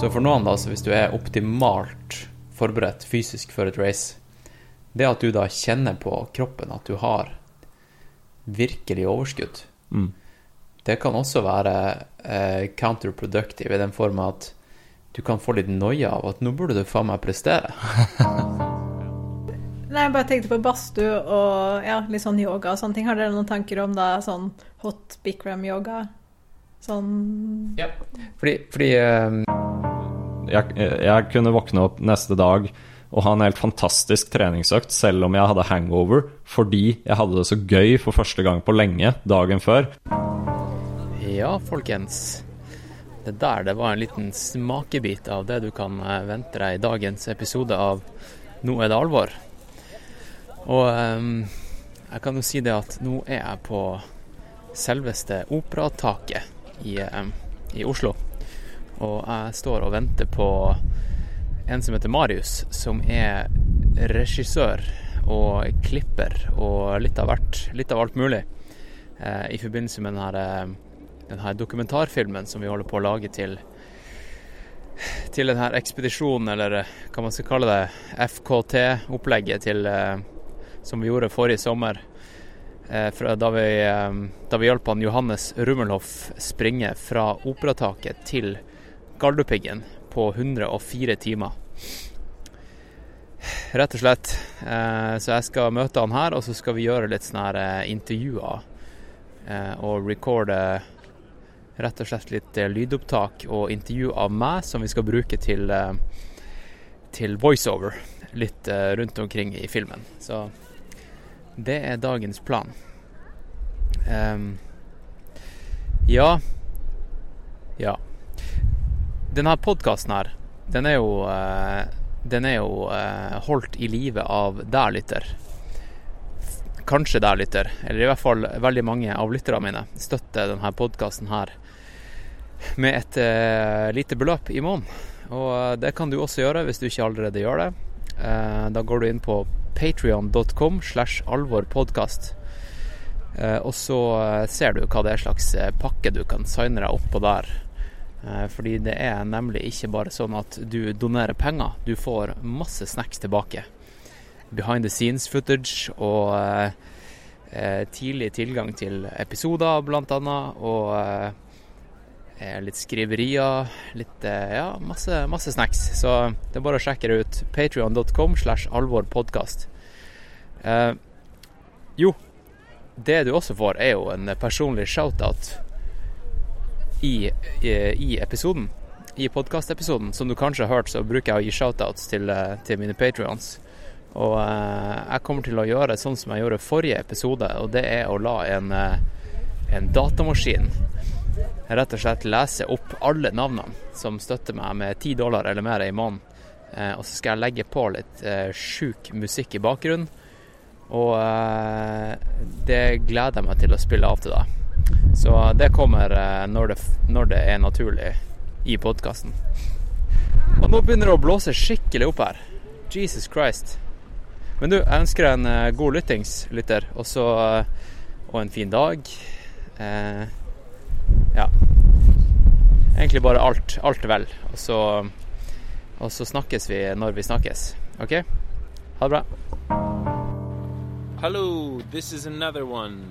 Så for noen, da, så hvis du er optimalt forberedt fysisk for et race, det at du da kjenner på kroppen at du har virkelig overskudd, Mm. det kan også være eh, counterproductive i den form at du kan få litt noia av at nå burde du faen meg prestere. Nei, jeg bare tenkte på badstue og ja, litt sånn yoga og sånne ting. Har dere noen tanker om da sånn hot bikram-yoga? Sånn Fordi, fordi eh, jeg, jeg kunne våkne opp neste dag og ha en helt fantastisk treningsøkt selv om jeg hadde hangover, fordi jeg hadde det så gøy for første gang på lenge dagen før. Ja, folkens. Det der det var en liten smakebit av det du kan eh, vente deg i dagens episode av Nå er det alvor. Og um, jeg kan jo si det at nå er jeg på selveste Operataket i, um, i Oslo. Og jeg står og venter på en som heter Marius, som er regissør og klipper og litt av hvert. Litt av alt mulig. Eh, I forbindelse med denne, eh, den her dokumentarfilmen som vi holder på å lage til til denne ekspedisjonen, eller eh, hva man skal kalle det, FKT-opplegget til som vi gjorde forrige sommer. Eh, da vi, vi hjalp han Johannes Rummelhoff springe fra Operataket til Galdhøpiggen på 104 timer. Rett og slett. Eh, så jeg skal møte han her, og så skal vi gjøre litt sånne her eh, intervjuer. Eh, og recorde rett og slett litt lydopptak og intervju av meg som vi skal bruke til, til voiceover litt rundt omkring i filmen. Så det er dagens plan. Um, ja Ja. Denne podkasten her, den er jo eh, Den er jo eh, holdt i live av deg, lytter. Kanskje deg, lytter. Eller i hvert fall veldig mange av lytterne mine støtter denne podkasten her med et eh, lite beløp i måneden. Og det kan du også gjøre hvis du ikke allerede gjør det. Da går du inn på patrion.com slash alvorpodkast. Og så ser du hva det er slags pakke du kan signe deg opp på der. Eh, fordi det er nemlig ikke bare sånn at du donerer penger, du får masse snacks tilbake. Behind the scenes footage og eh, eh, tidlig tilgang til episoder, annet. Og litt skriverier. Litt Ja, masse, masse snacks. Så det er bare å sjekke det ut. Patrion.com slash alvorpodkast. Jo, det du også får, er jo en personlig shoutout i, i, i episoden. I podkastepisoden. Som du kanskje har hørt, så bruker jeg å gi shoutouts til, eh, til mine patrions. Og eh, jeg kommer til å gjøre sånn som jeg gjorde forrige episode, og det er å la en, eh, en datamaskin rett og slett lese opp alle navnene som støtter meg med ti dollar eller mer i måneden. Eh, og så skal jeg legge på litt eh, sjuk musikk i bakgrunnen. Og eh, det gleder jeg meg til å spille av til deg. Så det kommer eh, når, det, når det er naturlig i podkasten. Og nå begynner det å blåse skikkelig opp her. Jesus Christ. Men du, jeg ønsker deg en eh, god lyttings, lytter, og så eh, Og en fin dag. Eh, ja. Egentlig bare alt, alt vel. Og så, og så snakkes vi når vi snakkes. OK? Ha det bra. Hello, this is another one.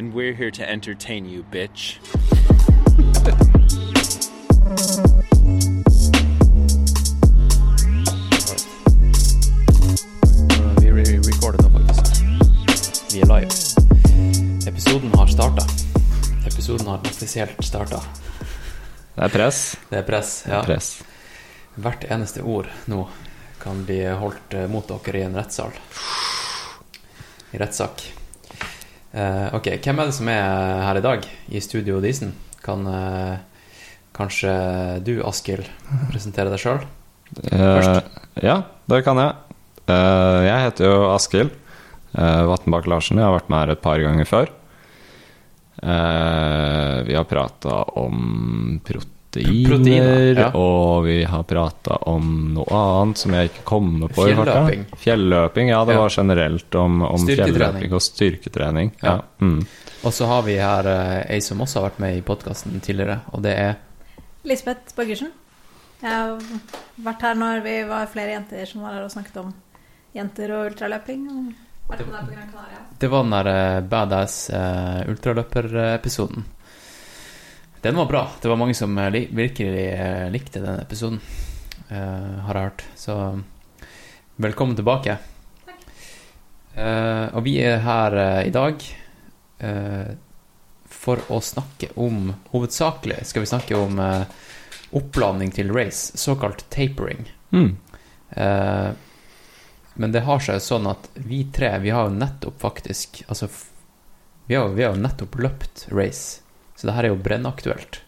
And we're here to entertain you, bitch. Vi re recorder nå, faktisk. Vi er live. Episoden har starta. Episoden har offisielt starta. Det er press. Det er press. Ja. press. Hvert eneste ord nå kan bli holdt eh, mot dere i en rettssal. I rettssak. Eh, ok, hvem er det som er her i dag i Studio Disen? Kan, eh, kanskje du, Askild, presentere deg sjøl? Eh, ja, det kan jeg. Eh, jeg heter jo Askild uh, Vatnbakk Larsen. Jeg har vært med her et par ganger før. Eh, vi har prata om proteiner, Proteiner, ja. og vi har prata om noe annet som jeg ikke kommer på. i farta. Fjelløping. Fjelløping, ja. Det Ja. var generelt om, om fjelløping og styrketrening. Ja. Ja. Mm. Og så har vi her eh, ei som også har vært med i podkasten tidligere, og det er Lisbeth Borgersen. Jeg har vært her når vi var flere jenter som var her og snakket om jenter og ultraløping. Og vært med der på Gran Canaria. Det var den der eh, badass uh, ultraløperepisoden. Den var bra. Det var mange som eh, virkelig eh, likte den episoden, uh, har jeg hørt. Så velkommen tilbake. Uh, og vi er her uh, i dag eh, for å snakke om Hovedsakelig skal vi snakke om oppladning til race, såkalt tapering. Mm. Eh, men det har seg jo sånn at vi tre, vi har jo nettopp faktisk Altså, vi har, vi har jo nettopp løpt race, så det her er jo brennaktuelt.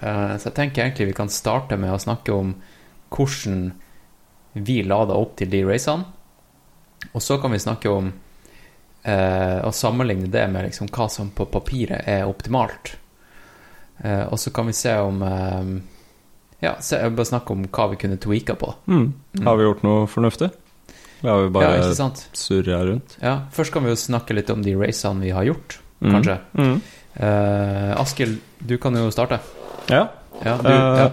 Eh, så jeg tenker egentlig vi kan starte med å snakke om hvordan vi lada opp til de racene. Og så kan vi snakke om eh, å sammenligne det med liksom hva som på papiret er optimalt. Eh, og så kan vi se om eh, Ja, se, bare snakke om hva vi kunne tweaka på. Mm. Har vi gjort noe fornuftig? Eller har vi ja, bare sant? surra rundt. Ja, først kan vi jo snakke litt om de racene vi har gjort, Mm. kanskje. Mm. Eh, Askild, du kan jo starte. Ja. Ja, du, Eh, ja.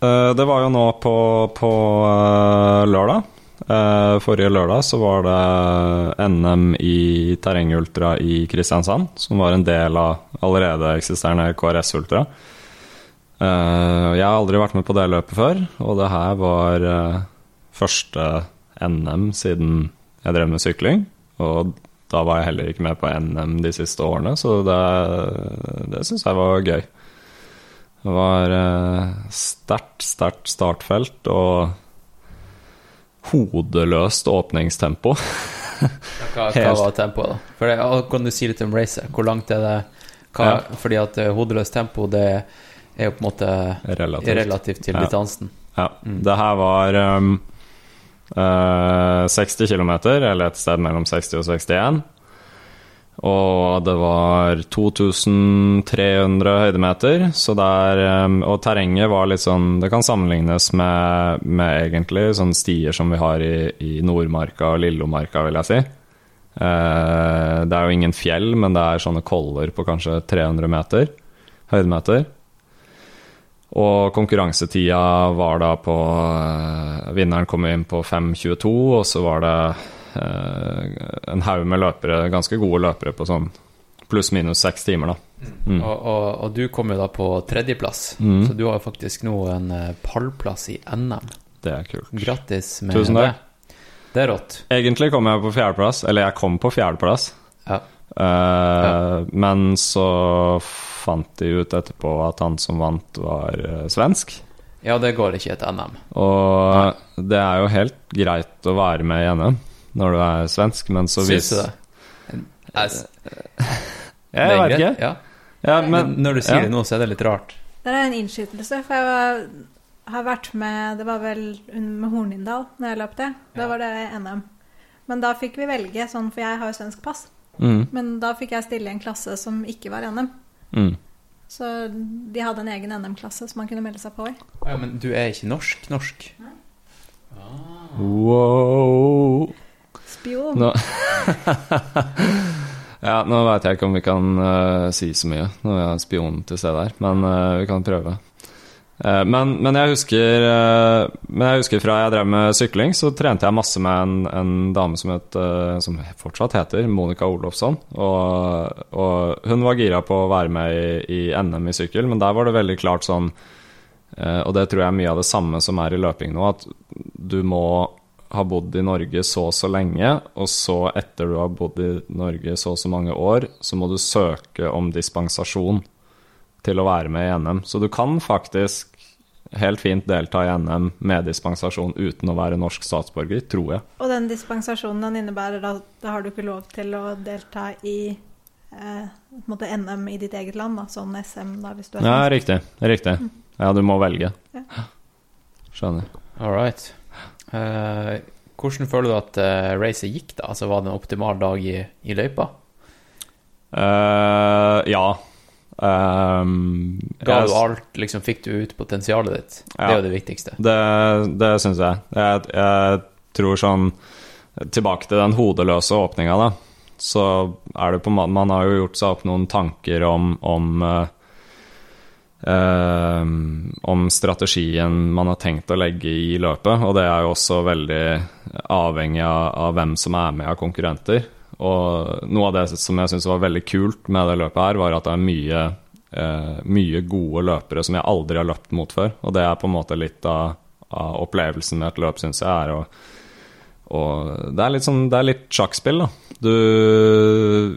Eh, det var jo nå på, på uh, lørdag. Eh, forrige lørdag så var det NM i terrengultra i Kristiansand, som var en del av allerede eksisterende KRS Ultra. Eh, jeg har aldri vært med på det løpet før, og det her var første NM siden jeg drev med sykling. Og da var jeg heller ikke med på NM de siste årene, så det, det syns jeg var gøy. Det var eh, sterkt, sterkt startfelt og hodeløst åpningstempo. Hva, hva var tempoet, da? For det, kan du si litt om racet? Hvor langt er det? Hva, Ja. Fordi at eh, hodeløst tempo, det er jo på en måte Relativt. relativt til Ja. distansen. Ja. Mm. Det her var um, 60 km, eller et sted mellom 60 og 61. Og det var 2300 høydemeter, så der um, Og terrenget var litt sånn Det kan sammenlignes med, med egentlig sånne stier som vi har i, i Nordmarka og Lillomarka, vil jeg si. Eh, det er jo ingen fjell, men det er sånne koller på kanskje 300 meter høydemeter. Og konkurransetida var da på eh, Vinneren kom inn på 5.22, og så var det eh, en haug med løpere, ganske gode løpere, på sånn pluss-minus seks timer, da. Mm. Og, og, og du kom jo da på tredjeplass, Mm. så du har jo faktisk nå en eh, pallplass i NM. Det er kult. Grattis med Tusen takk. det. Det er rått. Egentlig kom jeg på fjerdeplass, eller jeg kom på fjerdeplass. Ja. Eh, Men så fant de ut etterpå at han som vant, var eh, svensk. ja, det går ikke et NM. Og det er jo helt greit å være med i NM når du er svensk, men så Syns du det? Jeg, Jeg er vet ikke. Ja. Ja, Men men når du sier ja. det nå, så er det litt rart. Det er en innskytelse, for jeg var, har vært med Det var vel med Hornindal når jeg løp det. Da Ja. var det NM. Men da fikk vi velge sånn, for jeg har jo svensk pass. Mm, Men da fikk jeg stille i en klasse som ikke var NM. mm. Så de hadde en egen NM-klasse som man kunne melde seg på i. Ja, men du er ikke norsk norsk? Wow. Spion. Nå Ja, nå veit jeg ikke om vi kan uh, si så mye når vi har spionen til stede her, men uh, vi kan prøve. Eh, men, men, jeg husker, eh, men jeg husker fra jeg drev med sykling, så trente jeg masse med en, en dame som, het, eh, som fortsatt heter Monica Olofsson. Og, og hun var gira på å være med i, i NM i sykkel, men der var det veldig klart sånn Og det tror jeg er mye av det samme som er i løping nå, at du må ha bodd i Norge så og så lenge, og så etter du har bodd i Norge så og så mange år, så må du søke om dispensasjon til å være med i NM. Så du kan faktisk helt fint delta i NM med dispensasjon uten å være norsk statsborger, tror jeg. Og den dispensasjonen den innebærer at da har du ikke lov til å delta i eh, måte NM i ditt eget land, da, sånn SM, da, hvis du er Ja, riktig. Riktig. Ja, du må velge. Ja. Skjønner. All right. Uh, hvordan føler du at uh, racet gikk, da? Altså, Var det en optimal dag i, i løypa? Uh, ja. Um, Ga du alt, liksom, Fikk du ut potensialet ditt? Det er jo det viktigste. Det, det syns jeg. jeg. Jeg tror sånn Tilbake til den hodeløse åpninga, da. Så er det på en måte Man har jo gjort seg opp noen tanker om om, eh, eh, om strategien man har tenkt å legge i løpet, og det er jo også veldig avhengig av, av hvem som er med av konkurrenter. Og noe av det som jeg syns var veldig kult med det løpet her, var at det er mye, eh, mye gode løpere som jeg aldri har løpt mot før. Og det er på en måte litt av, av opplevelsen med et løp, syns jeg, er å og det er litt sånn, det er litt sjakkspill, da. Du,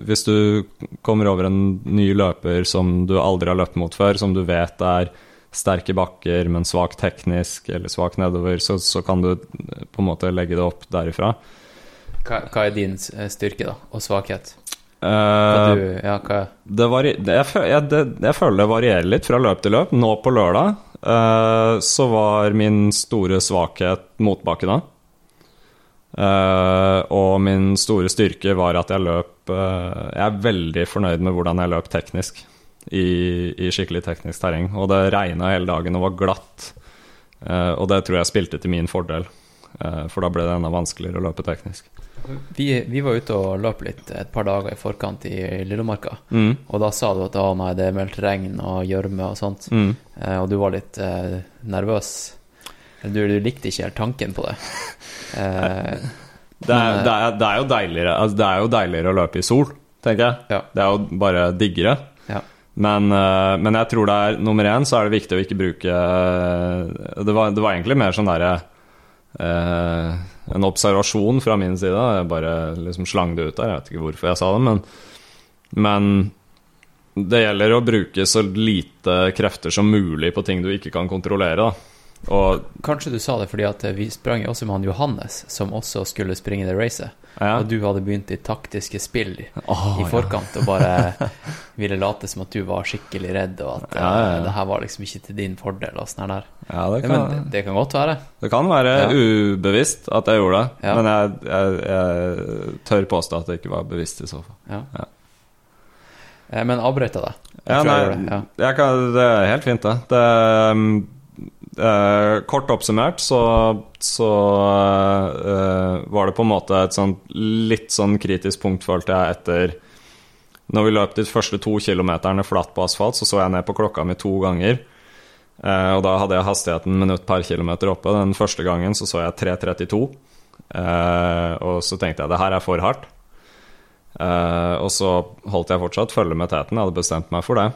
hvis du kommer over en ny løper som du aldri har løpt mot før, som du vet er sterke bakker, men svak teknisk eller svak nedover, så, så kan du på en måte legge det opp derifra. Hva, hva er din eh, styrke, da? Og svakhet? Uh, du, ja, det varier, det, jeg, jeg, det, jeg føler det varierer litt fra løp til løp. Nå på lørdag uh, så var min store svakhet motbakkene. Uh, og min store styrke var at jeg løp Jeg er veldig fornøyd med hvordan jeg løp teknisk i, i skikkelig teknisk terreng. Og det regna hele dagen og var glatt. Og det tror jeg spilte til min fordel, for da ble det enda vanskeligere å løpe teknisk. Vi, vi var ute og løp litt et par dager i forkant i Lillemarka. Mm. Og da sa du at å nei, det er meldt regn og gjørme og sånt. Mm. Eh, og du var litt eh, nervøs. Du, du likte ikke helt tanken på det. Eh, Det er, Men, det, er, det, er jo deiligere, altså det er jo deiligere å løpe i sol, tenker jeg. Ja. Det er jo bare diggere. Ja. Men, eh, men jeg tror det er nummer én så er det viktig å ikke bruke eh, Det var, det var egentlig mer sånn derre eh, En observasjon fra min side. Jeg bare liksom slang det ut der. Jeg vet ikke hvorfor jeg sa det, men, men det gjelder å bruke så lite krefter som mulig på ting du ikke kan kontrollere. Da. Og kanskje du sa det fordi at vi sprang også med han Johannes, som også skulle springe det racet. Ja. Og du hadde begynt i taktiske spill i forkant ja. og bare ville late som at du var skikkelig redd, og at Ja, eh, det her var liksom ikke til din fordel. og sånn her det kan, men det, det kan godt være. Det kan være ubevisst at jeg gjorde det, men jeg, jeg, jeg tør påstå at det ikke var bevisst i så fall. Eh, Men avbrøt jeg deg? Ja, nei, det, jeg kan, det er helt fint, det. det um, eh, kort oppsummert så, så eh, var det på en måte et sånt litt sånn kritisk punkt, følte jeg, etter Når vi løp de første to kilometerne flatt på asfalt, så så jeg ned på klokka mi to ganger. Eh, og da hadde jeg hastigheten minutt per kilometer oppe. Den første gangen så så jeg 3.32. Eh, og så tenkte jeg det her er for hardt. Eh, og så holdt jeg fortsatt følge med teten, jeg hadde bestemt meg for det.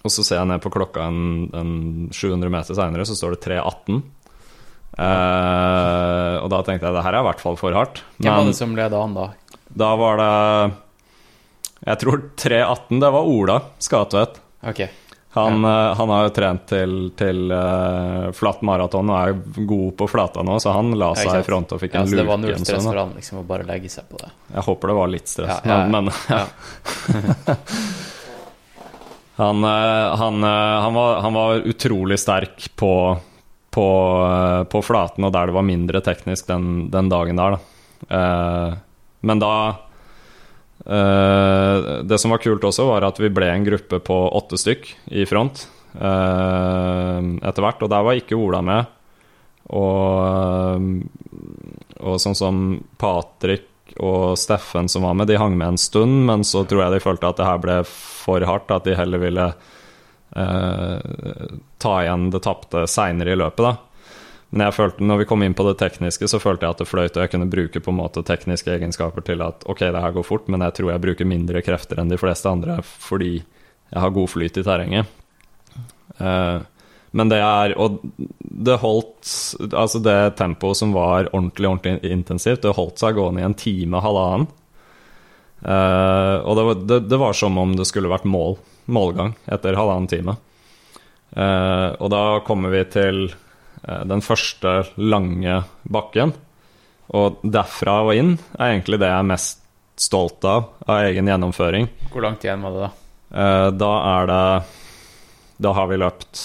Og så ser jeg ned på klokka en, en 700 meter seinere, så står det 3.18. Eh, og da tenkte jeg det her er i hvert fall for hardt. Hvem var det som leda an da? da var det Jeg tror 3.18, det var Ola Skatvedt. Okay. Han, eh, han har jo trent til, til uh, flatt maraton og er god på flata nå, så han la Ja, seg i front og fikk Ja, en så det var null stress sånn, for han liksom å bare legge seg på det. Jeg håper det var litt stress, Ja, ja, ja. men, men han, eh, han, eh, han, var, han var utrolig sterk på, på, eh, på flaten, og der det var mindre teknisk den, den dagen der, da. Men da Det som var kult også, var at vi ble en gruppe på åtte stykk i front etter hvert, og der var ikke Ola med. Og, og sånn som Patrick og Steffen som var med, de hang med en stund, men så tror jeg de følte at det her ble for hardt, at de heller ville eh, ta igjen det tapte seinere i løpet, da. Men jeg følte, når vi kom inn på det tekniske, så følte jeg at det fløyt, og jeg kunne bruke på en måte tekniske egenskaper til at ok, det her går fort, men jeg tror jeg bruker mindre krefter enn de fleste andre fordi jeg har god flyt i terrenget. Eh, men det er Og det holdt Altså, det tempoet som var ordentlig, ordentlig intensivt, det holdt seg gående i en time, halvannen. Uh, og det var, det, det var som om det skulle vært mål, målgang etter halvannen time. Uh, og da kommer vi til uh, den første lange bakken. Og derfra og inn er egentlig det jeg er mest stolt av, av egen gjennomføring. Hvor langt igjen var det da? Da er det Da har vi løpt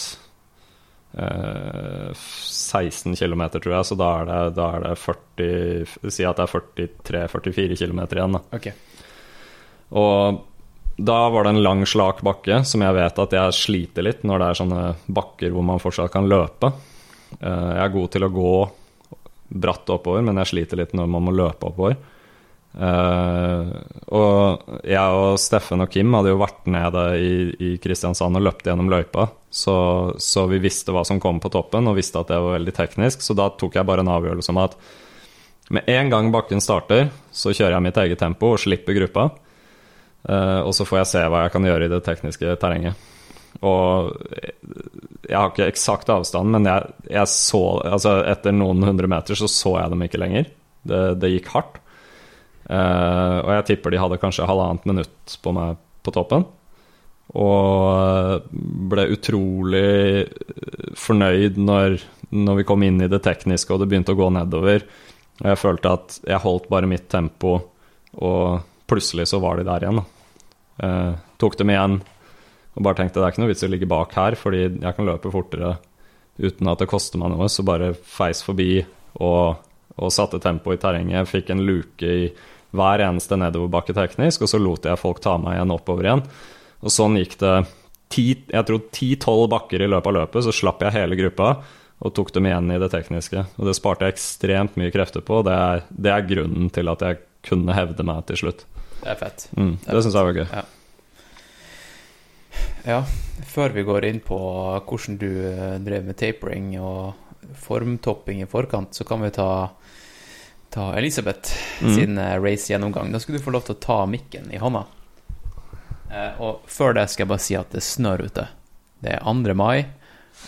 16 km, tror jeg, så da er det, da er det 40 Si at det er 43-44 km igjen, da. Okay. Og da var det en lang, slak bakke som jeg vet at jeg sliter litt når det er sånne bakker hvor man fortsatt kan løpe. Eh, Jeg er god til å gå bratt oppover, men jeg sliter litt når man må løpe oppover. Eh, og jeg og Steffen og Kim hadde jo vært nede i, i Kristiansand og løpt gjennom løypa, så, så vi visste hva som kom på toppen, og visste at det var veldig teknisk, så da tok jeg bare en avgjørelse om at med en gang bakken starter, så kjører jeg mitt eget tempo og slipper gruppa. Uh, og så får jeg se hva jeg kan gjøre i det tekniske terrenget. Og jeg har ikke eksakt avstand, men jeg, jeg så Altså, etter noen hundre meter så så jeg dem ikke lenger. Det, det gikk hardt. Eh, og jeg tipper de hadde kanskje halvannet minutt på meg på toppen. Og ble utrolig fornøyd når, når vi kom inn i det tekniske og det begynte å gå nedover. Og jeg følte at jeg holdt bare mitt tempo, og plutselig så var de der igjen. Eh, tok dem igjen og bare tenkte det er ikke noe vits i å ligge bak her, fordi jeg kan løpe fortere uten at det koster meg noe. Så bare feis forbi og, og satte tempo i terrenget. Fikk en luke i hver eneste nedoverbakke teknisk, og så lot jeg folk ta meg igjen oppover igjen. Og sånn gikk det ti, jeg tror ti-tolv bakker i løpet av løpet, så slapp jeg hele gruppa og tok dem igjen i det tekniske. Og det sparte jeg ekstremt mye krefter på, og det er, det er grunnen til at jeg kunne hevde meg til slutt. Det er fett. Mm, det syns jeg var gøy. Ja. Ja, før vi går inn på hvordan du eh, drev med tapering og formtopping i forkant, så kan vi ta, ta Elisabeth Mm. sin eh, race-gjennomgang. Da skulle du få lov til å ta mikken i hånda. Eh, og før det skal jeg bare si at det snør ute. Det er 2. mai,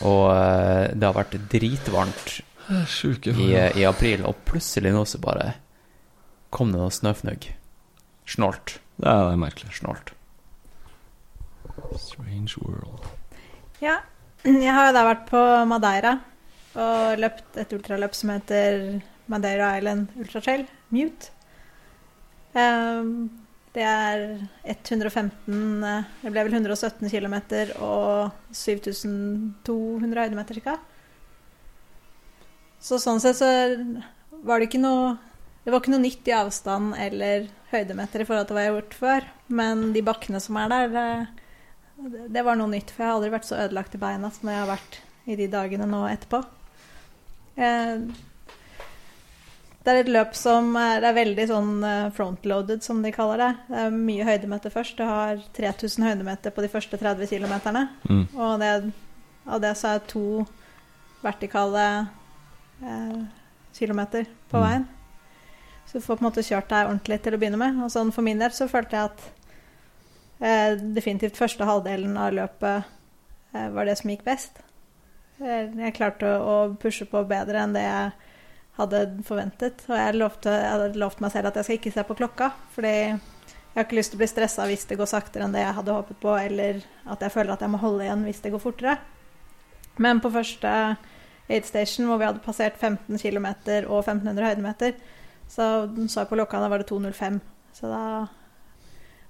og eh, det har vært dritvarmt Sjuke i, i april, og plutselig nå så bare kom det noe snøfnugg. Snålt. Det det er merkelig. Snålt. Strange world. Ja, jeg har jo da vært på Madeira og løpt et ultraløp som heter Madeira Island Ultra Trail, Mute. Ehm, Det er 115 eh, Det ble vel 117 km og 7200 høydemeter ca. Så sånn sett så var det ikke noe Det var ikke noe nytt i avstand eller høydemeter i forhold til hva jeg har gjort før, men de bakkene som er der, det, det var noe nytt, for jeg har aldri vært så ødelagt i beina som jeg har vært i de dagene nå etterpå. Eh, det er et løp som er, det er veldig sånn eh, frontloaded, som de kaller det. Det er mye høydemeter først. Det har 3000 høydemeter på de første 30 km. Mm. Og det, av det så er to vertikale eh, kilometer på Mm. veien. Så du får på en måte kjørt deg ordentlig til å begynne med. Og sånn for min del så følte jeg at eh, definitivt første halvdelen av løpet eh, var det som gikk best. Eh, jeg klarte å pushe på bedre enn det jeg hadde forventet. Og jeg, lovte, jeg hadde lovt meg selv at jeg skal ikke se på klokka. Fordi jeg har ikke lyst til å bli stressa hvis det går saktere enn det jeg hadde håpet på, eller at jeg føler at jeg må holde igjen hvis det går fortere. Men på første aid station, hvor vi hadde passert 15 km og 1500 høydemeter, så så jeg på klokka, da var det 2.05. Så da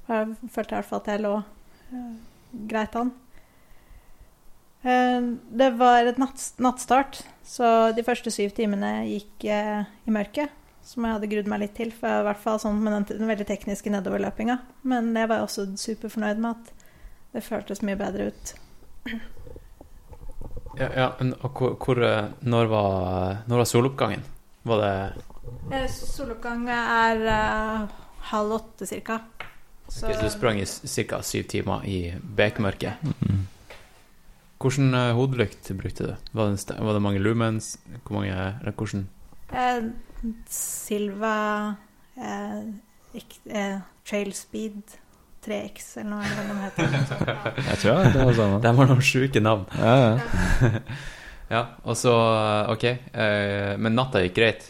jeg, følte jeg i hvert fall at jeg lå eh, greit an. Eh, det var et natt, nattstart, så de første syv timene gikk eh, i mørket. Som jeg hadde grudd meg litt til, for i hvert fall sånn med den, den veldig tekniske nedoverløpinga. Men jeg var også superfornøyd med at det føltes mye bedre ut. Ja, ja men og hvor, hvor, eh, når, var, når var soloppgangen? Var det Soloppgang er uh, halv åtte cirka. Så Så du sprang i ca. syv timer i bekmørket. Mm. Hvordan eh, hodelykt brukte du? Var det, var det mange lumens? Hvor mange eller hvordan? eh, Silva eh, ik, eh, Trail Speed 3X, eller noe eller hva de heter. Jeg tror det var sånn. De har noen sjuke navn. Ja, ja. Ja, og så eh, OK. eh, men natta gikk greit?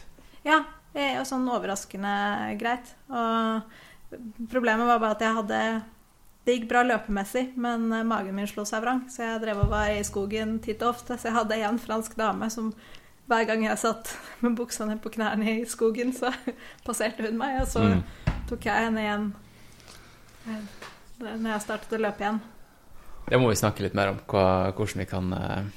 Ja, det er sånn overraskende greit. Og problemet var bare at jeg hadde Det gikk bra løpemessig, men eh, magen min slo seg vrang. Så jeg drev og var i skogen titt og ofte. Så jeg hadde en fransk dame som hver gang jeg satt med buksa ned på knærne i skogen, så passerte hun meg. Og så Mm. tok jeg henne igjen eh, når jeg startet å løpe igjen. Det må vi snakke litt mer om, hva, hvordan vi kan eh,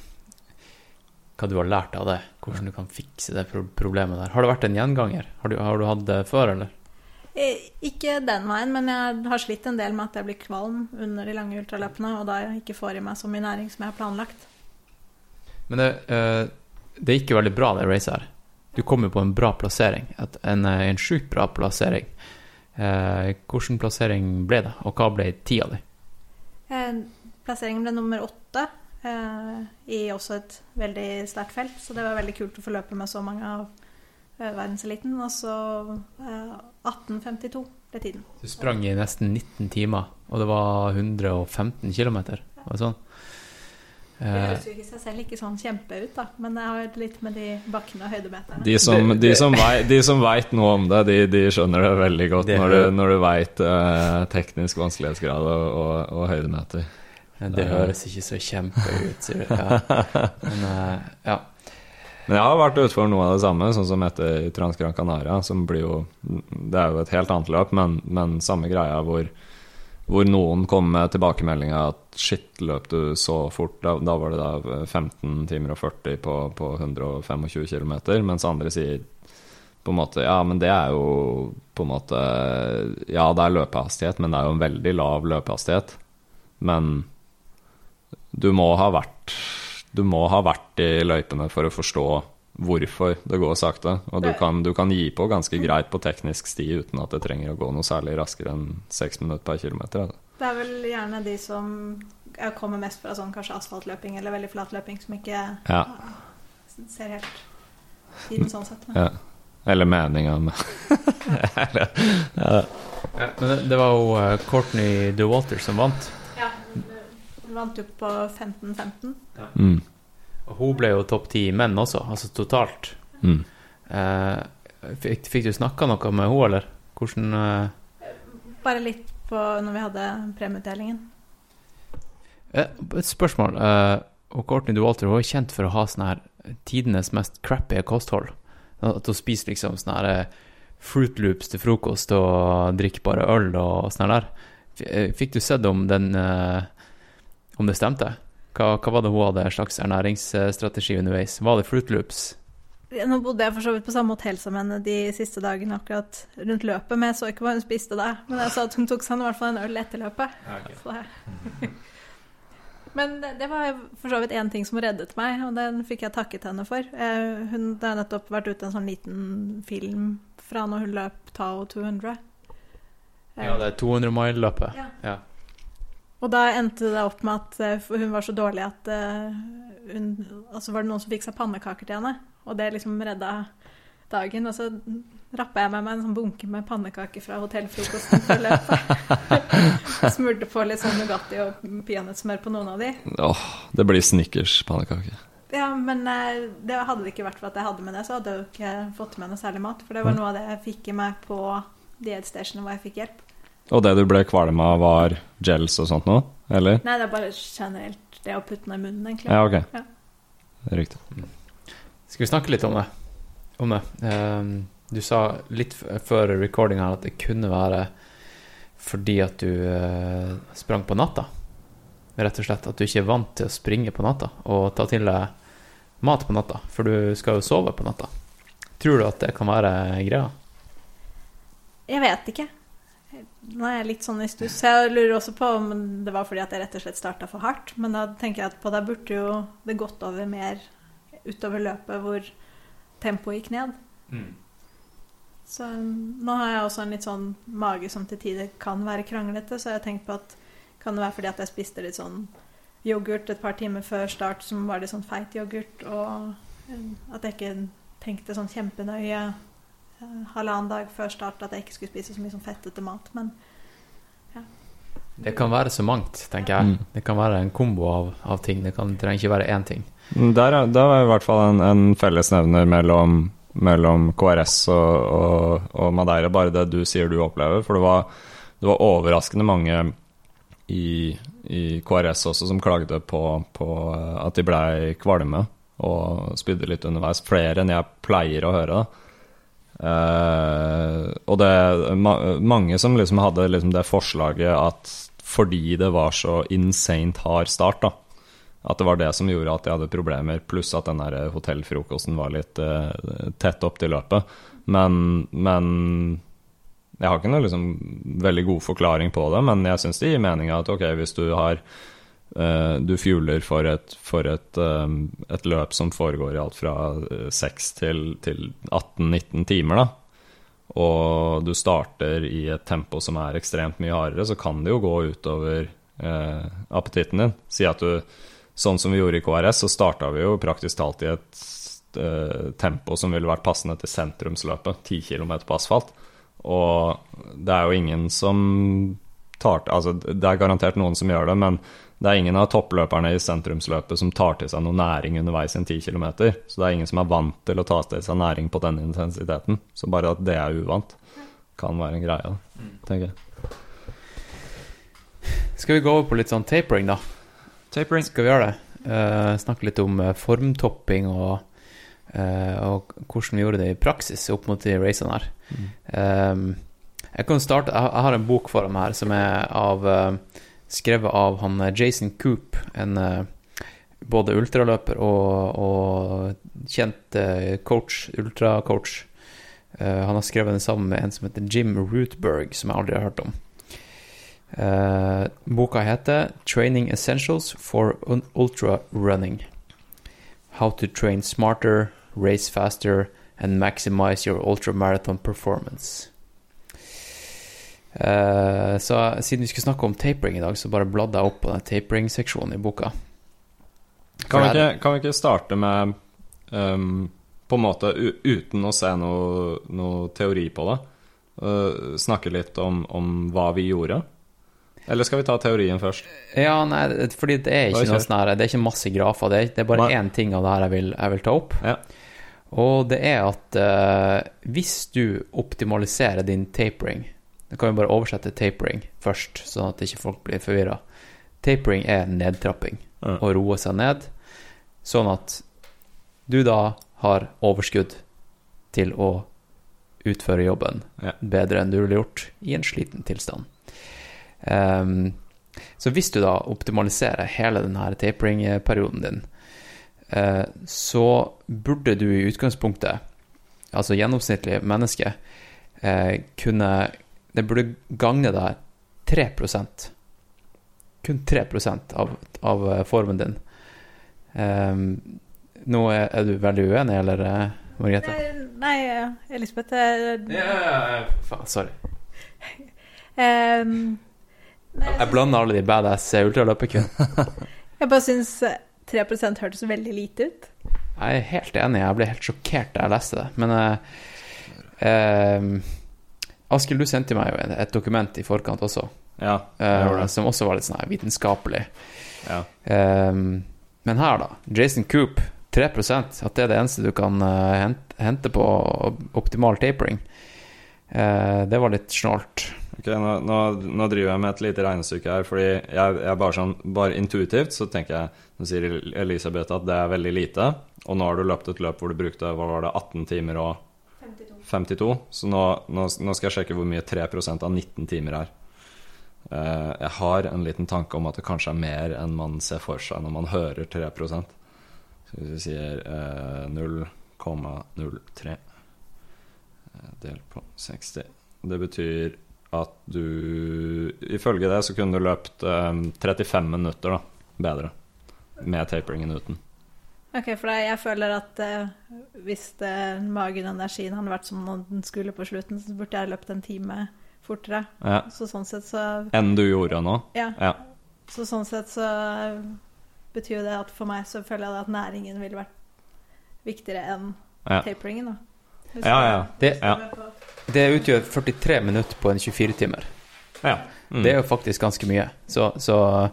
Hva du har lært av det. Hvordan du kan fikse det problemet der. Har det vært en gjenganger? Har du, har du hatt det før, eller? Eh, Ikke den veien, men jeg har slitt en del med at jeg blir kvalm under de lange ultraløpene, og da jeg ikke får i meg så mye næring som jeg har planlagt. Men det, eh, det er ikke veldig bra, det racet her. Du kommer på en bra plassering. En eh, en sjukt bra plassering. Hvordan plassering ble det, og hva ble tida di? Plasseringen ble nummer åtte i også et veldig sterkt felt, så det var veldig kult å få løpe med så mange av verdenseliten. Og så 18.52 ble tiden. Du sprang i nesten 19 timer, og det var 115 km. Sånn? Det Eh, høres jo i seg selv ikke sånn kjempe ut, da, men det har litt med de bakkene og høydemeterne. De som, Det- de som, vei, de som veit noe om det, de, de skjønner det veldig godt Det når du, når du veit eh, teknisk vanskelighetsgrad og, og, og høydemeter. det høres ikke så kjempe ut, sier du. Ja. Men eh, ja. Men jeg har vært utfor noe av det samme, sånn som etter Transgran Canaria, som blir jo Det er jo et helt annet løp, men, men samme greia hvor, hvor noen kom med tilbakemeldinga at shit, løp du så fort? Da, da var det da 15 timer og 40 på, på 125 km, mens andre sier på en måte Ja, men det er jo på en måte Ja, det er løpehastighet, men det er jo en veldig lav løpehastighet. Men du må ha vært Du må ha vært i løypene for å forstå hvorfor det går sakte. Og du kan, du kan gi på ganske greit på teknisk sti uten at det trenger å gå noe særlig raskere enn seks minutter per kilometer. altså. Det er vel gjerne de som kommer mest fra sånn kanskje asfaltløping eller veldig flatløping, som ikke Ja. ser helt tiden sånn sett. Men. Ja. Eller meninga med Ja, Men det, det var jo eh, Courtney DeWalter som vant. Ja, hun vant jo på 15-15. mm. Og hun ble jo topp ti menn også, altså totalt. Mm. Eh, fikk, fikk du snakka noe med henne, eller? Hvordan eh, Bare litt på når vi hadde premieutdelingen. eh, Et spørsmål. Eh, og Courtney DeWalter hun er kjent for å ha sånn her tidenes mest crappy kosthold. At hun spiser liksom sånn her eh, Fruit Loops til frokost og drikker bare øl og sånn der. Eh, Fikk du sett om den eh, Om det stemte? Hva, hva var det hun hadde slags ernæringsstrategi underveis? Var det Fruit Loops? Nå bodde jeg for så vidt på samme hotell som henne de siste dagene akkurat rundt løpet, men jeg så ikke hva hun spiste da. Men jeg sa at hun tok seg i hvert fall en øl etter løpet. Så Men det, det var for så vidt én ting som reddet meg, og den fikk jeg takket henne for. Eh, Hun, det har nettopp vært ute en sånn liten film fra når hun løp Tao 200. Eh, Ja, det er 200 mile-løpet. Ja. Ja. Og da endte det opp med at eh, hun var så dårlig at eh, hun, altså var det noen som fikk seg pannekaker til henne. Og det liksom redda dagen. Og så rappa jeg med meg en sånn bunke med pannekaker fra hotellfrokosten før løpet. Smurte på litt sånn Nugatti og peanøttsmør på noen av de. Åh, det blir Snickers-pannekaker. Ja, men eh, det hadde det ikke vært for at jeg hadde med det, så hadde jeg jo ikke fått med noe særlig mat. For det var noe av det jeg fikk i meg på dietstationen hvor jeg fikk hjelp. Og det du ble kvalm av, var gels og sånt noe? Eller? Nei, det er bare generelt det å putte den i munnen, egentlig. Ja, ok. Ja. Det er Riktig. Skal vi snakke litt om det? Om det. Um, du sa litt før recording her at det kunne være fordi at du uh, sprang på natta. Rett og slett at du ikke er vant til å springe på natta og ta til deg mat på natta, for du skal jo sove på natta. Tror du at det kan være greia? Jeg vet ikke. Nå er jeg litt sånn i stuss. Jeg lurer også på om det var fordi at jeg rett og slett starta for hardt. Men da tenker jeg at på deg burde jo det gått over mer utover løpet hvor tempoet gikk ned. Så nå har jeg også en litt sånn mage som til tider kan være kranglete, så jeg har tenkt på at kan det være fordi at jeg spiste litt sånn yoghurt et par timer før start som var litt sånn feit yoghurt, og eh, at jeg ikke tenkte sånn kjempenøye halvannen dag før start at jeg ikke skulle spise så mye sånn fettete mat. Men ja. Det kan være så mangt, tenker jeg. Mm. Det kan være en kombo av, av ting. Det, kan, det trenger ikke være én ting. Der, er- der var i hvert fall en, en fellesnevner mellom, mellom KRS og, og, og Madeira, bare det du sier du opplever. For det var, det var overraskende mange i, i KRS også som klagde på, på eh, at de blei kvalme og spydde litt underveis. Flere enn jeg pleier å høre. Eh, og det er ma mange som liksom hadde liksom det forslaget at fordi det var så insane hard start, da, at det var det som gjorde at de hadde problemer, pluss at den hotellfrokosten var litt uh, tett opp til løpet. Men, men jeg har ikke noe liksom veldig god forklaring på det, men jeg syns det gir mening at ok, hvis du har du fueler for et, for et, eh, et løp som foregår i alt fra eh, 6 til, til 18-19 timer, da, og du starter i et tempo som er ekstremt mye hardere, så kan det jo gå utover eh, appetitten din. Si at du, sånn som vi gjorde i KRS, så starta vi jo praktisk talt i et eh, tempo som ville vært passende til sentrumsløpet, 10 km på asfalt. Og det er jo ingen som tar Altså, det er garantert noen som gjør det, men det er ingen av toppløperne i sentrumsløpet som tar til seg noe næring underveis i en 10 km. Så det er ingen som er vant til å ta til seg næring på den intensiteten. Så bare at det er uvant, kan være en greie, tenker jeg. Skal vi gå over på litt sånn tapering, da? Tapering. Skal vi gjøre det? Uh, snakke litt om eh, formtopping og, uh, og hvordan vi gjorde det i praksis opp mot de racene her. Um, jeg kan starte Jeg har en bok foran meg her som er av eh, skrevet av han eh, Jason Coop, en eh, både ultraløper og, og kjent eh, coach, ultracoach. Han har skrevet den sammen med en som heter Jim Rootberg, som jeg aldri har hørt om. Boka heter 'Training Essentials for Ultra Running'. How to train smarter, race faster and maximize your ultramarathon performance. Eh, så siden vi skulle snakke om tapering i dag, så bare bladde jeg opp på den tapering-seksjonen i boka. Kan vi, ikke, kan vi ikke starte med um, På en måte uten å se noe, noe teori på det, uh, snakke litt om, om hva vi gjorde? Eller skal vi ta teorien først? Ja, nei, fordi det er ikke noe sånn her Det er ikke masse grafer. Det er, det er bare Nei. én ting av det her jeg vil, jeg vil ta opp. Ja. Og det er at uh, hvis du optimaliserer din tapering Da kan vi bare oversette tapering først, sånn at ikke folk blir forvirra. Tapering er nedtrapping. Ja. Å roe seg ned, sånn at du da har overskudd til å utføre jobben Ja. bedre enn du ville gjort i en sliten tilstand. Um, så hvis du da optimaliserer hele denne tapering-perioden din, eh, så burde du i utgangspunktet, altså gjennomsnittlig menneske, eh, kunne Det burde gagne deg 3% Kun 3% av, av eh, formen din. Um, nå er, er du veldig uenig, eller, eh, Margrethe? Nei, nei eh, Elisabeth ja, Faen, sorry. um, nei, Jeg blander alle de badass ultraløperkundene. Jeg bare syns eh, 3 hørtes veldig lite ut. Jeg er helt enig, jeg ble helt sjokkert da jeg leste det. Men uh, eh, Askild, du sendte meg jo et- dokument i forkant også, Ja, det. som også var litt sånn vitenskapelig. Ja. Um, men her, da. Jason Coop, 3% at det er det eneste du kan eh, hente, hente på optimal tapering. Uh, det var litt snålt. Ok, nå, nå, nå driver jeg med et lite regnestykke her, fordi jeg, jeg bare sånn Bare intuitivt så tenker jeg Nå sier Elisabeth at det er veldig lite, og nå har du løpt et løp hvor du brukte hva var det, 18 timer og 52. Så nå, nå, nå skal jeg sjekke hvor mye 3% av 19 timer er. Uh, jeg har en liten tanke om at det kanskje er mer enn man ser for seg når man hører 3% Så hvis vi sier uh, 0,03 eh, delt på 60 Det betyr at du Ifølge det så kunne du løpt eh, 35 minutter da, bedre med taperingen uten. Ok, for jeg føler at eh, hvis det, magen og energien hadde vært som den skulle på slutten, så burde jeg løpt en time fortere. Ja. Så sånn sett så Enn du gjorde nå? Ja. Ja. Så sånn sett så betyr jo det at for meg så føler jeg at næringen ville vært viktigere enn Ja. taperingen, da. Ja, ja. Det, Ja. det utgjør 43 minutter på en 24-timer. ja. Mm. Det er jo faktisk ganske mye. Så, så eh,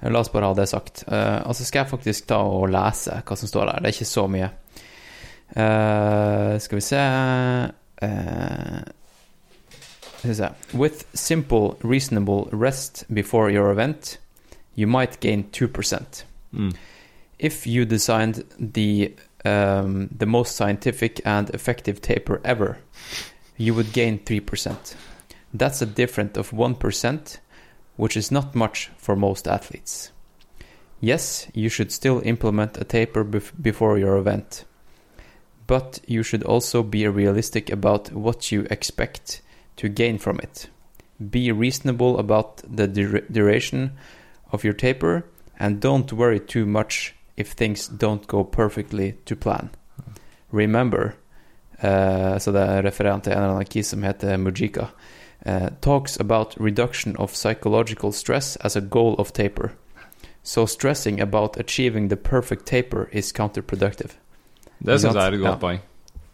la oss bare ha det sagt. Uh, altså skal jeg faktisk ta og lese hva som står der. Det er ikke så mye. Uh, skal vi se uh, Skal vi se With simple, reasonable rest before your event, you might gain 2%. Mm. If you designed the um, the most scientific and effective taper ever, you would gain 3%. That's a difference of 1%, which is not much for most athletes. Yes, you should still implement a taper bef- before your event, but you should also be realistic about what you expect to gain from it. Be reasonable about the dur- duration of your taper, and don't worry too much if things don't go perfectly to plan. Remember, eh, så det er referent til en eller annen kis som heter Mujika, eh, talks about reduction of psychological stress as a goal of taper. So stressing about achieving the perfect taper is counterproductive. Det syns jeg er et godt Ja. poeng.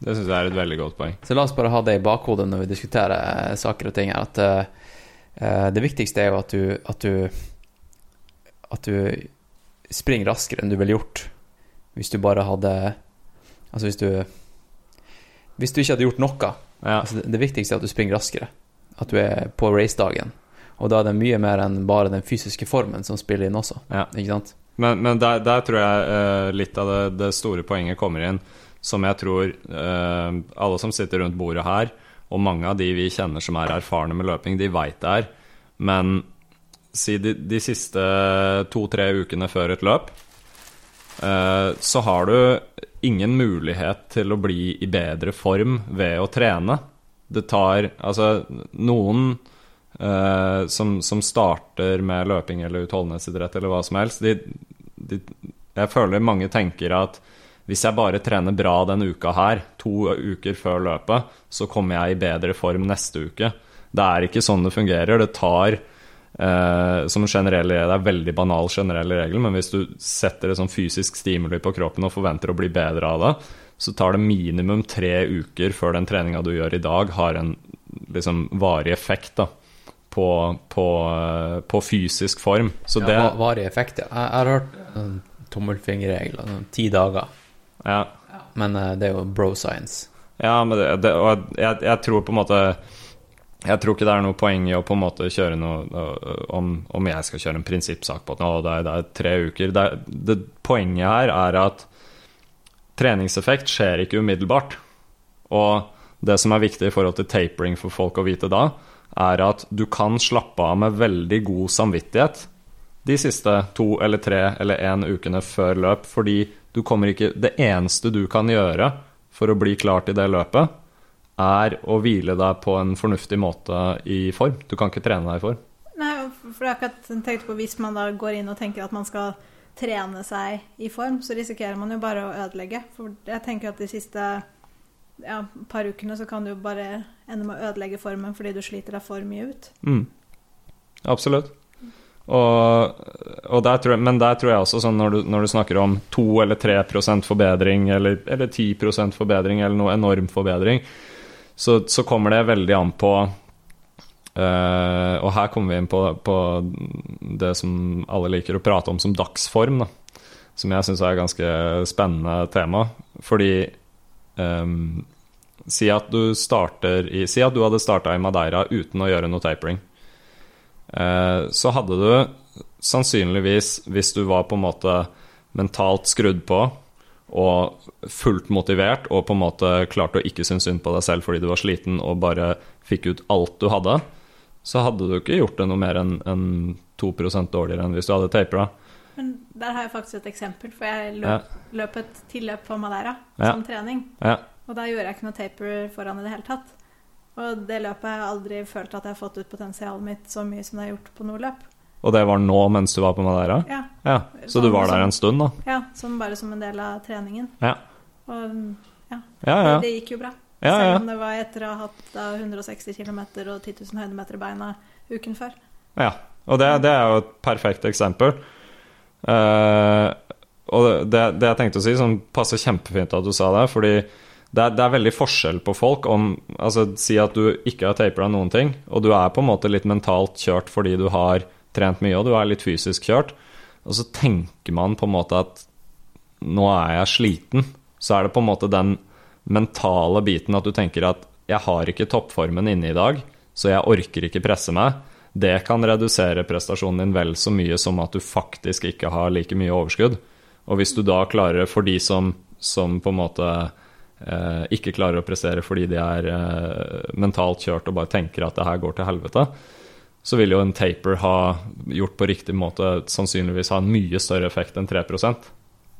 Det syns jeg er et veldig godt poeng. Så la oss bare ha det i bakhodet når vi diskuterer eh, saker og ting her, at eh, det viktigste er jo at du, at du at du springer raskere enn du ville gjort hvis du bare hadde Altså hvis du Hvis du ikke hadde gjort noe. Ja. Altså det, det viktigste er at du springer raskere. At du er på racedagen. Og da er det mye mer enn bare den fysiske formen som spiller inn også. Ja. Ikke sant? Men, men der, der tror jeg eh, litt av det, det store poenget kommer inn, som jeg tror eh, alle som sitter rundt bordet her, og mange av de vi kjenner som er erfarne med løping, de veit det er. Men si de, de siste to-tre ukene før et løp, eh, så har du ingen mulighet til å bli i bedre form ved å trene. Det tar Altså, noen eh, som, som starter med løping eller utholdenhetsidrett eller hva som helst, de, de, jeg føler mange tenker at hvis jeg bare trener bra denne uka her, to uker før løpet, så kommer jeg i bedre form neste uke. Det er ikke sånn det fungerer. Det tar eh, som generell, Det er veldig banal generell regel, men hvis du setter et sånn fysisk stimuli på kroppen og forventer å bli bedre av det, så tar det minimum tre uker før den treninga du gjør i dag, har en liksom varig effekt da, på, på, eh, på fysisk form. Så Ja, det varig effekt, ja. Jeg, har hørt en tommelfingerregel, altså ti dager. ja, Men eh, det er jo bro science. Ja, men det, det, og jeg, jeg tror på en måte Jeg tror ikke det er noe poeng i å på en måte kjøre noe øh, om, om jeg skal kjøre en prinsippsak på at det, det er tre uker. Det, er- det, poenget her er at treningseffekt skjer ikke umiddelbart. Og det som er viktig i forhold til tapering for folk å vite da, er at du kan slappe av med veldig god samvittighet de siste to eller tre eller én ukene før løp, fordi du kommer ikke Det eneste du kan gjøre for å bli klar til det løpet, er å hvile deg på en fornuftig måte i form. Du kan ikke trene deg i form. Nei, for det er akkurat tenkt på Hvis man da går inn og tenker at man skal trene seg i form, så risikerer man jo bare å ødelegge. For jeg tenker at de siste ja, par ukene så kan du jo bare ende med å ødelegge formen fordi du sliter deg for mye ut. Mm. Absolutt. Og, og der jeg, men der tror jeg også, sånn når, du, når du snakker om 2 eller 3% forbedring, eller, eller 10% forbedring, eller noe enorm forbedring, så, så kommer det veldig an på eh, Og her kommer vi inn på, på det som alle liker å prate om som dagsform, da. Som jeg syns er et ganske spennende tema. Fordi um, Si at du starter i Si at du hadde starta i Madeira uten å gjøre noe tapering. Uh, så hadde du sannsynligvis, hvis du var på en måte mentalt skrudd på og fullt motivert og på en måte klarte å ikke synes synd på deg selv fordi du var sliten og bare fikk ut alt du hadde, så hadde du ikke gjort det noe mer enn en 2 dårligere enn hvis du hadde tapera. Men der har jeg faktisk et eksempel, for jeg Ja. løp, løp et tilløp på Madeira Ja. som trening. Ja. Og da gjorde jeg ikke noe taper foran i det hele tatt. Og det løpet har jeg aldri følt at jeg har fått ut potensialet mitt så mye som det har gjort på noe løp. Og det var nå mens du var på Madeira? Ja, Ja, Så du var der en stund, da? ja som bare som en del av treningen. Ja. Og Ja, ja. det gikk jo bra. Ja, Selv om det var etter å ha hatt 160 km og 10 000 høydemeter i beina uken før. Ja, og det, det er jo et perfekt eksempel. Uh, og det, det jeg tenkte å si, som passer kjempefint at du sa det, fordi det er, det er veldig forskjell på folk om Altså, si at du ikke har tapera noen ting, og du er på en måte litt mentalt kjørt fordi du har trent mye, og du er litt fysisk kjørt, og så tenker man på en måte at nå er jeg sliten. Så er det på en måte den mentale biten at du tenker at jeg har ikke toppformen inne i dag, så jeg orker ikke presse meg. Det kan redusere prestasjonen din vel så mye som at du faktisk ikke har like mye overskudd. Og hvis du da klarer, for de som som på en måte eh, ikke klarer å prestere fordi de er eh, mentalt kjørt og bare tenker at det her går til helvete, så vil jo en taper ha gjort på riktig måte sannsynligvis ha en mye større effekt enn 3%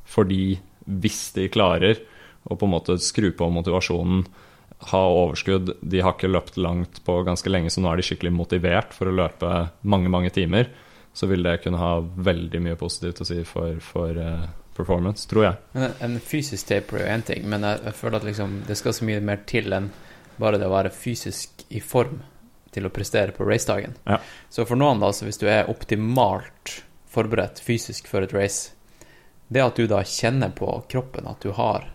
Fordi hvis de klarer å på en måte skru på motivasjonen, ha overskudd, de har ikke løpt langt på ganske lenge, så nå er de skikkelig motivert for å løpe mange, mange timer, så vil det kunne ha veldig mye positivt å si for, for uh, performance, tror jeg. En, en fysisk taper er jo én ting, men jeg, jeg, føler at liksom, det skal så mye mer til enn bare det å være fysisk i form til å prestere på racedagen. Ja. Så for noen, da, så hvis du er optimalt forberedt fysisk for et race, det at du da kjenner på kroppen at du har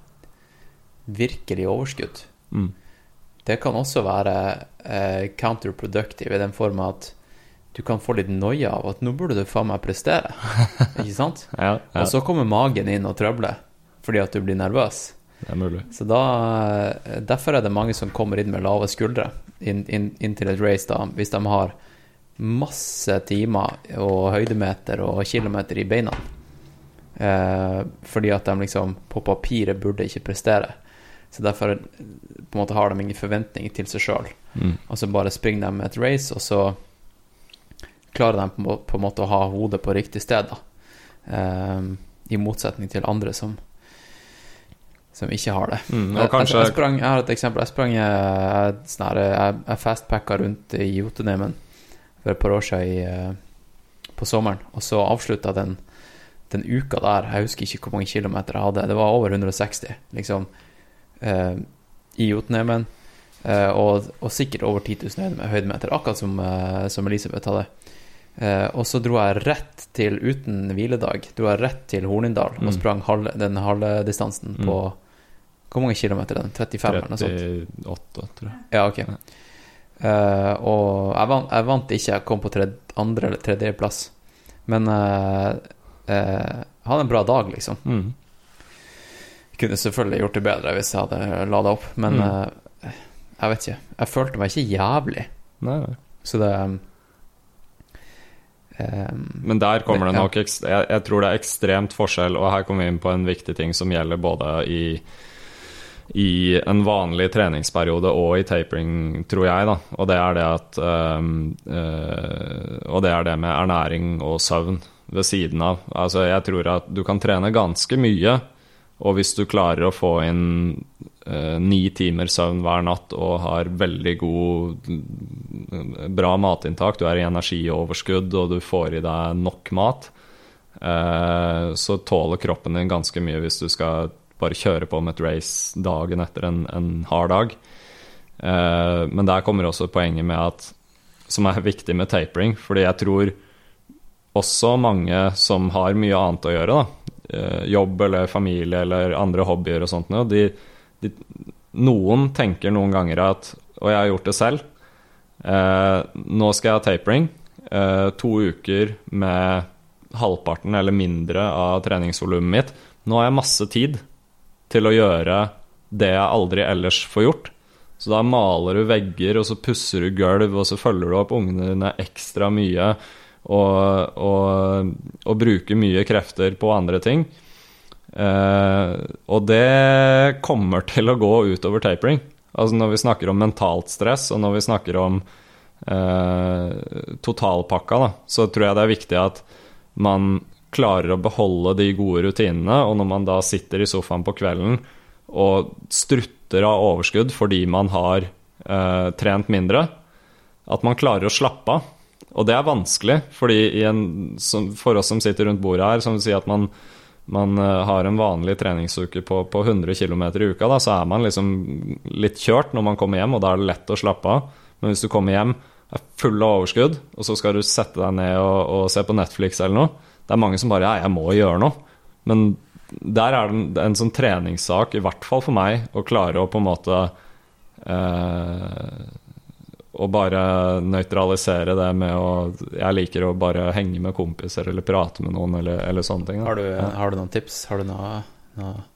virkelig overskudd, Mm. det kan også være eh, counterproductive i den form at du kan få litt noia av at nå burde du faen meg prestere, ikke sant? Ja, ja, Og så kommer magen inn og trøbler fordi at du blir nervøs. det er mulig. Så da, eh, Derfor er det mange som kommer inn med lave skuldre inn, inn, inn til et race, da, hvis de har masse timer og høydemeter og kilometer i beina. Eh, fordi at de liksom på papiret burde ikke prestere. Så derfor på en måte har de ingen forventning til seg sjøl. Mm. Og så bare springer de et race, og så klarer de på, på en måte å ha hodet på riktig sted, da. Um, I motsetning til andre som som ikke har det. Mm, kanskje jeg, jeg, sprang, jeg har et eksempel. Jeg sprang jeg, sånn jeg, jeg fastpacka rundt i Jotunheimen for et par år siden i, eh, på sommeren, og så avslutta den, den uka der Jeg husker ikke hvor mange kilometer jeg hadde. Det var over 160, liksom, eh, i Jotunheimen. Eh, og, og sikkert over 10 000 høyde- høydemeter, akkurat som, eh, som Elisabeth hadde. Eh, og så dro jeg rett til, uten hviledag, dro jeg rett til Hornindal Mm. og sprang halv, den halve distansen Mm. på Hvor mange kilometer er den? 35 eller noe sånt? 38, tror jeg. Ja, ok. Eh, og jeg vant, jeg vant ikke, jeg kom på tredje, andre eller tredjeplass. Men eh, eh, jeg hadde en bra dag, liksom. Mm. Kunne selvfølgelig gjort det bedre hvis jeg hadde lada opp, men Mm. uh, jeg vet ikke. Jeg følte meg ikke jævlig, Nei, nei. så det um, Men der kommer det det nok ekst- jeg, jeg tror det er ekstremt forskjell, og her kommer vi inn på en viktig ting som gjelder både i i en vanlig treningsperiode og i tapering, tror jeg, da. Og det er det at um, uh, Og det er det med ernæring og søvn ved siden av. Altså, jeg tror at du kan trene ganske mye, og hvis du klarer å få inn eh, ni timer søvn hver natt og har veldig god bra matinntak, du er i energioverskudd og du får i deg nok mat, eh, så tåler kroppen din ganske mye hvis du skal bare kjøre på med et race dagen etter en, en hard dag. Eh, men der kommer også poenget med at som er viktig med tapering, fordi jeg tror også mange som har mye annet å gjøre, da, jobb eller familie eller andre hobbyer og sånt, noe, de, de, noen tenker noen ganger at Og jeg har gjort det selv. Eh, nå skal jeg ha tapering. Eh, to uker med halvparten eller mindre av treningsvolumet mitt. Nå har jeg masse tid til å gjøre det jeg aldri ellers får gjort. Så da maler du vegger, og så pusser du gulv, og så følger du opp ungene dine ekstra mye. Og, og, og bruke mye krefter på andre ting. Eh, og det kommer til å gå utover tapering. Altså når vi snakker om mentalt stress, og når vi snakker om eh, totalpakka, da, så tror jeg det er viktig at man klarer å beholde de gode rutinene, og når man da sitter i sofaen på kvelden og strutter av overskudd fordi man har eh, trent mindre, at man klarer å slappe av. Og det er vanskelig, fordi en, som, for oss som sitter rundt bordet her, som vil si at man, man eh, har en vanlig treningsuke på, på 100 km i uka, da, så er man liksom litt kjørt når man kommer hjem, og da er det lett å slappe av. Men hvis du kommer hjem, er full av overskudd, og så skal du sette deg ned og, og se på Netflix eller noe Det er mange som bare Ja, jeg må gjøre noe. Men der er det en, en sånn treningssak, i hvert fall for meg, å klare å på en måte eh, Å bare nøytralisere det med å Jeg liker å bare henge med kompiser eller prate med noen eller, eller sånne ting. har, du, har du noen tips? Har du noe, noe,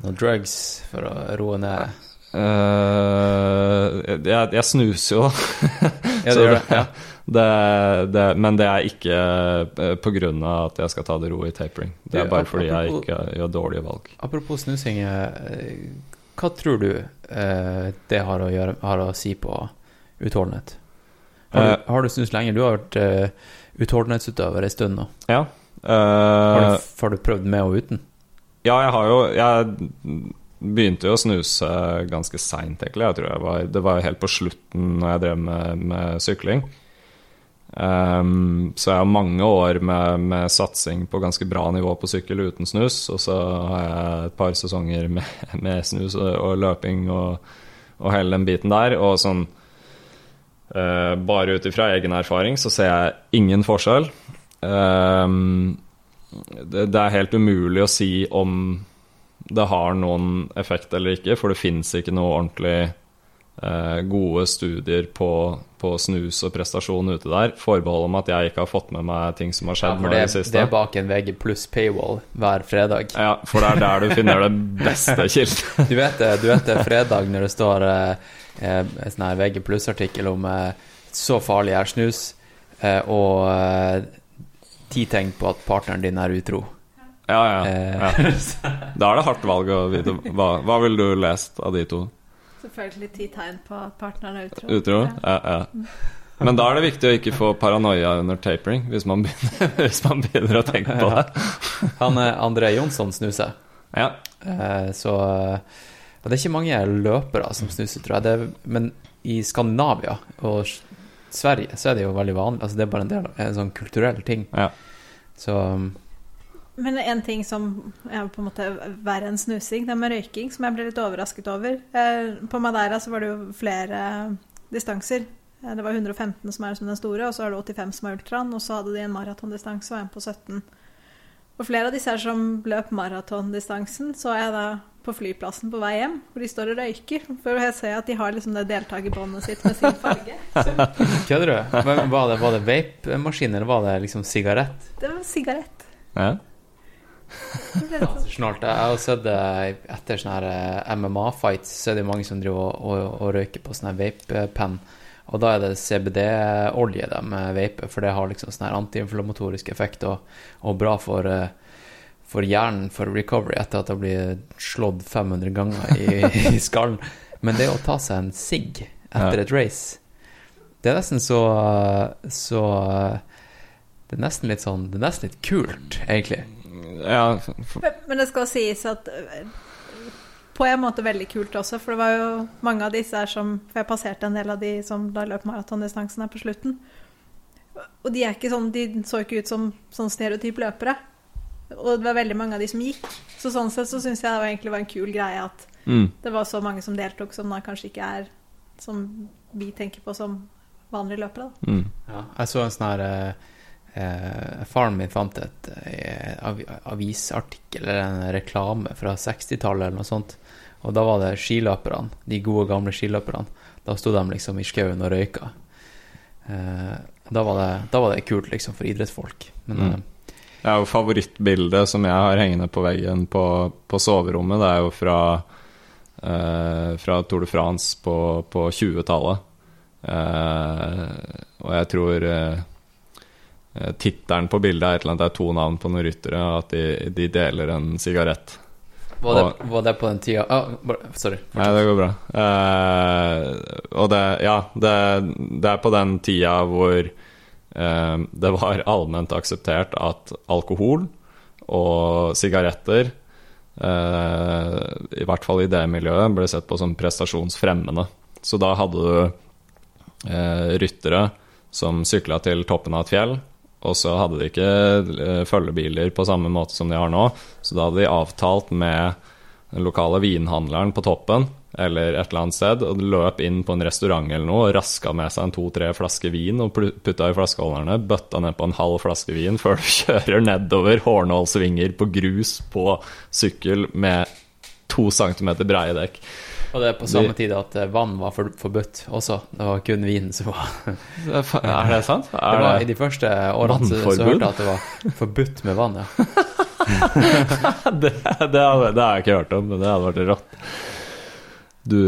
noe drugs for å roe ned Uh, jeg, jeg snuser jo, da. Ja, det gjør det? Ja. Det, det, men det er ikke pga. på grunn av at jeg skal ta det ro i tapering. Det er bare fordi jeg ikke gjør dårlige valg. Apropos snusing, eh, hva tror du eh, det har å, gjøre, har å si på utholdenhet? Har Eh. du, har du snust lenge? Du har vært uh, utholdenhetsutøver en stund nå. Ja. Har eh, du, har du prøvd med og uten? Ja, jeg har jo Jeg begynte jo å snuse ganske seint, egentlig. Jeg tror jeg var, det var helt på slutten når jeg drev med, med sykling. Um, så jeg har mange år med, med satsing på ganske bra nivå på sykkel uten snus. Og så har jeg et par sesonger med, med snus og, og løping og, og hele den biten der. Og sånn eh, Bare ut ifra egen erfaring så ser jeg ingen forskjell. Ehm, det, er helt umulig å si om det har noen effekt eller ikke, for det fins ikke noe ordentlig eh, gode studier på, på snus og prestasjon ute der. Forbehold om at jeg ikke har fått med meg ting som har skjedd ja, nå i det, siste. det er bak en VG pluss paywall hver fredag. Ja, for det er der du finner det beste kilden. Du vet det, du vet det fredag når det står eh, eh, en sånn VG pluss-artikkel om eh, så farlig er snus, eh, og eh, ti tegn på at partneren din er utro. Ja, ja, ja. Eh, Da er det hardt valg å vite hva, hva ville du lest av de to? Selvfølgelig ti tegn på at partneren er utro. Utro? Ja, ja. Men da er det viktig å ikke få paranoia under tapering, hvis man begynner, hvis man begynner å tenke på det. han eh, André Jonsson snuser. Ja. Eh, så eh, Og det er ikke mange løpere som snuser, tror jeg. Det er, men i Skandinavia og Sverige så er det jo veldig vanlig. Altså Det er bare en del av en sånn kulturell ting. Ja. Så um, Men en ting som er på en måte verre enn snusing, det er med røyking, som jeg ble litt overrasket over. Eh, På Madeira så var det jo flere distanser. Eh, Det var 115 som er som den store, og så er det 85 som er ultraen. Og så hadde de en maratondistanse og en på 17. Og flere av disse her som løp maratondistansen, så jeg da på flyplassen på vei hjem, hvor de står og røyker. For jeg ser at de har liksom det deltakerbåndet sitt med sin farge. Kødder du? Men Var det, var det vape-maskin, eller var det liksom sigarett? Det var sigarett. ja. Snart. Jeg har sett det etter sånne eh, MMA-fights, så er det mange som driver og, og, og røyker på sånne vape-penn. Og da er det CBD-olje de vaper, for det har liksom sånn antiinflamatorisk effekt og, og bra for, eh, for hjernen for recovery etter at det blir slått 500 ganger i, i skallen. Men det å ta seg en sigg etter Ja. et race, det er nesten så, så Det er nesten litt sånn Det er nesten litt kult, egentlig. ja Men- det skal sies at øh, på en måte veldig kult også, for det var jo mange av disse her som For jeg passerte en del av de som da løp maratondistansen her på slutten. Og de er ikke sånn De så ikke ut som sånn stereotyp løpere. Og det var veldig mange av de som gikk. Så sånn sett så syns jeg det var egentlig var en kul greie at mm. det var så mange som deltok, som da kanskje ikke er som vi tenker på som vanlige løpere. da. Mm. Ja, jeg så en sånn her eh, eh, Faren min fant et eh, avisartikkel eller en reklame fra 60-tallet eller noe sånt. Og da var det skiløperne, de gode, gamle skiløperne. Da sto de liksom i skauen og røyka. Eh, da, var det, da var det kult liksom for idrettsfolk. Men Mm. Det er jo favorittbildet som jeg har hengende på veggen på, på soverommet. Det er jo fra, eh, fra Tour de France på, på 20-tallet. Eh, og jeg tror eh, tittelen på bildet er et eller annet, det er to navn på noen ryttere, at de, de deler en sigarett. var, det, var det på den tida oh, Sorry. Sorry. Nei, det går bra. Eh, og det Ja, det, det er på den tida hvor det var allment akseptert at alkohol og sigaretter eh, I hvert fall i det miljøet ble sett på som prestasjonsfremmende. Så da hadde du eh, ryttere som sykla til toppen av et fjell. Og så hadde de ikke eh, følgebiler på samme måte som de har nå. Så da hadde de avtalt med den lokale vinhandleren på toppen eller et eller annet sted, og løp inn på en restaurant eller noe og raska med seg en to-tre flasker vin og putta i flaskeholderne, bøtta ned på en halv flaske vin før du kjører nedover hårnålsvinger på grus på sykkel med to centimeter breie dekk. Og det er på samme tid at eh, vann var forbudt også. Det var kun vin som var er Er det sant? Det var, Er I de første årene så, så hørte jeg at det var forbudt med vann, ja. det, det, det har jeg ikke hørt om, men det hadde vært rått. Du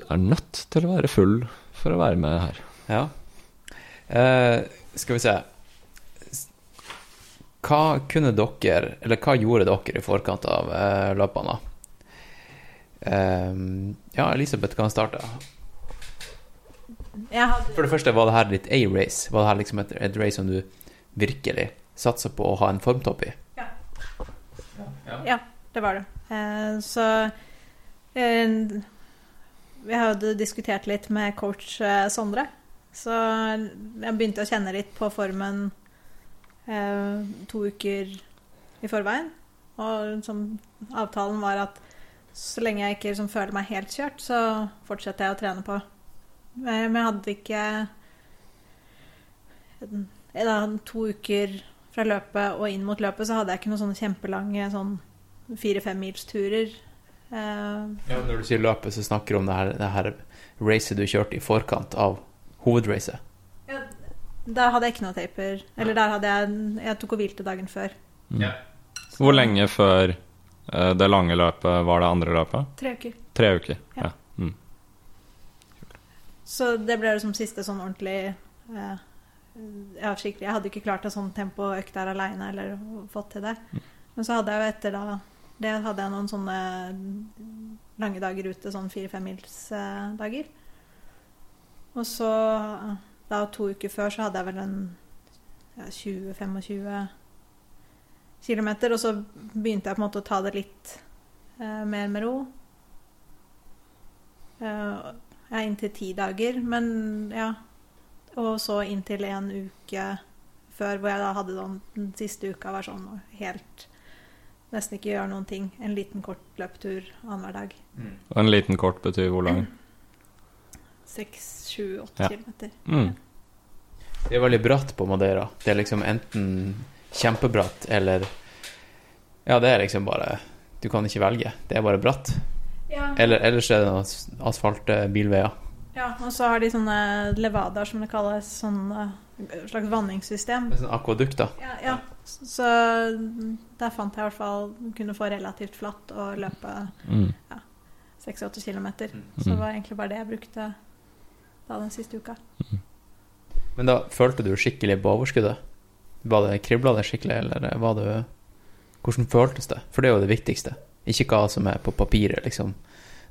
er nødt til å være full for å være med her. Ja. Eh, skal vi se Hva kunne dere Eller hva gjorde dere i forkant av eh, løpene? Eh, ja, Elisabeth kan starte. Jeg hadde, For det første, var det her ditt A-race? Var det her liksom et, et race som du virkelig satsa på å ha en formtopp i? ja, det var det. Eh, så eh, Vi hadde diskutert litt med coach eh, Sondre. Så jeg begynte å kjenne litt på formen eh, to uker i forveien. Og liksom, avtalen var at så lenge jeg ikke liksom, føler meg helt kjørt, så fortsetter jeg å trene på. Eh, Men jeg hadde ikke da, To uker fra løpet og inn mot løpet så hadde jeg ikke noen sånne kjempelange sånn fire-fem-milsturer. Eh, Ja, når du sier løpet, så snakker du om det her, det her racet du kjørte i forkant av hovedracet. der hadde jeg ikke noe taper. Eller der hadde jeg Jeg tok og hvilte dagen før. Hvor lenge før eh, det lange løpet var det andre løpet? Tre uker. Tre uker. Ja. Ja. Mm. Så det ble liksom siste sånn ordentlig eh, Ja, skikkelig. Jeg hadde ikke klart en sånn tempoøkt der aleine eller fått til det. Men så hadde jeg jo etter da Det hadde jeg noen sånne lange dager ute, sånn fire-fem-mils-dager. Og så, da to uker før, så hadde jeg vel en ja, 20-25 km. Og så begynte jeg på en måte å ta det litt eh, mer med ro. Eh, ja, inntil ti dager, men ja. Og så inntil en uke før, hvor jeg da hadde sånn Den siste uka var sånn helt Nesten ikke gjøre noen ting. En liten kort løpetur annenhver dag. Og en liten kort betyr hvor lang? Seks, sju, åtte kilometer. Mm. Det er veldig bratt på Madeira. Det er liksom enten kjempebratt eller Ja, det er liksom bare Du kan ikke velge. Det er bare bratt. Ja. Eller ellers er det noen bilveier. Ja, og så har de sånne levadaer, som det kalles. Sånn eh, slags vanningssystem. Sånn akvadukt, da. Ja, ja. Så der fant jeg i hvert fall kunne få relativt flatt og løpe Mm. 6-8 km. Så det var egentlig bare det jeg brukte da den siste uka. Men da følte du skikkelig på overskuddet? Var det Kribla det skikkelig, eller var det Hvordan føltes det? For det er jo det viktigste. Ikke hva som er på papiret, liksom.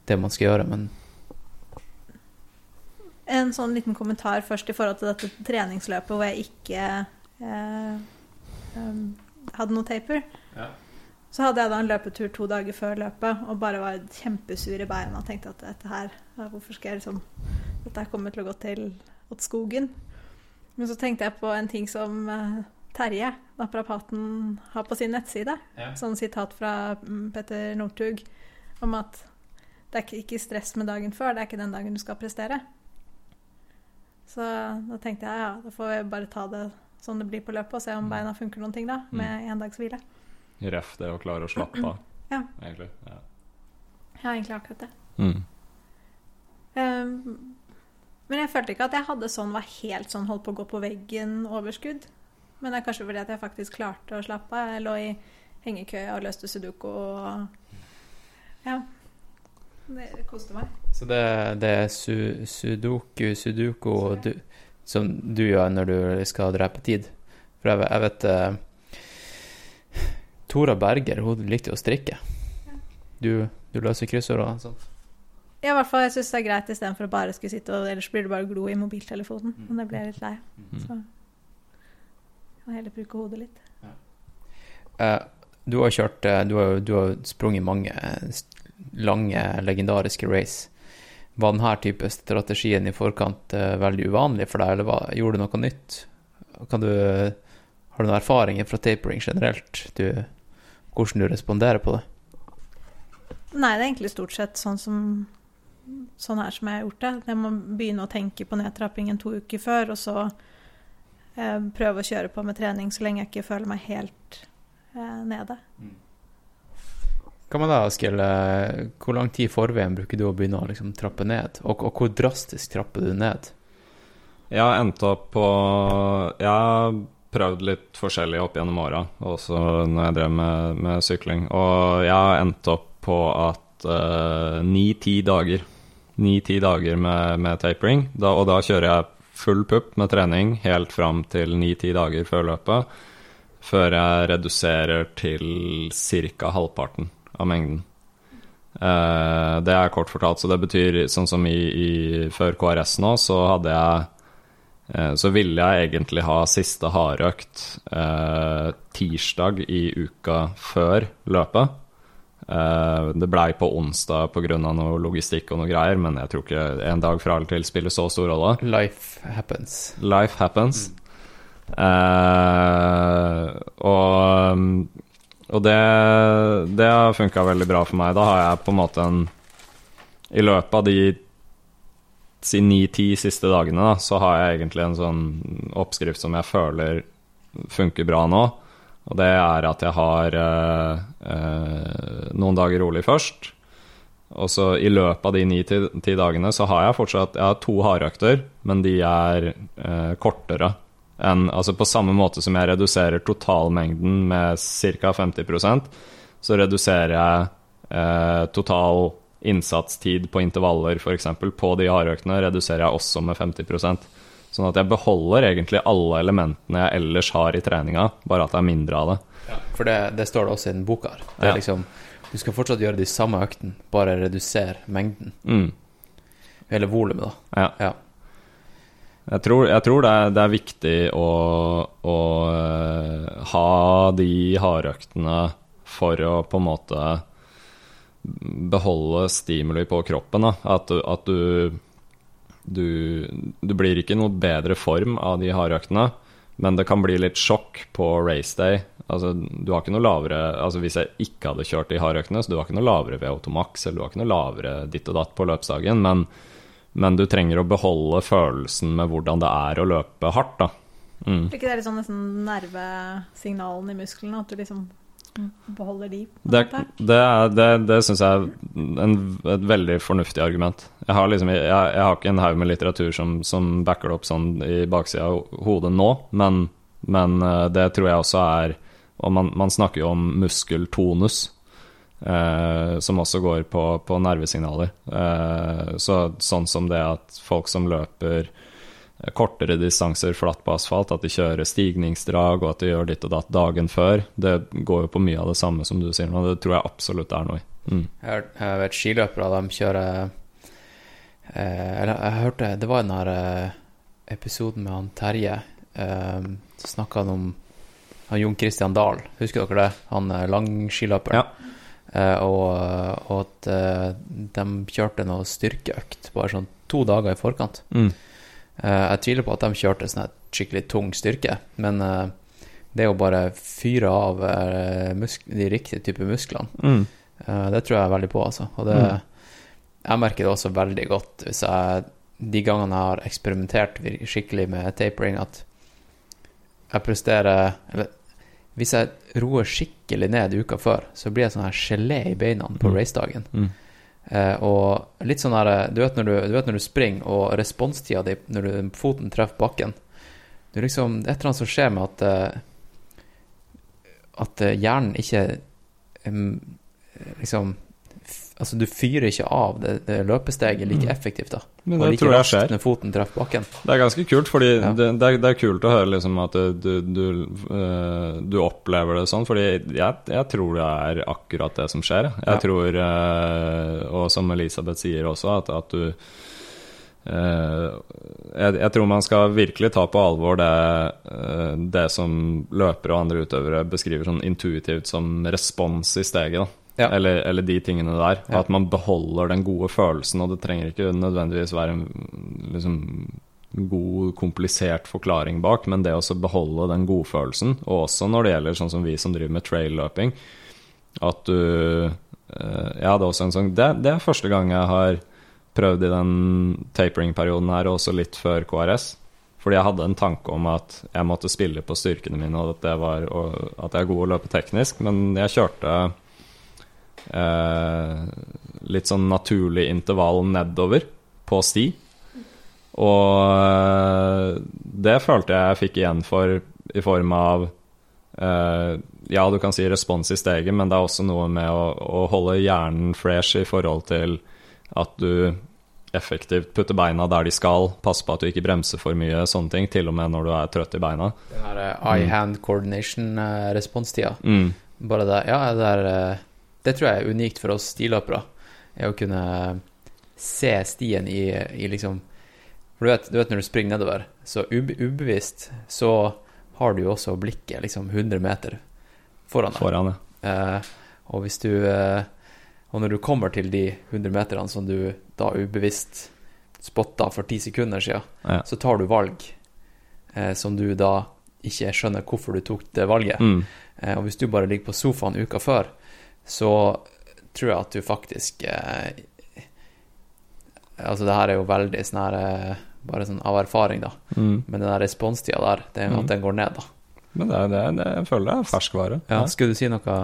Det man skal gjøre, men En sånn liten kommentar først i forhold til dette treningsløpet hvor jeg ikke eh, um, hadde noe taper. Ja. Så hadde jeg da en løpetur to dager før løpet og bare var kjempesur i beina og tenkte at dette her Hvorfor skal jeg liksom Dette her kommer til å gå til åt skogen. Men så tenkte jeg på en ting som eh, Terje, naprapaten, har på sin nettside. Ja. Sånn sitat fra mm, Petter Northug om at det er ikke- ikke stress med dagen før, det er ikke den dagen du skal prestere. Så da tenkte jeg ja, da får vi bare ta det sånn det blir på løpet, og se om beina funker noen ting da, med en dags hvile. Ref det å klare å slappe av, Ja. egentlig. Ja. Ja, egentlig akkurat det. Mm. Um, men jeg følte ikke at jeg hadde sånn var helt sånn holdt på å gå på veggen-overskudd. Men det er kanskje fordi at jeg faktisk klarte å slappe av. Jeg lå i hengekøye og løste sudoku og Ja. Det koste meg. Så det, det er su, sudoku, sudoku du, som du gjør når du skal drepe tid. For jeg, vet- jeg vet uh, Tora Berger hun likte jo å strikke. Du, du løser kryssord og sånt. Ja, i hvert fall. Jeg syns det er greit istedenfor å bare skulle sitte og Ellers blir det bare å glo i mobiltelefonen. Men det blir jeg litt lei av. Så jeg kan heller bruke hodet litt. Eh, du har kjørt eh, Du har, du har sprunget mange lange, legendariske race. Var denne type strategien i forkant eh, veldig uvanlig for deg, eller hva, gjorde du noe nytt? Kan du, har du noen erfaringer fra tapering generelt? Du, hvordan du responderer på det? Nei, det er egentlig stort sett sånn som Sånn her som jeg har gjort det. Jeg må begynne å tenke på nedtrappingen to uker før, og så eh, prøve å kjøre på med trening så lenge jeg ikke føler meg helt eh, nede. Hva med deg, Askild? Eh, Hvor lang tid i forveien bruker du å begynne å liksom, trappe ned? Og, og hvor drastisk trapper du ned? Jeg har endt opp på Jeg har prøvd litt forskjellig opp gjennom åra, også når jeg drev med, med sykling. Og jeg har endt opp på at ni-ti dager Ni-ti dager med, med tapering, da, og da kjører jeg full pupp med trening helt fram til ni-ti dager før løpet, før jeg reduserer til ca. halvparten av mengden. Uh, det er kort fortalt, så det betyr sånn som i, i før KRS nå, så hadde jeg uh, så ville jeg egentlig ha siste hardøkt uh, tirsdag i uka før løpet. Det blei på onsdag pga. noe logistikk og noe greier, men jeg tror ikke en dag fra eller til spiller så stor rolle. Life happens. Life happens. Eh, og og det, det har funka veldig bra for meg. Da har jeg på en måte en I løpet av de ni-ti siste dagene, da, så har jeg egentlig en sånn oppskrift som jeg føler funker bra nå. Og det er at jeg har eh, eh, noen dager rolig først. Og så i løpet av de ni-ti dagene så har jeg fortsatt Jeg har to hardøkter, men de er eh, kortere enn Altså på samme måte som jeg reduserer totalmengden med ca. 50% så reduserer jeg eh, total innsatstid på intervaller, f.eks. På de hardøktene reduserer jeg også med 50 Sånn at jeg beholder egentlig alle elementene jeg ellers har i treninga, bare at det er mindre av det. Ja, for det, det står det også i den boka her. Det er Ja. liksom Du skal fortsatt gjøre de samme øktene, bare redusere mengden. Mm. Eller volumet, da. Ja. Ja. Jeg tror, jeg tror det, er, det er viktig å, å eh, ha de hardøktene for å på en måte beholde stimuli på kroppen. Da. At, du, at du, du Du blir ikke noe bedre form av de hardøktene, men det kan bli litt sjokk på raceday. Altså, du har ikke noe lavere Altså Hvis jeg ikke hadde kjørt de hardøktene, så du har ikke noe lavere VO2 max, eller du har ikke noe lavere ditt og datt på løpsdagen, men, men du trenger å beholde følelsen med hvordan det er å løpe hardt, da. Mm. Er ikke det litt sånn nesten nervesignalen i musklene? At du liksom beholder de? Det, det, det, det syns jeg er en, et veldig fornuftig argument. Jeg har, liksom, jeg, jeg har ikke en haug med litteratur som, som backer det opp sånn i baksida av hodet nå, men, men eh, det tror jeg også er Og man, man snakker jo om muskeltonus, eh, som også går på, på nervesignaler. Eh, så, sånn som det at folk som løper kortere distanser flatt på asfalt, at de kjører stigningsdrag og at de gjør ditt og datt dagen før. Det går jo på mye av det samme som du sier nå, det tror jeg absolutt er noe i. Mm. Jeg, har- vet skiløpere, de kjører eh, Eller jeg hørte Det var den her eh, episoden med han Terje. Eh, så snakka han om han Jon Christian Dahl. Husker dere det? Han eh, langskiløperen. Ja. Eh, og, og at eh, de kjørte noe styrkeøkt bare sånn to dager i forkant. Mm. Eh, jeg tviler på at de kjørte sånn skikkelig tung styrke, men det er jo bare fyre av de riktige typer musklene. Mm. Det tror jeg veldig på, altså. Og det, Mm. jeg merker det også veldig godt hvis jeg de gangene jeg har eksperimentert skikkelig med tapering, at jeg presterer Eller hvis jeg roer skikkelig ned uka før, så blir jeg sånn her gelé i beina på Mm. racedagen. Mm. Eh, og litt sånn her du vet, når du, du vet når du springer, og responstida di når du, foten treffer bakken Det er liksom et eller annet som skjer med at uh, At eh, hjernen ikke um, liksom Altså, du fyrer ikke av det, det løpesteget like Mm. effektivt, da. Men Og det like tror jeg skjer. Når foten treffer bakken. Det er ganske kult, fordi Ja. det, det, er, det er kult å høre liksom at du, du, eh, du opplever det sånn, fordi jeg, jeg tror det er akkurat det som skjer. Jeg Ja. tror, uh, og som Elisabeth sier også, at, at du Uh, jeg, jeg tror man skal virkelig ta på alvor det, uh, det som løpere og andre utøvere beskriver sånn intuitivt som respons i steget. da Ja. eller, eller de tingene der. Ja. At man beholder den gode følelsen, og det trenger ikke nødvendigvis være en liksom, god, komplisert forklaring bak, men det å beholde den godfølelsen, og også når det gjelder sånn som vi som driver med trail-løping, at du eh, Jeg hadde også en sånn det, det er første gang jeg har prøvd i den tapering-perioden her, og også litt før KRS. Fordi jeg hadde en tanke om at jeg måtte spille på styrkene mine, og at, det var, og at jeg er god å løpe teknisk, men jeg kjørte litt sånn naturlig intervall nedover på sti. Og eh, det følte jeg jeg fikk igjen for i form av eh, Ja, du kan si respons i steget, men det er også noe med å, å holde hjernen fresh i forhold til at du effektivt. Putte beina der de skal, passe på at du ikke bremser for mye, sånne ting. Til og med når du er trøtt i beina. Den her eh, eye-hand coordination-responstida. Mm. Bare det Ja, det er eh, Det tror jeg er unikt for oss stiløpere. Er å kunne se stien i, i liksom For du vet, du vet når du springer nedover, så ubevisst så har du jo også blikket liksom 100 meter foran deg. Foran, ja. Eh, og hvis du eh, Og når du kommer til de 100 meterne som du da ubevisst spotta for ti sekunder siden, Ja. så tar du valg eh, som du da ikke skjønner hvorfor du tok det valget. Mm. Eh, og hvis du bare ligger på sofaen uka før, så tror jeg at du faktisk eh, Altså, det her er jo veldig sånn her eh, Bare sånn av erfaring, da. Mm. Men den der responstida der, det, Mm. at den går ned, da. Men det, det, det, jeg føler det er ferskvare. Ja, skulle du si noe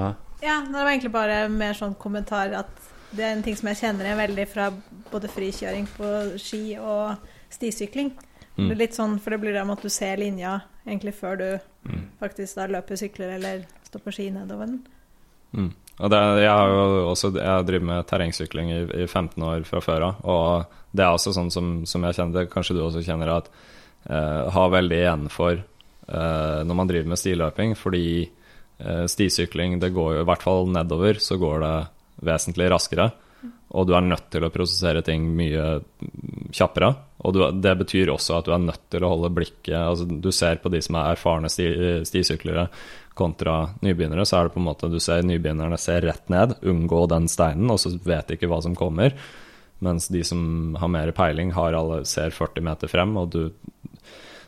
Ja, det var egentlig bare mer sånn kommentar at det er en ting som jeg kjenner igjen veldig fra både frikjøring på ski og stisykling. Mm. Det er litt sånn, for det blir det med at du ser linja egentlig før du Mm. faktisk da løper, sykler eller står på ski nedover den. Mm. Og det, jeg har jo også Jeg drevet med terrengsykling i, i 15 år fra før av, og det er også sånn som, som jeg kjenner det, kanskje du også kjenner at eh, har veldig igjen for eh, når man driver med stiløping, fordi eh, stisykling, det går jo i hvert fall nedover, så går det vesentlig raskere, og du er nødt til å prosessere ting mye kjappere. Og du, det betyr også at du er nødt til å holde blikket altså Du ser på de som er erfarne sti, stisyklere kontra nybegynnere, så er det på en måte du ser nybegynnerne ser rett ned, unngå den steinen, og så vet de ikke hva som kommer. Mens de som har mer peiling, har alle, ser 40 meter frem, og du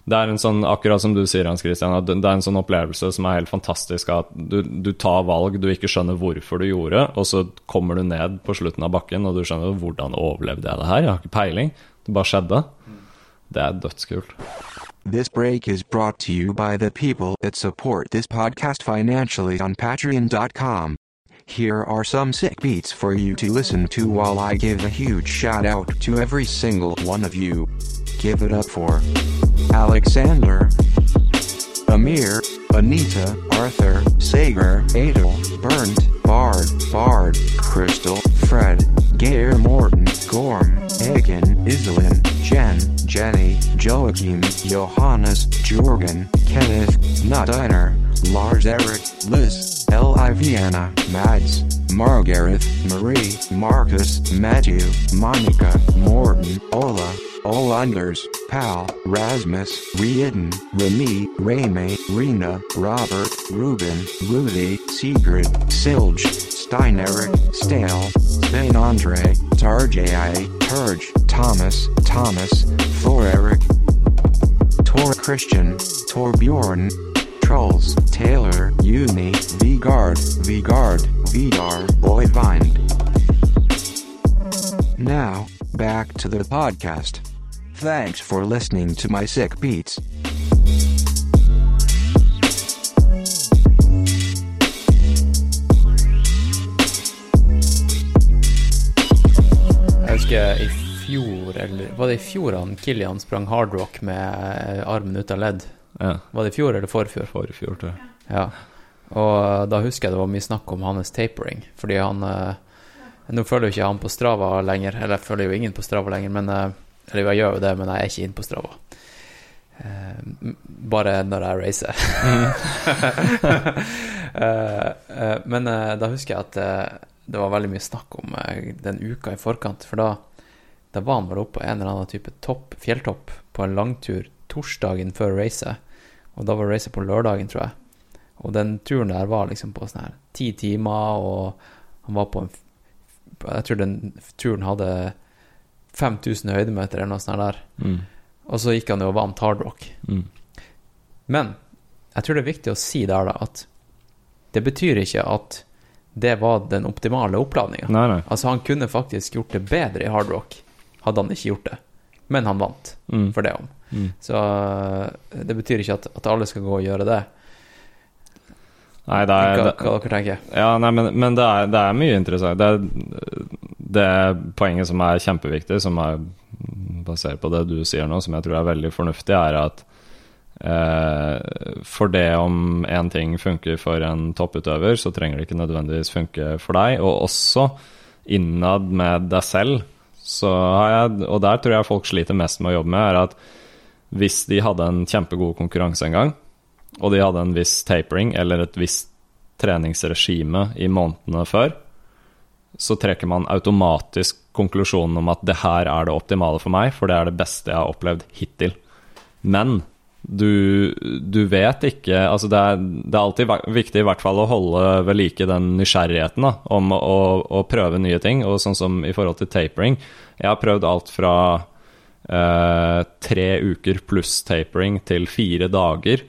det er en sånn, akkurat som du sier, Hans Christian, at det er en sånn opplevelse som er helt fantastisk. At du, du tar valg du ikke skjønner hvorfor du gjorde, og så kommer du ned på slutten av bakken, og du skjønner hvordan overlevde jeg det her? Jeg har ikke peiling. Det bare skjedde. Det er dødskult. This break is brought to you by the people that support this podcast financially on patreon.com. Here are some sick beats for you to listen to while I give a huge shout out to every single one of you. Give it up for Alexander, Amir, Anita, Arthur, Sager, Adel, Burnt, Bard, Bard, Crystal, Fred, Gair Morton, Gorm, Egan, Iselin, Jen, Jenny, Joachim, Johannes, Jorgen, Kenneth, Nutdiner, Lars Eric, Liz, L.I. Vienna, Mads, Margareth, Marie, Marcus, Matthew, Monica, Morton, Ola, Olanders, Pal, Rasmus, Rieden, Remy, Rame, Rena, Robert, Ruben, Rudy, Sigrid, Silge, Steineric, Stale, Spain Andre, Tarjai, Turge, Thomas, Thomas, Thor Eric, Tor Christian, Torbjorn, Trolls, Taylor, Uni, Vigard, Vigard, Vidar, Boyvind. Now, back to the podcast. Thanks for listening to my sick beats. Jeg husker i fjor, eller var det i fjor han Kilian sprang hardrock med eh, armen ut av ledd? Ja, Var det i fjor eller forfjor? forfjor, tror jeg. Ja. Og da husker jeg det var mye snakk om hans tapering, fordi han eh, Nå følger jo ikke han på Strava lenger, eller jeg følger jo ingen på Strava lenger, men eh, Eller jeg gjør jo det, men jeg er ikke inne på Strava. Uh, bare når jeg racer. uh, men da husker jeg at det var veldig mye snakk om den uka i forkant, for da, da var han vel oppe på en eller annen type topp, fjelltopp på en langtur torsdagen før racet, og da var racet på lørdagen, tror jeg. Og den turen der var liksom på sånn her ti timer, og han var på en Jeg tror den turen hadde 5000 høydemeter eller noe sånt der. Mm. Og så gikk han jo og vant hardrock. Mm. Men jeg tror det er viktig å si der da at det betyr ikke at det var den optimale oppladninga. Altså, han kunne faktisk gjort det bedre i hardrock, hadde han ikke gjort det. Men han vant, Mm. for det om. Mm. Så øh, det betyr ikke at, at alle skal gå og gjøre det. Nei, det er, det, Ja, nei, men, men det, er, det er mye interessant. Det er det poenget som er kjempeviktig, som er basert på det du sier nå, som jeg tror er veldig fornuftig, er at eh, for det om en ting funker for en topputøver, så trenger det ikke nødvendigvis funke for deg. Og også innad med deg selv, så har jeg Og der tror jeg folk sliter mest med å jobbe med, er at hvis de hadde en kjempegod konkurranse en gang, og de hadde en viss tapering eller et visst treningsregime i månedene før, så trekker man automatisk konklusjonen om at det her er det optimale for meg, for det er det beste jeg har opplevd hittil. Men du, du vet ikke Altså, det er, det er alltid viktig i hvert fall å holde ved like den nysgjerrigheten da, om å, å prøve nye ting. Og sånn som i forhold til tapering Jeg har prøvd alt fra eh, tre uker pluss tapering til fire dager.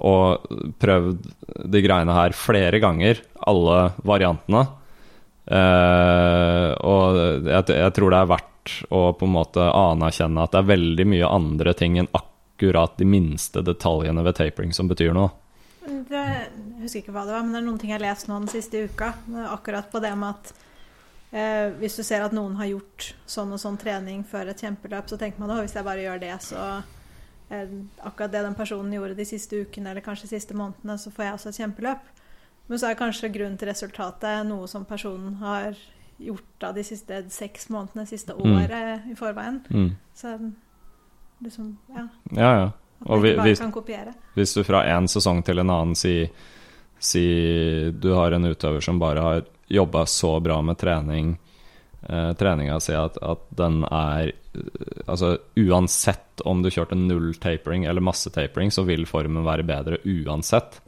Og prøvd de greiene her flere ganger, alle variantene. Uh, og jeg, jeg tror det er verdt å på en måte anerkjenne at det er veldig mye andre ting enn akkurat de minste detaljene ved tapering som betyr noe. Det, jeg husker ikke hva det var, men det er noen ting jeg har lest nå den siste uka. Akkurat på det med at eh, hvis du ser at noen har gjort sånn og sånn trening før et kjempeløp, så tenker man at hvis jeg bare gjør det, så akkurat det den personen gjorde de siste ukene eller kanskje de siste månedene, så får jeg også et kjempeløp. Men så er kanskje grunnen til resultatet noe som personen har gjort av de siste seks månedene, siste Mm. i forveien. Mm. Så liksom, ja. Ja, ja. Og vi- hvis-. Hvis du fra en sesong til en annen si, si du har en utøver som bare har jobba så bra med trening, eh, treninga si at, at den er eh, Altså uansett om du kjørte null tapering eller masse tapering, så vil formen være bedre uansett.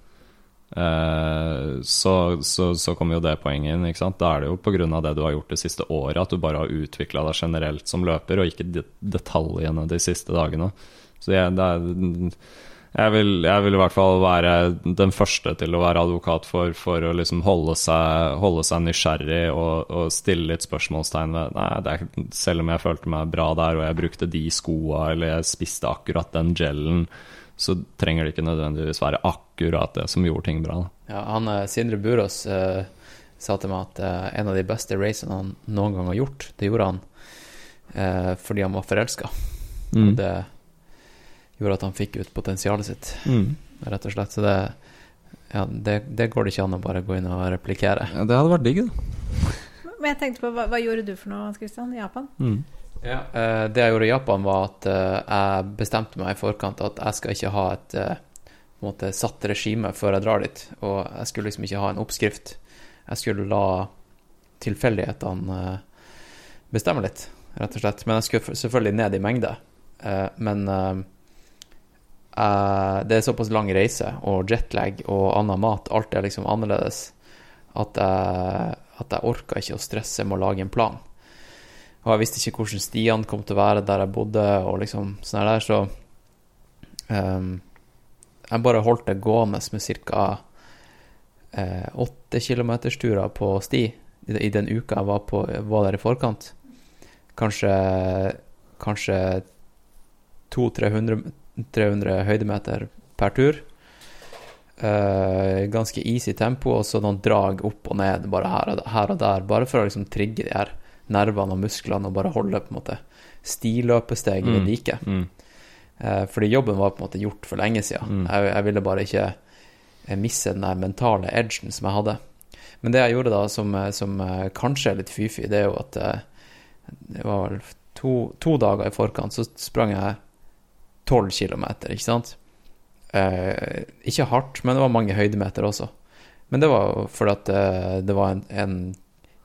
Eh, så, så, så kommer jo det poenget inn. Ikke sant? Da er det jo pga. det du har gjort det siste året, at du bare har utvikla deg generelt som løper, og ikke detaljene de siste dagene. Så jeg, det er, jeg, vil, jeg vil i hvert fall være den første til å være advokat for, for å liksom holde, seg, holde seg nysgjerrig og, og stille litt spørsmålstegn ved Nei, er, selv om jeg følte meg bra der, og jeg brukte de skoa, eller jeg spiste akkurat den gelen, så trenger det ikke nødvendigvis være akkurat det som gjorde ting bra. Da. Ja, han eh, Sindre Burås uh, sa til meg at uh, en av de beste racene han noen gang har gjort, det gjorde han uh, fordi han var forelska. Mm. Og det gjorde at han fikk ut potensialet sitt, Mm. rett og slett. Så det, ja, det, det går det ikke an å bare gå inn og replikere. Ja, det hadde vært digg, da. Men jeg tenkte på, hva, hva gjorde du for noe, Hans Christian, i Japan? Mm. Ja, eh, det jeg gjorde i Japan, var at eh, jeg bestemte meg i forkant at jeg skal ikke ha et eh, på måte satt regime før jeg drar dit. Og jeg skulle liksom ikke ha en oppskrift. Jeg skulle la tilfeldighetene eh, bestemme litt, rett og slett. Men jeg skulle selvfølgelig ned i mengde. Eh, men eh, jeg- det er såpass lang reise, og jetlag og annen mat, alt er liksom annerledes, at jeg, at jeg orka ikke å stresse med å lage en plan. Og jeg visste ikke hvordan stiene kom til å være der jeg bodde, og liksom sånn her der, så um, Jeg bare holdt det gående med ca. åtte kilometersturer på sti i den uka jeg var, på, var der i forkant. Kanskje kanskje 200-300 300 høydemeter per tur. Uh, ganske easy tempo, og så noen drag opp og ned bare her og, her og der, bare for å liksom trigge de her nervene og musklene og bare holde på en måte stiløpesteg ved Mm. like. Mm. Eh, fordi jobben var på en måte gjort for lenge siden. Mm. Jeg, jeg ville bare ikke eh, misse den der mentale edgen som jeg hadde. Men det jeg gjorde da, som, som kanskje er litt fy-fy, det er jo at uh, det var vel to, to dager i forkant, så sprang jeg 12 kilometer, ikke sant? Eh, ikke hardt, men det var mange høydemeter også. Men det var fordi at eh, det var en, en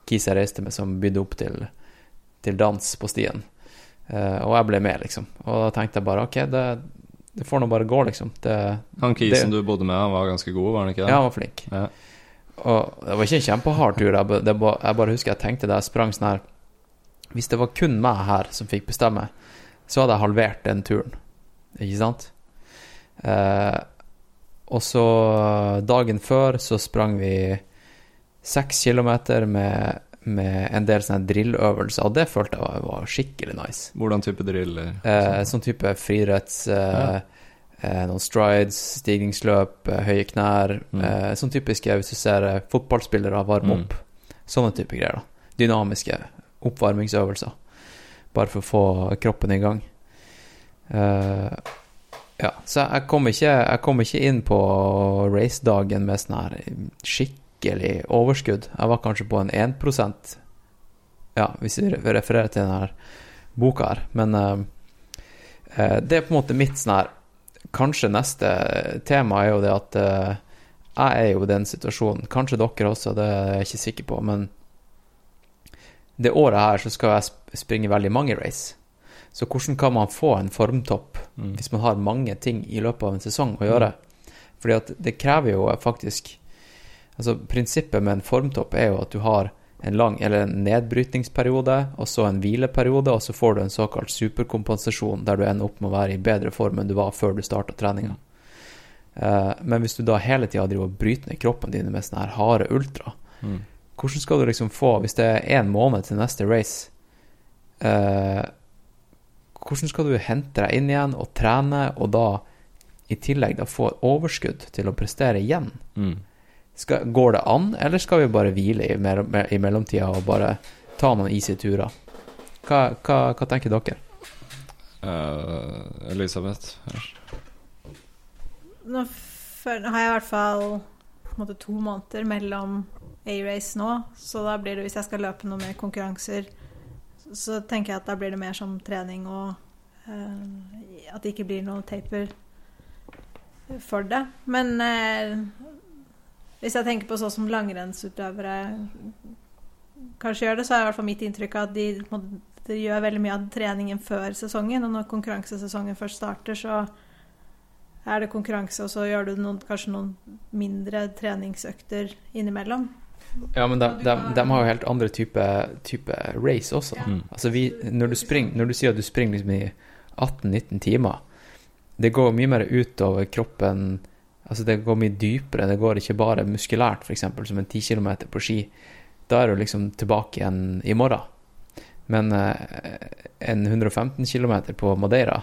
kis jeg reiste med som bydde opp til, til dans på stien. Eh, og jeg ble med, liksom. Og da tenkte jeg bare OK, det, det får nå bare gå, liksom. Det, Han kisen Det- du bodde med, han var ganske god, var han ikke det? ja, han var flink. Ja. Og det var ikke en kjempehard tur. Jeg, det jeg bare husker jeg tenkte da jeg sprang sånn her Hvis det var kun meg her som fikk bestemme, så hadde jeg halvert den turen. Ikke sant? Eh, og så dagen før så sprang vi seks kilometer med, med en del sånne drilløvelser, og det følte jeg var, var skikkelig nice. Hvordan type drill? Eh, sånn type friretts, eh, eh, noen strides, stigningsløp, eh, høye knær. Mm. Eh, sånn typiske hvis du ser eh, fotballspillere varme Mm. opp. Sånne type greier. da. Dynamiske oppvarmingsøvelser. Bare for å få kroppen i gang. Eh, ja, så jeg kom ikke, jeg kom ikke inn på racedagen med sånn her skikkelig overskudd. Jeg var kanskje på en 1% Ja, hvis vi refererer til denne boka her. Men eh, det er på en måte mitt sånn her Kanskje neste tema er jo det at uh, jeg er jo i den situasjonen. Kanskje dere også, det er jeg ikke sikker på. Men det året her så skal jeg springe veldig mange race. Så hvordan kan man få en formtopp Mm. hvis man har mange ting i løpet av en sesong å gjøre? Fordi at det krever jo faktisk Altså prinsippet med en formtopp er jo at du har en lang eller en nedbrytningsperiode, og så en hvileperiode, og så får du en såkalt superkompensasjon der du ender opp med å være i bedre form enn du var før du starta treninga. Uh, men hvis du da hele tida driver og bryter ned kroppen din med sånne her harde ultra, Mm. hvordan skal du liksom få, hvis det er én måned til neste race eh, Hvordan skal du hente deg inn igjen og trene, og da i tillegg da få overskudd til å prestere igjen? Mm. Skal, går det an, eller skal vi bare hvile i, mer, i mellomtida og bare ta noen easy turer? Hva, hva, hva tenker dere? Uh, Elisabeth? Nå før, har jeg i hvert fall på en måte, to måneder mellom A-race nå, så da blir det, hvis jeg skal løpe noe mer konkurranser, så, tenker jeg at da blir det mer som trening og eh, at det ikke blir noe taper for det. Men eh, hvis jeg tenker på sånn som langrennsutøvere kanskje gjør det, så er i hvert fall mitt inntrykk at de, de gjør veldig mye av treningen før sesongen, og når konkurransesesongen først starter, så er det konkurranse, og så gjør du noen, kanskje noen mindre treningsøkter innimellom. Ja, men de, de, de har jo helt andre type, type race også. Mm. Altså vi, når, du springer, når du sier at du springer liksom i 18-19 timer, det går mye mer utover kroppen Altså det går mye dypere. Det går ikke bare muskulært, f.eks., som en 10 km på ski. Da er du liksom tilbake igjen i morgen. Men eh, en 115 km på Madeira,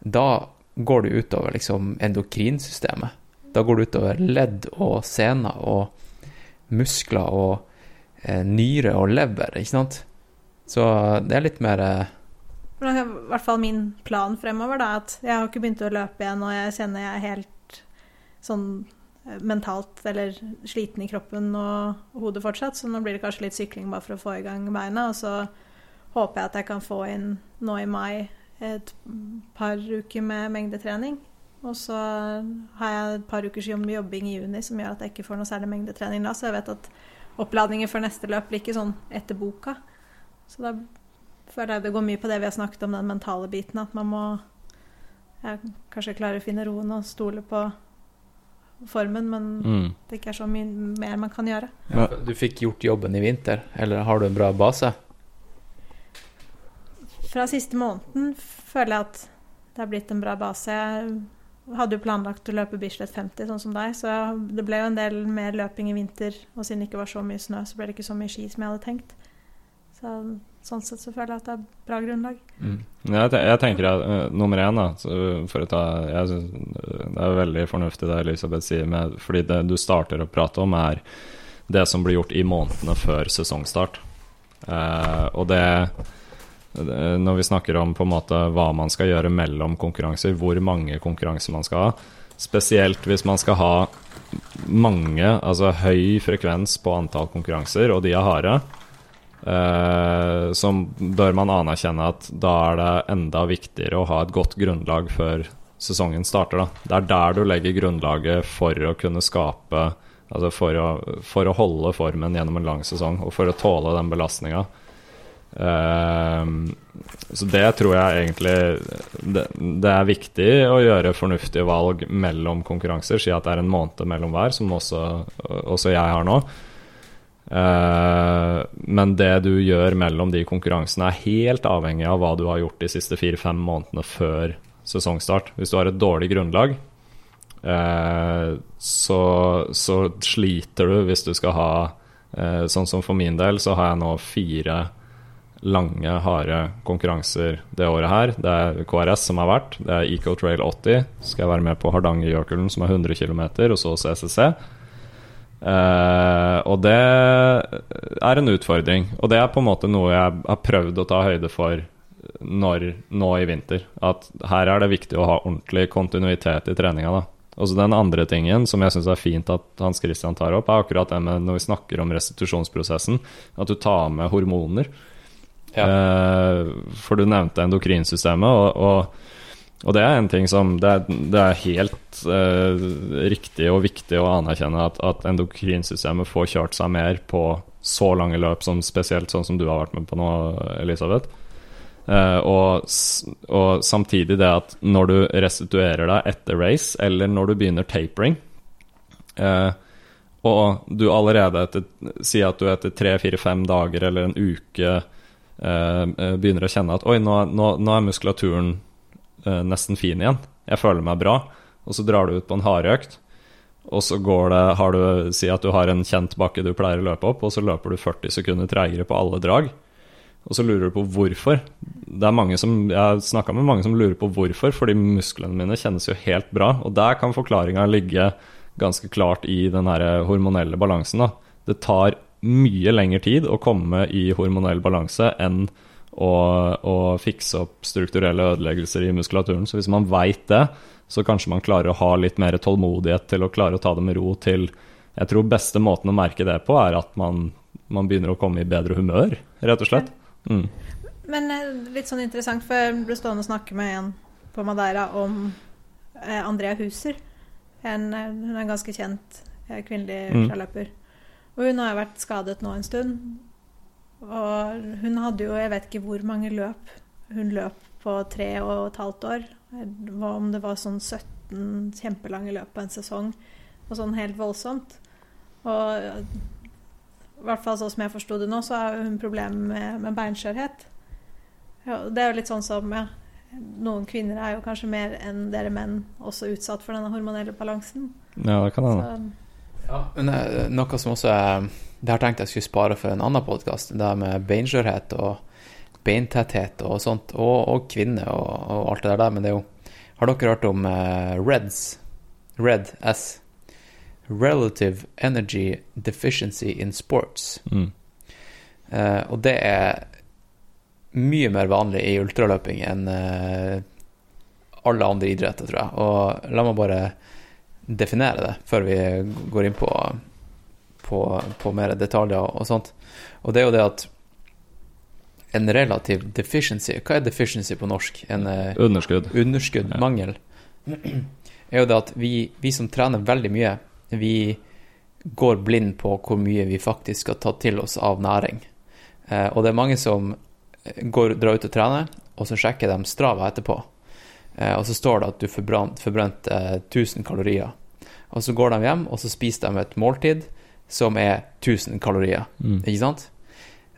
da går du utover liksom endokrinsystemet. Da går du utover ledd og sener og muskler og eh, nyre og lever, ikke sant? Så det er litt mer eh, I hvert fall min plan fremover da, at jeg har ikke begynt å løpe igjen, og jeg kjenner jeg er helt sånn eh, mentalt eller sliten i kroppen og hodet fortsatt, så nå blir det kanskje litt sykling bare for å få i gang beina, og så håper jeg at jeg kan få inn nå i mai et par uker med mengdetrening. Og så har jeg et par ukers jobb- jobbing i juni som gjør at jeg ikke får noe særlig mengdetrening da, så jeg vet at oppladningen for neste løp blir ikke sånn etter boka. Så da føler jeg det går mye på det vi har snakket om, den mentale biten, at man må ja, kanskje klare å finne roen og stole på formen, men Mm. det ikke er så mye mer man kan gjøre. ja, Du fikk gjort jobben i vinter, eller har du en bra base? Fra siste måneden føler jeg at det har blitt en bra base. Jeg hadde jo planlagt å løpe Bislett 50, sånn som deg, så det ble jo en del mer løping i vinter. Og siden det ikke var så mye snø, så ble det ikke så mye ski som jeg hadde tenkt. Så sånn sett så føler jeg at det er bra grunnlag. Mm. Jeg, jeg tenker at uh, nummer én, da for å ta, jeg synes, eh, Det er veldig fornuftig det Elisabeth sier, med, fordi det du starter å prate om, er det som blir gjort i månedene før sesongstart. Uh, og det Når vi snakker om på en måte hva man skal gjøre mellom konkurranser, hvor mange konkurranser man skal ha, spesielt hvis man skal ha mange, altså høy frekvens på antall konkurranser, og de er harde, eh, så bør man anerkjenne at da er det enda viktigere å ha et godt grunnlag før sesongen starter. Da. Det er der du legger grunnlaget for å kunne skape Altså for å, for å holde formen gjennom en lang sesong, og for å tåle den belastninga. Så det tror jeg egentlig det, det er viktig å gjøre fornuftige valg mellom konkurranser. Si at det er en måned mellom hver, som også, også jeg har nå. Eh, men det du gjør mellom de konkurransene, er helt avhengig av hva du har gjort de siste fire-fem månedene før sesongstart. Hvis du har et dårlig grunnlag, eh, så, så sliter du hvis du skal ha eh, Sånn som for min del, så har jeg nå fire lange, harde konkurranser det året her. Det er KRS som har vært, det er Eco Trail 80, så skal jeg være med på Hardangerjøkulen som er 100 km, og så CCC. Eh, og det er en utfordring. Og det er på en måte noe jeg har prøvd å ta høyde for når, nå i vinter. At her er det viktig å ha ordentlig kontinuitet i treninga. da. Og så Den andre tingen som jeg syns er fint at Hans Christian tar opp, er akkurat det med når vi snakker om restitusjonsprosessen, at du tar med hormoner. Ja. Eh, for du nevnte endokrinsystemet, og, og, og det er en ting som Det er, det er helt eh, riktig og viktig å anerkjenne at, at endokrinsystemet får kjørt seg mer på så lange løp som spesielt sånn som du har vært med på nå, Elisabeth. Eh, og, og samtidig det at når du restituerer deg etter race, eller når du begynner tapering eh, og du allerede etter Si at du etter tre, fire, fem dager eller en uke begynner å kjenne at Oi, nå, nå, nå er muskulaturen eh, nesten fin igjen. Jeg føler meg bra. Og så drar du ut på en hardøkt. Og så går det har du, Si at du har en kjent bakke du pleier å løpe opp, og så løper du 40 sekunder treigere på alle drag. Og så lurer du på hvorfor. Det er mange som, Jeg har snakka med mange som lurer på hvorfor, fordi musklene mine kjennes jo helt bra. Og der kan forklaringa ligge ganske klart i den her hormonelle balansen. da. Det tar mye lengre tid å komme i hormonell balanse enn å, å fikse opp strukturelle ødeleggelser i muskulaturen. Så hvis man veit det, så kanskje man klarer å ha litt mer tålmodighet til å klare å ta det med ro til Jeg tror beste måten å merke det på, er at man, man begynner å komme i bedre humør, rett og slett. Mm. Men eh, litt sånn interessant, for jeg ble stående og snakke med en på Madeira om eh, Andrea Huser. En, eh, hun er en ganske kjent kvinnelig Mm. Og hun har jo vært skadet nå en stund. Og hun hadde jo, jeg vet ikke hvor mange løp hun løp på tre og et halvt år. Om det var sånn 17 kjempelange løp på en sesong. Og sånn helt voldsomt. Og i hvert fall sånn som jeg forsto det nå, så har hun problemer med, med beinskjørhet. Ja, det er jo litt sånn som ja, Noen kvinner er jo kanskje mer enn dere menn også utsatt for denne hormonelle balansen. Ja, det kan hende. Ja, men eh, noe som også er Det har tenkt jeg skulle spare for en annen podkast. Det med beinskjørhet og beintetthet og sånt, og, og kvinner og, og alt det der. Men det er jo Har dere hørt om eh, REDS? RED S. Relative Energy Deficiency in Sports. Mm. Uh, og det er mye mer vanlig i ultraløping enn uh, alle andre idretter, tror jeg. Og la meg bare definere det før vi går inn på, på, på mer detaljer og sånt. Og det er jo det at en relativ deficiency Hva er deficiency på norsk? En eh, Underskudd. underskudd, Ja. mangel, er jo det at vi, vi som trener veldig mye, vi går blind på hvor mye vi faktisk skal ta til oss av næring. Eh, og det er mange som går, drar ut og trener, og så sjekker de Strava etterpå. Eh, og så står det at du forbrant, forbrant eh, 1000 kalorier. Og så går de hjem, og så spiser de et måltid som er 1000 kalorier. Mm. Ikke sant?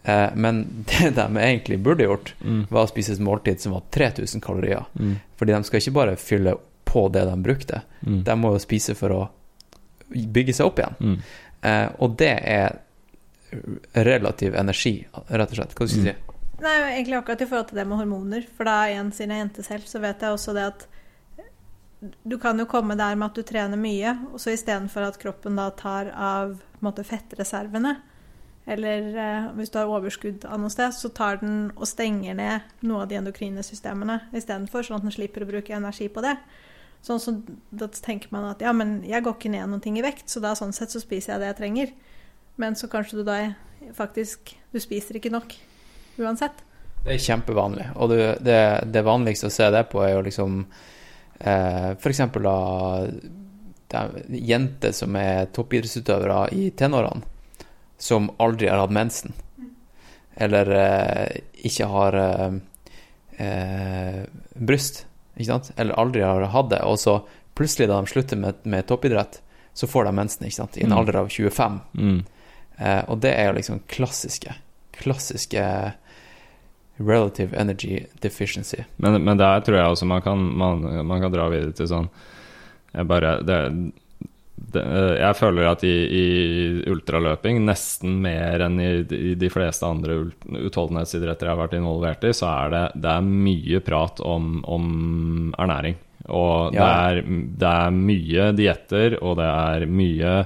Eh, men det de egentlig burde gjort, Mm. var å spise et måltid som var 3000 kalorier. Mm. Fordi de skal ikke bare fylle på det de brukte, Mm. de må jo spise for å bygge seg opp igjen. Mm. Eh, og det er relativ energi, rett og slett. Hva skal du si? Nei, egentlig akkurat i forhold til det med hormoner. For da igjen, siden jeg er jente selv, så vet jeg også det at du kan jo komme der med at du trener mye, og så istedenfor at kroppen da tar av måte, fettreservene, eller eh, hvis du har overskudd av noe sted, så tar den og stenger ned noe av de endokrine systemene istedenfor, sånn at den slipper å bruke energi på det. Sånn som, Da tenker man at ja, men jeg går ikke ned noen ting i vekt, så da sånn sett så spiser jeg det jeg trenger. Men så kanskje du da faktisk Du spiser ikke nok uansett. Det er kjempevanlig. Og det, det, det vanligste å se det på, er jo liksom eh, eksempel da er jenter som er toppidrettsutøvere i tenårene, som aldri har hatt mensen. Eller eh, ikke har eh, eh, bryst, ikke sant? Eller aldri har hatt det. Og så plutselig, da de slutter med, med toppidrett, så får de mensen, ikke sant? I en Mm. alder av 25. Mm. Eh, og det er jo liksom klassiske Klassiske relative energy deficiency. Men, men der tror jeg også man kan, man, man kan dra videre til sånn Jeg bare det, det, Jeg føler at i, i ultraløping, nesten mer enn i, i de fleste andre utholdenhetsidretter jeg har vært involvert i, så er det, det er mye prat om, om ernæring. Og det, er, det er mye dietter, og det er mye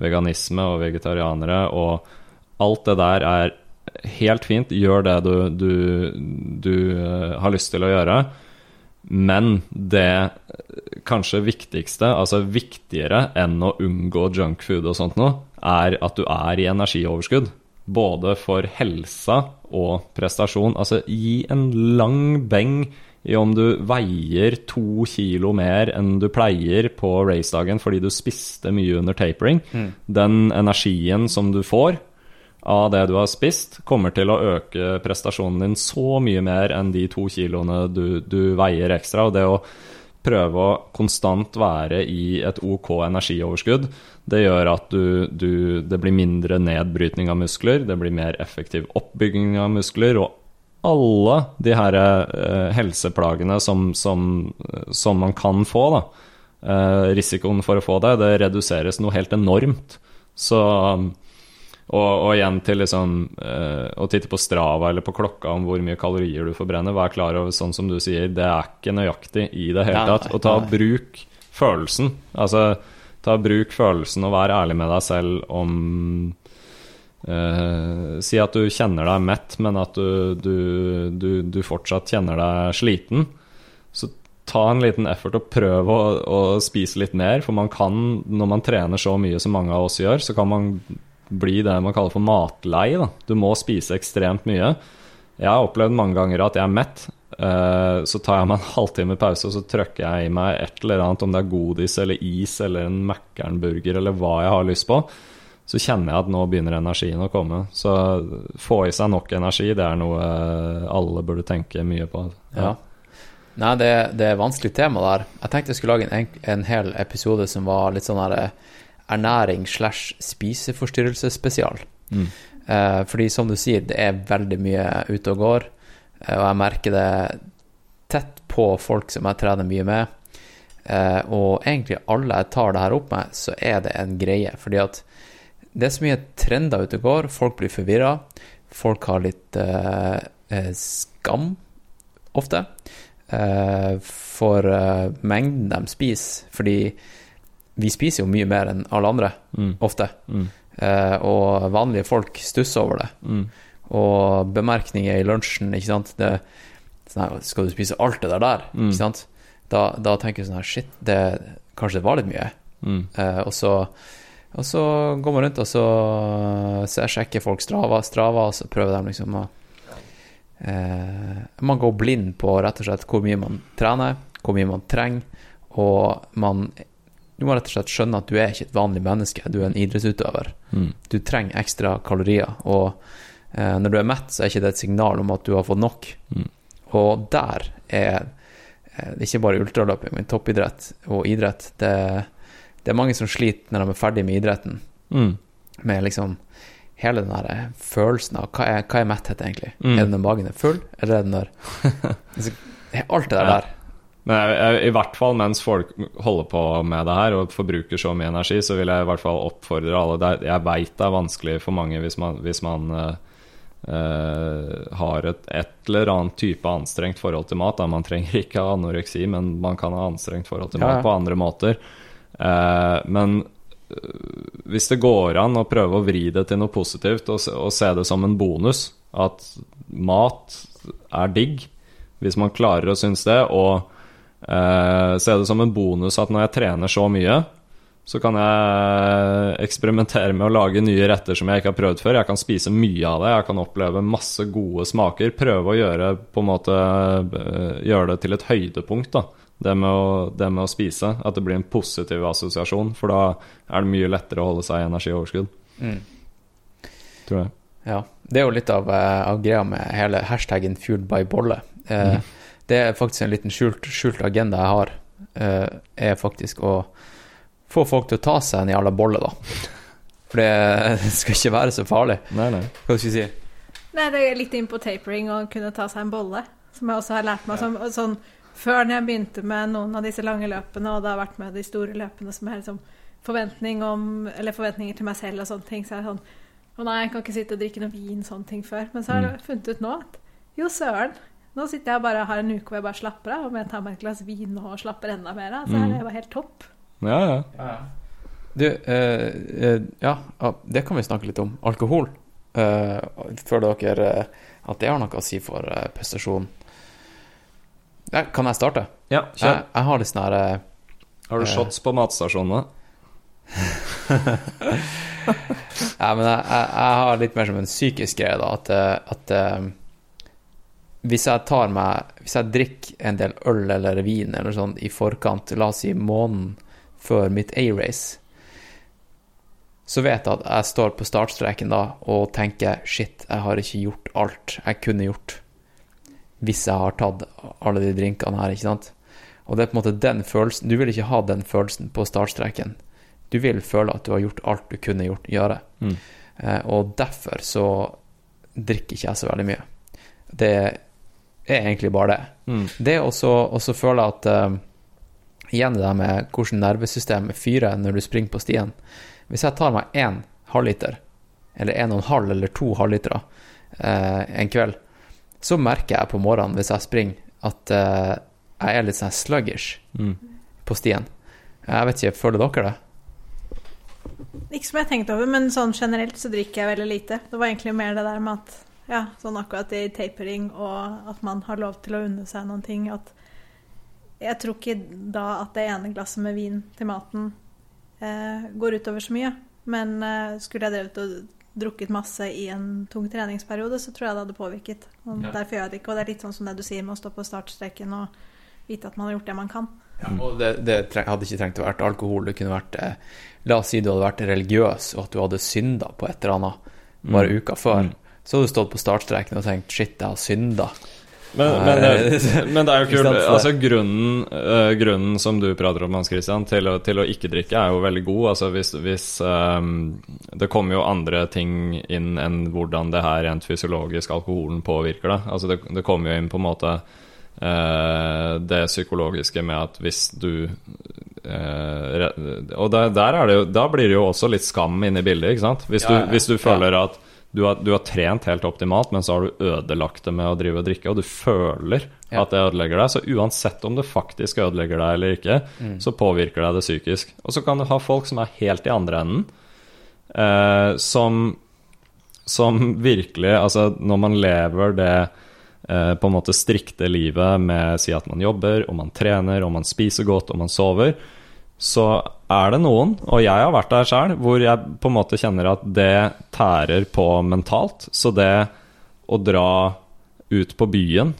veganisme og vegetarianere, og alt det der er helt fint. Gjør det du, du, du eh, har lyst til å gjøre. Men det kanskje viktigste, altså viktigere enn å unngå junkfood og sånt noe, er at du er i energioverskudd. både for helsa og prestasjon. Altså, gi en lang beng i om du veier to kilo mer enn du pleier på racedagen fordi du spiste mye under tapering. Den energien som du får av det du har spist, kommer til å øke prestasjonen din så mye mer enn de to kiloene du, du veier ekstra. Og det å prøve å konstant være i et OK energioverskudd, det gjør at du, du, det blir mindre nedbrytning av muskler, det blir mer effektiv oppbygging av muskler, og alle de her eh, helseplagene som, som, som man kan få, da, eh, risikoen for å få det, det reduseres noe helt enormt. Så og, og igjen til liksom eh, å titte på Strava eller på klokka om hvor mye kalorier du forbrenner. Vær klar over, sånn som du sier, det er ikke nøyaktig i det hele tatt. Og ta bruk følelsen. Altså, ta bruk følelsen og vær ærlig med deg selv om eh, Si at du kjenner deg mett, men at du, du, du, du fortsatt kjenner deg sliten. Så ta en liten effort og prøv å, å spise litt mer, for man kan, når man trener så mye som mange av oss gjør, så kan man bli det man kaller for matlei. Da. Du må spise ekstremt mye. Jeg har opplevd mange ganger at jeg er mett. eh, Så tar jeg meg en halvtime pause og så trykker jeg i meg et eller annet, om det er godis eller is eller en Mækkern-burger eller hva jeg har lyst på. Så kjenner jeg at nå begynner energien å komme. Så få i seg nok energi, det er noe eh, alle burde tenke mye på. Ja. Nei, det, det er vanskelig tema der. Jeg tenkte jeg skulle lage en, en, hel episode som var litt sånn her eh, ernæring slash spiseforstyrrelsesspesial. Mm. Eh, fordi som du sier, det er veldig mye ute og går, eh, og jeg merker det tett på folk som jeg trener mye med. Eh, og egentlig alle jeg tar det her opp med, så er det en greie. Fordi at det er så mye trender ute og går, folk blir forvirra. Folk har litt eh, skam, ofte, for mengden de spiser. Fordi vi spiser jo mye mer enn alle andre, Mm. ofte. Mm. Eh, og vanlige folk stusser over det. Mm. Og bemerkninger i lunsjen, ikke sant det, sånn her, Skal du spise alt det der der? Mm. Ikke sant? Da, da tenker du sånn her Shit, det, kanskje det var litt mye. Mm. Eh, og, så, og så går man rundt, og så, så jeg sjekker folk Strava, Strava, og så prøver de liksom å eh, Man går blind på rett og slett hvor mye man trener, hvor mye man trenger, og man Du må rett og slett skjønne at du er ikke et vanlig menneske, du er en idrettsutøver. Mm. Du trenger ekstra kalorier, og eh, når du er mett, så er ikke det et signal om at du har fått nok. Mm. Og der er eh, det ikke bare ultraløping, men toppidrett og idrett. Det, det er mange som sliter når de er ferdig med idretten, Mm. med liksom hele den der eh, følelsen av hva er, hva er metthet egentlig? Mm. Er det når magen er full, eller er det når altså, Alt det der. Ja. der. Men jeg, jeg, i hvert fall mens folk holder på med det her og forbruker så mye energi, så vil jeg i hvert fall oppfordre alle det, er- Jeg veit det er vanskelig for mange hvis man, hvis man uh, uh, har et, et eller annet type anstrengt forhold til mat. Da. Man trenger ikke ha anoreksi, men man kan ha anstrengt forhold til mat ja. på andre måter. Uh, men hvis det går an å prøve å vri det til noe positivt og, og se det som en bonus, at mat er digg, hvis man klarer å synes det, og eh, er det som en bonus at når jeg trener så mye, så kan jeg eksperimentere med å lage nye retter som jeg ikke har prøvd før. Jeg kan spise mye av det, jeg kan oppleve masse gode smaker. Prøve å gjøre, på en måte, eh, gjøre det til et høydepunkt. Det med, å, det med å spise. At det blir en positiv assosiasjon. For da er det mye lettere å holde seg i energioverskudd, Mm. tror jeg. Ja. Det er jo litt av, eh, av greia med hele hashtaggen 'fueled by bolle'. Eh, Det er faktisk en liten skjult, skjult agenda jeg har, eh, er faktisk å få folk til å ta seg en jævla bolle, da. For det skal ikke være så farlig. Nei, nei. Hva skal du si? Nei, det er litt inn på tapering å kunne ta seg en bolle, som jeg også har lært meg. Som, sånn, før når jeg begynte med noen av disse lange løpene, og da har vært med de store løpene som er liksom forventning om, eller forventninger til meg selv og sånne ting, så er det sånn Å nei, jeg kan ikke sitte og drikke noe vin, sånne ting før. Men så har jeg funnet ut nå at jo, søren. Nå sitter jeg bare og har en uke hvor jeg bare slapper av. Om jeg tar meg et glass vin nå og slapper enda mer av, så er det bare helt topp. Ja, ja. Du, eh, eh, ja, ja, det kan vi snakke litt om. Alkohol. Eh, føler dere eh, at det har noe å si for eh, prestasjon? Ja, kan jeg starte? ja Jeg, kjør. jeg har litt sånn her eh, Har du shots på matstasjonene? Ja, men jeg, jeg, jeg har litt mer som en psykisk greie, da. At, at hvis jeg tar meg Hvis jeg drikker en del øl eller vin eller sånn i forkant, la oss si måneden før mitt A-race, så vet jeg at jeg står på startstreken da og tenker shit, jeg har ikke gjort alt jeg kunne gjort hvis jeg har tatt alle de drinkene her, ikke sant? Og det er på en måte den følelsen Du vil ikke ha den følelsen på startstreken. Du vil føle at du har gjort alt du kunne gjort, gjøre. Mm. Eh, og derfor så drikker ikke jeg så veldig mye. Det er egentlig bare det. Mm. Det å så føle at uh, Igjen det der med hvordan nervesystemet fyrer når du springer på stien. Hvis jeg tar meg én halvliter, eller en og en halv eller to halvlitere uh, en kveld, så merker jeg på morgenen hvis jeg springer, at uh, jeg er litt sånn sluggish Mm. på stien. Jeg vet ikke, føler dere det? Ikke som jeg tenkte over, men sånn generelt så drikker jeg veldig lite. Det var egentlig mer det der med at ja, sånn akkurat i tapering og at man har lov til å unne seg noen ting. At jeg tror ikke da at det ene glasset med vin til maten eh, går utover så mye. Men eh, skulle jeg drevet og drukket masse i en tung treningsperiode, så tror jeg det hadde påvirket. Og Ja. Derfor gjør jeg det ikke. Og det er litt sånn som det du sier med å stå på startstreken og vite at man har gjort det man kan. Ja, Og det, det treng, hadde ikke trengt å være alkohol. Det kunne vært eh, La oss si du hadde vært religiøs, og at du hadde synda på et eller annet bare Mm. uka før. Mm. Så hadde du stått på startstreken og tenkt 'shit, jeg har synda'. Men, men, det, men det er jo kult. Altså, grunnen, øh, grunnen som du prater om, Hans Christian, til å, til å ikke drikke, er jo veldig god. Altså, hvis, hvis um, Det kommer jo andre ting inn enn hvordan det her rent fysiologisk alkoholen påvirker det. Altså, det, det kommer jo inn på en måte Uh, det psykologiske med at hvis du uh, Og der, der er det jo, da blir det jo også litt skam inne i bildet, ikke sant? Hvis Ja, ja, du, hvis du ja. føler at du har, du har trent helt optimalt, men så har du ødelagt det med å drive og drikke, og du føler Ja. at det ødelegger deg. Så uansett om det faktisk ødelegger deg eller ikke, Mm. så påvirker deg det psykisk. Og så kan du ha folk som er helt i andre enden, eh, som, som virkelig Altså, når man lever det eh, på en måte strikte livet med si at man jobber, og man trener, og man spiser godt, og man sover, så er det noen, og jeg har vært der sjøl, hvor jeg på en måte kjenner at det tærer på mentalt. Så det å dra ut på byen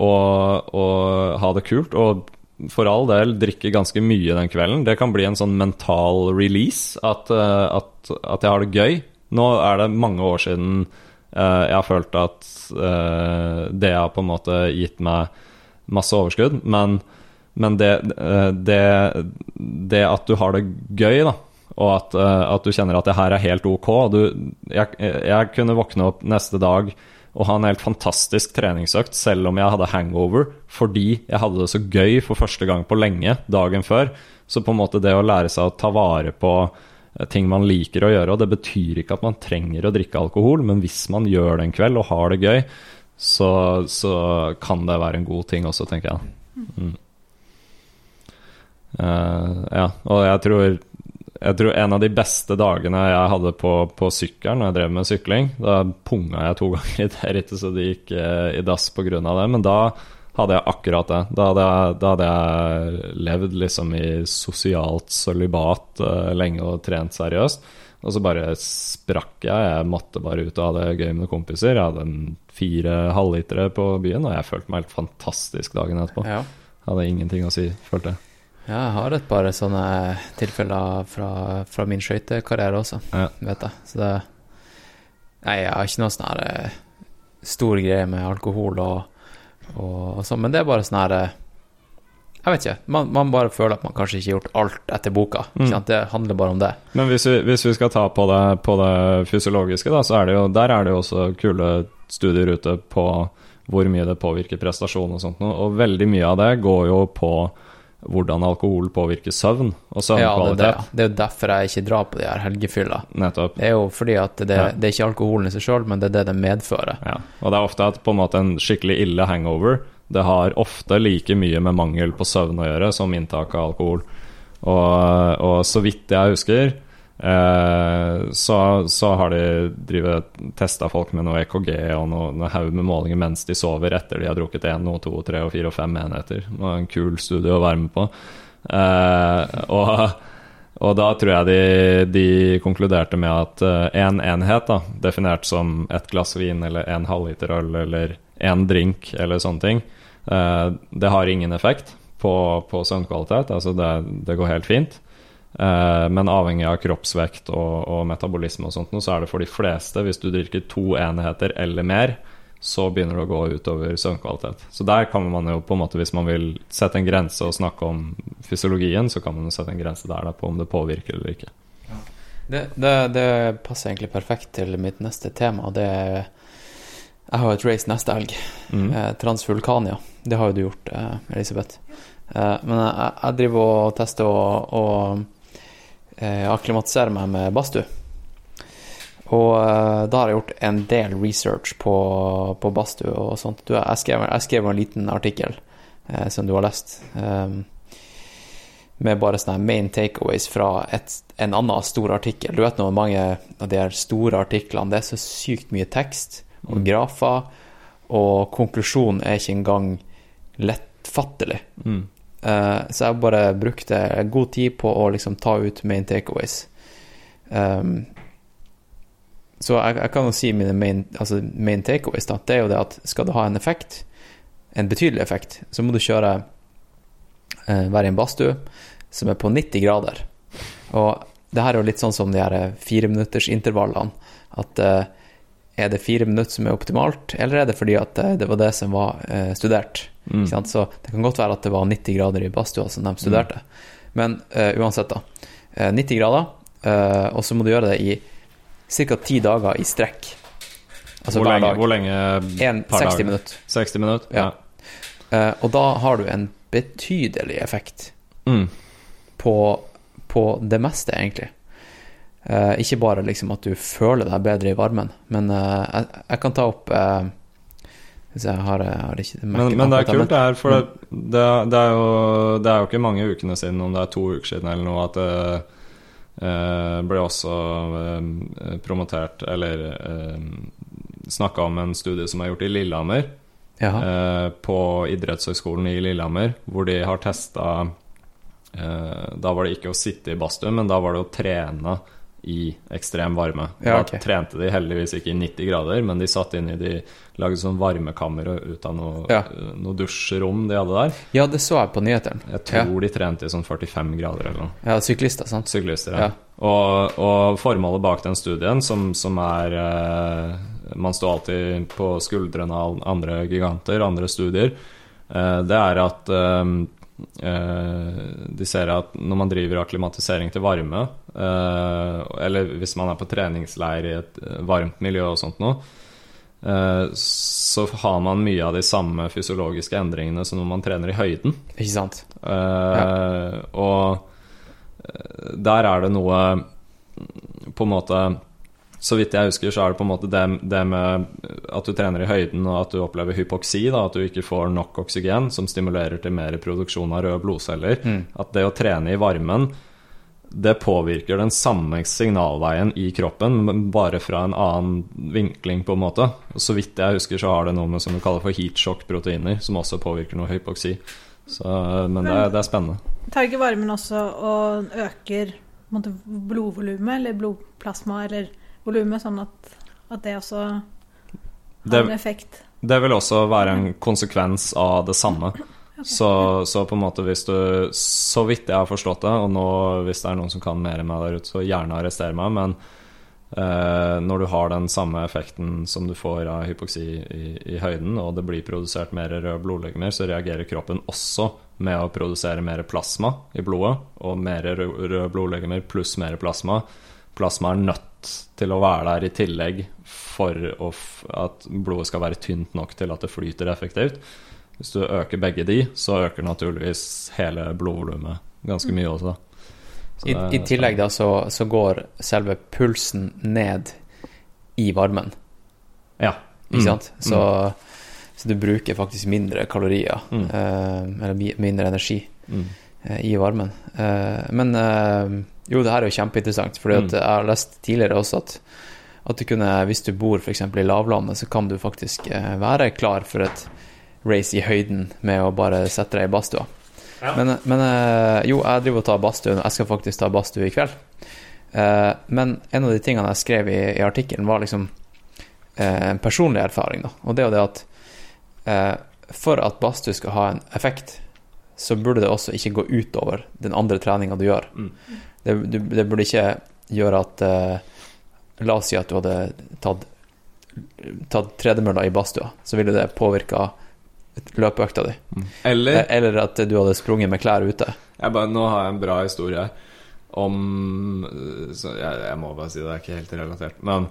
og, og ha det kult, og for all del drikke ganske mye den kvelden, det kan bli en sånn mental release. At, eh, at, at jeg har det gøy. Nå er det mange år siden eh, jeg har følt at eh, det har på en måte gitt meg masse overskudd, men men det, eh, det, det at du har det gøy, da, og at, eh, at du kjenner at det her er helt ok du, jeg, jeg kunne våkne opp neste dag og ha en helt fantastisk treningsøkt selv om jeg hadde hangover, fordi jeg hadde det så gøy for første gang på lenge dagen før. Så på en måte det å lære seg å ta vare på eh, ting man liker å gjøre, og det betyr ikke at man trenger å drikke alkohol, men hvis man gjør det en kveld og har det gøy, så, så kan det være en god ting også, tenker jeg. Mm. Eh, ja, og jeg tror, jeg tror en av de beste dagene jeg hadde på, på sykkelen når jeg drev med sykling, da punga jeg to ganger i deretter så det gikk uh, i dass pga. det, men da hadde jeg akkurat det. Da hadde jeg, da hadde jeg levd liksom i sosialt sølibat uh, lenge og trent seriøst. Og så bare sprakk jeg. Jeg måtte bare ut og det gøy med kompiser. Jeg hadde en fire halvlitere på byen, og jeg følte meg helt fantastisk dagen etterpå. Ja. Hadde ingenting å si, følte jeg. Ja, jeg har et par sånne tilfeller fra, fra min skøytekarriere også, Ja. vet jeg. Så det Nei, jeg har ikke noe sånn her eh, stor greie med alkohol og, og, og sånn, men det er bare sånn her eh, Jeg vet ikke. Man, man bare føler at man kanskje ikke har gjort alt etter boka. Mm. Det handler bare om det. Men hvis vi, hvis vi skal ta på det, på det fysiologiske, da, så er det jo, der er det jo også kule studier ute på hvor mye det påvirker prestasjon og sånt. noe, Og veldig mye av det går jo på hvordan alkohol påvirker søvn og Ja, søvnkvalitet. er det, er jo derfor jeg ikke drar på de her helgefylla. Nettopp. Det er jo fordi at det, Ja. det er ikke alkoholen i seg sjøl, men det er det det medfører. Ja. Og det er ofte at på en måte en skikkelig ille hangover Det har ofte like mye med mangel på søvn å gjøre som inntak av alkohol. Og, og så vidt jeg husker, så, så har de testa folk med noe EKG og noe, haug med målinger mens de sover etter de har drukket 1, 2, 3, 4 og 5 enheter. Det var en kul studie å være med på. Eh, og Og da tror jeg de, de konkluderte med at én en enhet, da, definert som ett glass vin eller en halvliter øl eller én drink eller sånne ting, eh, det har ingen effekt på, på søvnkvalitet. Altså det, det går helt fint. Eh, men avhengig av kroppsvekt og, og metabolisme og sånt, så er det for de fleste, hvis du drikker to enheter eller mer, så begynner det å gå utover søvnkvalitet. Så der kan man jo på en måte, hvis man vil sette en grense og snakke om fysiologien, så kan man jo sette en grense der da, på om det påvirker eller ikke. Det, det, det passer egentlig perfekt til mitt neste tema. Det er Jeg har et race neste helg. Mm. Eh, Transvulkania. Det har jo du gjort, eh, Elisabeth. Men jeg, jeg driver og tester og, og eh, akklimatiserer meg med badstue. Og eh, da har jeg gjort en del research på, på badstue og sånt. Du, jeg, skrev, jeg skrev en liten artikkel eh, som du har lest, eh, med bare sånne main takeaways fra et, en annen stor artikkel. Du vet nå, mange av de store artiklene, det er så sykt mye tekst og Mm. grafer, og konklusjonen er ikke engang lettfattelig. Mm. Eh, så jeg bare brukte god tid på å liksom ta ut main takeaways. Um, så jeg, jeg kan jo si mine main, altså main takeaways. Da. Det er jo det at skal du ha en effekt, en betydelig effekt, så må du kjøre uh, være i en badstue som er på 90 grader. Og det her er jo litt sånn som de her fireminuttersintervallene. At eh, er det fire minutter som er optimalt, eller er det fordi at eh, det var det som var eh, studert? Mm. Så det kan godt være at det var 90 grader i badstua som de studerte. Men eh, uansett, da. Eh, 90 grader, eh, og så må du gjøre det i ca. ti dager i strekk. Altså hvor, hver lenge, dag. hvor lenge En, per 60 dag? minutter. 60 minutter? Ja. Eh, og da har du en betydelig effekt Mm. på, på det meste, egentlig. Eh, ikke bare liksom at du føler deg bedre i varmen, men eh, jeg, jeg kan ta opp eh, Hvis jeg har, jeg har ikke Men, men det er kult, det her, for det, det, det, er jo, det er jo ikke mange ukene siden, om det er to uker siden eller noe, at det eh, ble også eh, promotert Eller eh, snakka om en studie som er gjort i Lillehammer. Eh, på idrettshøgskolen i Lillehammer, hvor de har testa eh, Da var det ikke å sitte i badstue, men da var det å trene i ekstrem varme. Ja, Da trente de heldigvis ikke i 90 grader, men de satt inn i De lagde sånn varmekammer ut av noe, Ja. noe dusjrom de hadde der. Ja, det så jeg på nyhetene. Jeg tror de trente i sånn 45 grader eller noe. Ja, syklister, sant? Syklister, ja. Ja. Og, og formålet bak den studien, som, som er eh, Man står alltid på skuldrene av andre giganter, andre studier. Eh, det er at eh, eh, de ser at når man driver akklimatisering til varme, eller hvis man er på treningsleir i et eh, varmt miljø og sånt noe, eh, så har man mye av de samme fysiologiske endringene som når man trener i høyden. Ikke sant? Ja. Og eh, der er det noe På en måte Så vidt jeg husker, så er det på en måte det, det med at du trener i høyden og at du opplever hypoksi, da, at du ikke får nok oksygen, som stimulerer til mer produksjon av røde blodceller. Mm. At det å trene i varmen det påvirker den samme signalveien i kroppen, men bare fra en annen vinkling, på en måte. Så vidt jeg husker, så har det noe med som vi kaller for heatshock-proteiner, som også påvirker noe hypoksi. Så, men det, er- det er spennende. Tar ikke varmen også og øker blodvolumet, eller blodplasma, eller volumet, sånn at, at det også har Det- en effekt? Det vil også være en konsekvens av det samme. Så, så på en måte hvis du Så vidt jeg har forstått det, og nå hvis det er noen som kan mer enn meg der ute, så gjerne arrester meg, men eh, når du har den samme effekten som du får av hypoksi i, i høyden, og det blir produsert mer røde blodlegemer, så reagerer kroppen også med å produsere mer plasma i blodet, og mer rø- røde blodlegemer pluss mer plasma. Plasma er nødt til å være der i tillegg for at blodet skal være tynt nok til at det flyter effektivt. Hvis du øker begge de, så øker naturligvis hele blodvolumet ganske mye også. Så I, I tillegg da så, så går selve pulsen ned i varmen, Ja. ikke Mm. sant? Så, så du bruker faktisk mindre kalorier, Mm. eh, eller mindre energi Mm. eh, i varmen. Eh, men eh, jo, det her er jo kjempeinteressant, for Mm. jeg har lest tidligere også at, at du kunne, hvis du bor f.eks. i lavlandet, så kan du faktisk være klar for et race i høyden med å bare sette deg i badstua. Men, men eh, jo, jeg driver og tar badstue. Jeg skal faktisk ta badstue i kveld. Eh, men en av de tingene jeg skrev i, i artikkelen, var liksom eh, en personlig erfaring. Da. Og det er jo det at for at badstue skal ha en effekt, så burde det også ikke gå utover den andre treninga du gjør. Mm. Det, du, det burde ikke gjøre at La oss si at du hadde tatt, tatt tredemølla i badstua, så ville det påvirka løpeøkta di. Eller Eh, Eller at du hadde sprunget med klær ute. jeg bare, Nå har jeg en bra historie om så jeg, jeg må bare si det, det er ikke helt relatert. Men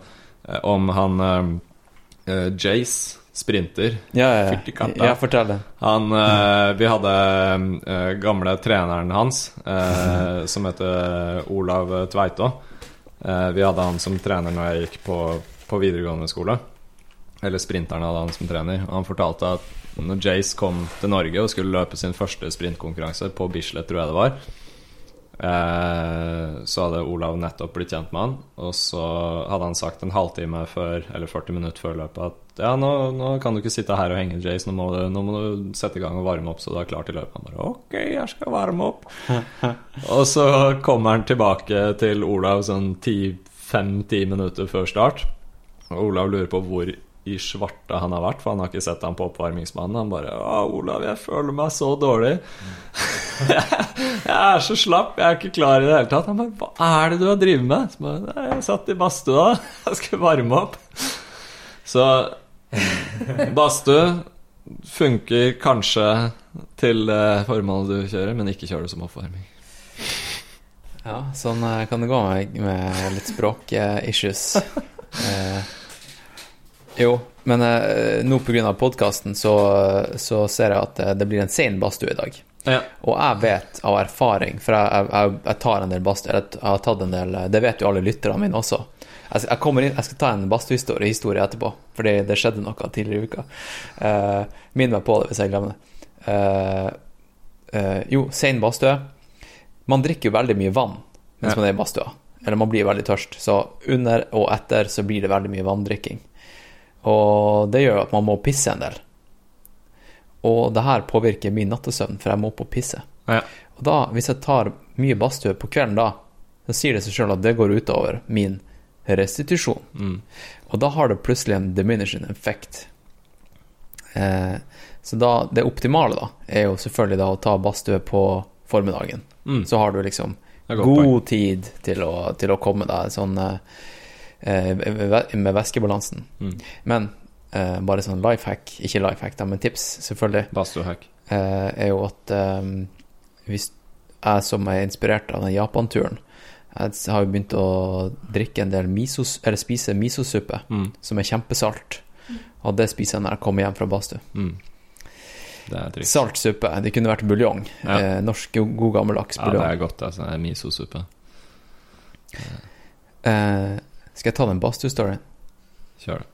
eh, om han eh, eh, Jace, sprinter Ja, ja, ja. ja fortell det. Han uh, Vi hadde uh, gamle treneren hans, uh, som heter Olav Tveitå. Eh, vi hadde han som trener når jeg gikk på, på videregående skole. Eller sprinteren hadde han som trener. Og han fortalte at når Jace kom til Norge og skulle løpe sin første sprintkonkurranse på Bislett, tror jeg det var, eh, så hadde Olav nettopp blitt kjent med han. Og så hadde han sagt en halvtime før, eller 40 minutter før løpet at ja, nå, nå kan du ikke sitte her og henge, Jace. Nå må, du, nå må du sette i gang og varme opp så du er klar til løpet. Han bare OK, jeg skal varme opp. og så kommer han tilbake til Olav sånn fem-ti minutter før start. Og Olav lurer på hvor i svarta han har vært, for han har ikke sett ham på oppvarmingsbanen. Han bare 'Å, Olav, jeg føler meg så dårlig'. jeg er så slapp, jeg er ikke klar i det hele tatt. Han bare 'Hva er det du har drevet med?' Så bare, «Nei, jeg satt i badstua, jeg skulle varme opp. Så badstue funker kanskje til formålet du kjører, men ikke kjør det som oppvarming. Ja, sånn eh, kan det gå med, med litt språk-issues. Eh, jo, men uh, nå pga. podkasten så, så ser jeg at eh, det blir en sen badstue i dag. Ja. Og jeg vet av erfaring, for jeg, jeg, jeg tar en del badstue jeg, Jeg har tatt en del Det vet jo alle lytterne mine også. Jeg, jeg, kommer inn, jeg skal ta en badstuehistorie historie etterpå, fordi det skjedde noe tidligere i uka. Uh, Minn meg på det hvis jeg glemmer det. Uh, uh, jo, sein badstue. Man drikker jo veldig mye vann mens Ja. man er i badstua. Eller man blir veldig tørst. Så under og etter så blir det veldig mye vanndrikking. Og det gjør at man må pisse en del. Og det her påvirker min nattesøvn, for jeg må opp og pisse. Ja. Og da, hvis jeg tar mye badstue på kvelden da, så sier det seg sjøl at det går utover min restitusjon. Mm. Og da har det plutselig en diminishing effect. Eh, så da, det optimale da, er jo selvfølgelig da å ta badstue på formiddagen. Mm. Så har du liksom god tid til å, til å komme deg sånn eh, med væskebalansen. Mm. Men eh, bare sånn life hack, ikke life hack, da, men tips, selvfølgelig, Bastohack. eh, er jo at eh, hvis jeg som er inspirert av den Japan-turen, jeg har jo begynt å drikke en del misos, eller spise misosuppe, Mm. som er kjempesalt. Og det spiser jeg når jeg kommer hjem fra badstue. Mm. Salt suppe. Det kunne vært buljong. Ja. Eh, norsk god gammeldags buljong. Ja, det er godt, altså. Miso-suppe. eh, skal jeg ta den badstue-storyen? Kjør det.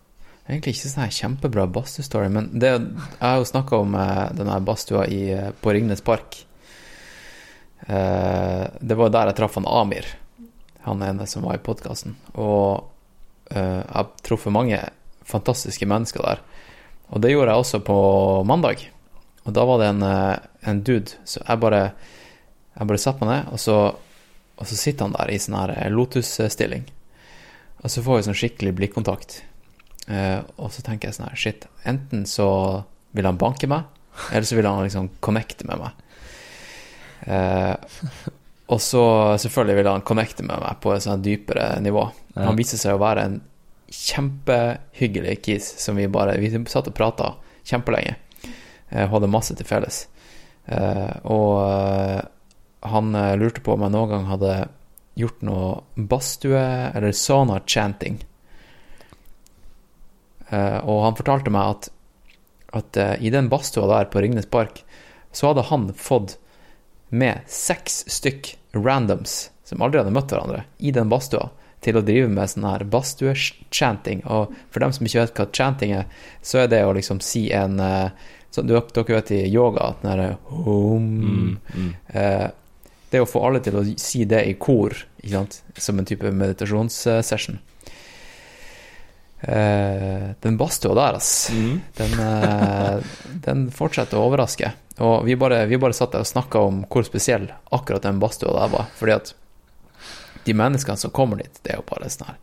er Egentlig ikke sånn her kjempebra badstue-story, men det, jeg har jo snakka om eh, den her badstua eh, på Ringnes Park. Eh, det var der jeg traff han Amir, han ene som var i podkasten. Og eh, jeg har truffet mange fantastiske mennesker der. Og det gjorde jeg også på mandag. Og da var det en, eh, en dude, så jeg bare Jeg bare satte meg ned, og så, og så sitter han der i sånn her eh, lotusstilling. Og så får vi sånn skikkelig blikkontakt. Uh, og så tenker jeg sånn her, shit, enten så vil han banke meg, eller så vil han liksom connecte med meg. Uh, og så selvfølgelig vil han connecte med meg på et sånn dypere nivå. Ja. Han viser seg å være en kjempehyggelig kis som vi bare Vi satt og prata kjempelenge. Uh, hadde masse til felles. Og han lurte på om jeg noen gang hadde gjort noe badstue eller sauna chanting. Uh, og han fortalte meg at, at uh, i den badstua der på Ringnes Park, så hadde han fått med seks stykk randoms som aldri hadde møtt hverandre, i den badstua, til å drive med sånn her badstue-chanting. Og for dem som ikke vet hva chanting er, så er det å liksom si en uh, så Dere dere vet i yoga at den derre home Mm. Mm. Det å få alle til å si det i kor, som en type meditasjonssession. uh, den badstua der, ass. Den, uh, den fortsetter å overraske. Og vi bare, vi bare satt der og snakka om hvor spesiell akkurat den badstua der var. Fordi at de menneskene som kommer dit, det er jo bare sånn her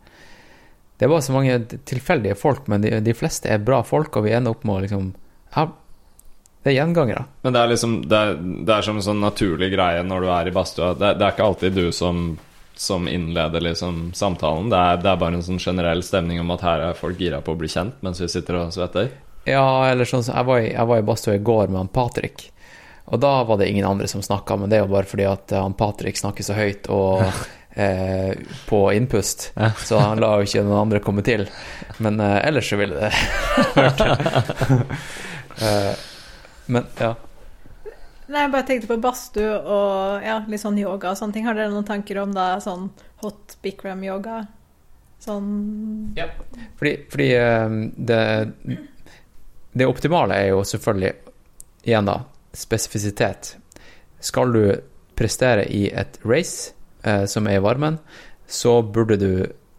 Det er bare så mange tilfeldige folk, men de, de fleste er bra folk, og vi ender opp med å liksom Ja, det er gjengangere. Men det er liksom Det er, det er som en sånn naturlig greie når du er i badstua. Det, det er ikke alltid du som, som innleder liksom samtalen. Det er, det er bare en sånn generell stemning om at her er folk gira på å bli kjent mens vi sitter og svetter. Ja, eller sånn Jeg var i, jeg var i badstua i går med han Patrick, og da var det ingen andre som snakka, men det er jo bare fordi at eh, han Patrick snakker så høyt og eh, på innpust, så han la jo ikke noen andre komme til. Men eh, ellers så ville det hørt til. men ja. Nei, jeg bare tenkte på badstue og ja, litt sånn yoga og sånne ting. Har dere noen tanker om da sånn hot bikram-yoga? Sånn Fordi, fordi eh, det, det optimale er jo selvfølgelig, igjen da, spesifisitet. Skal du prestere i et race eh, som er i varmen, så burde du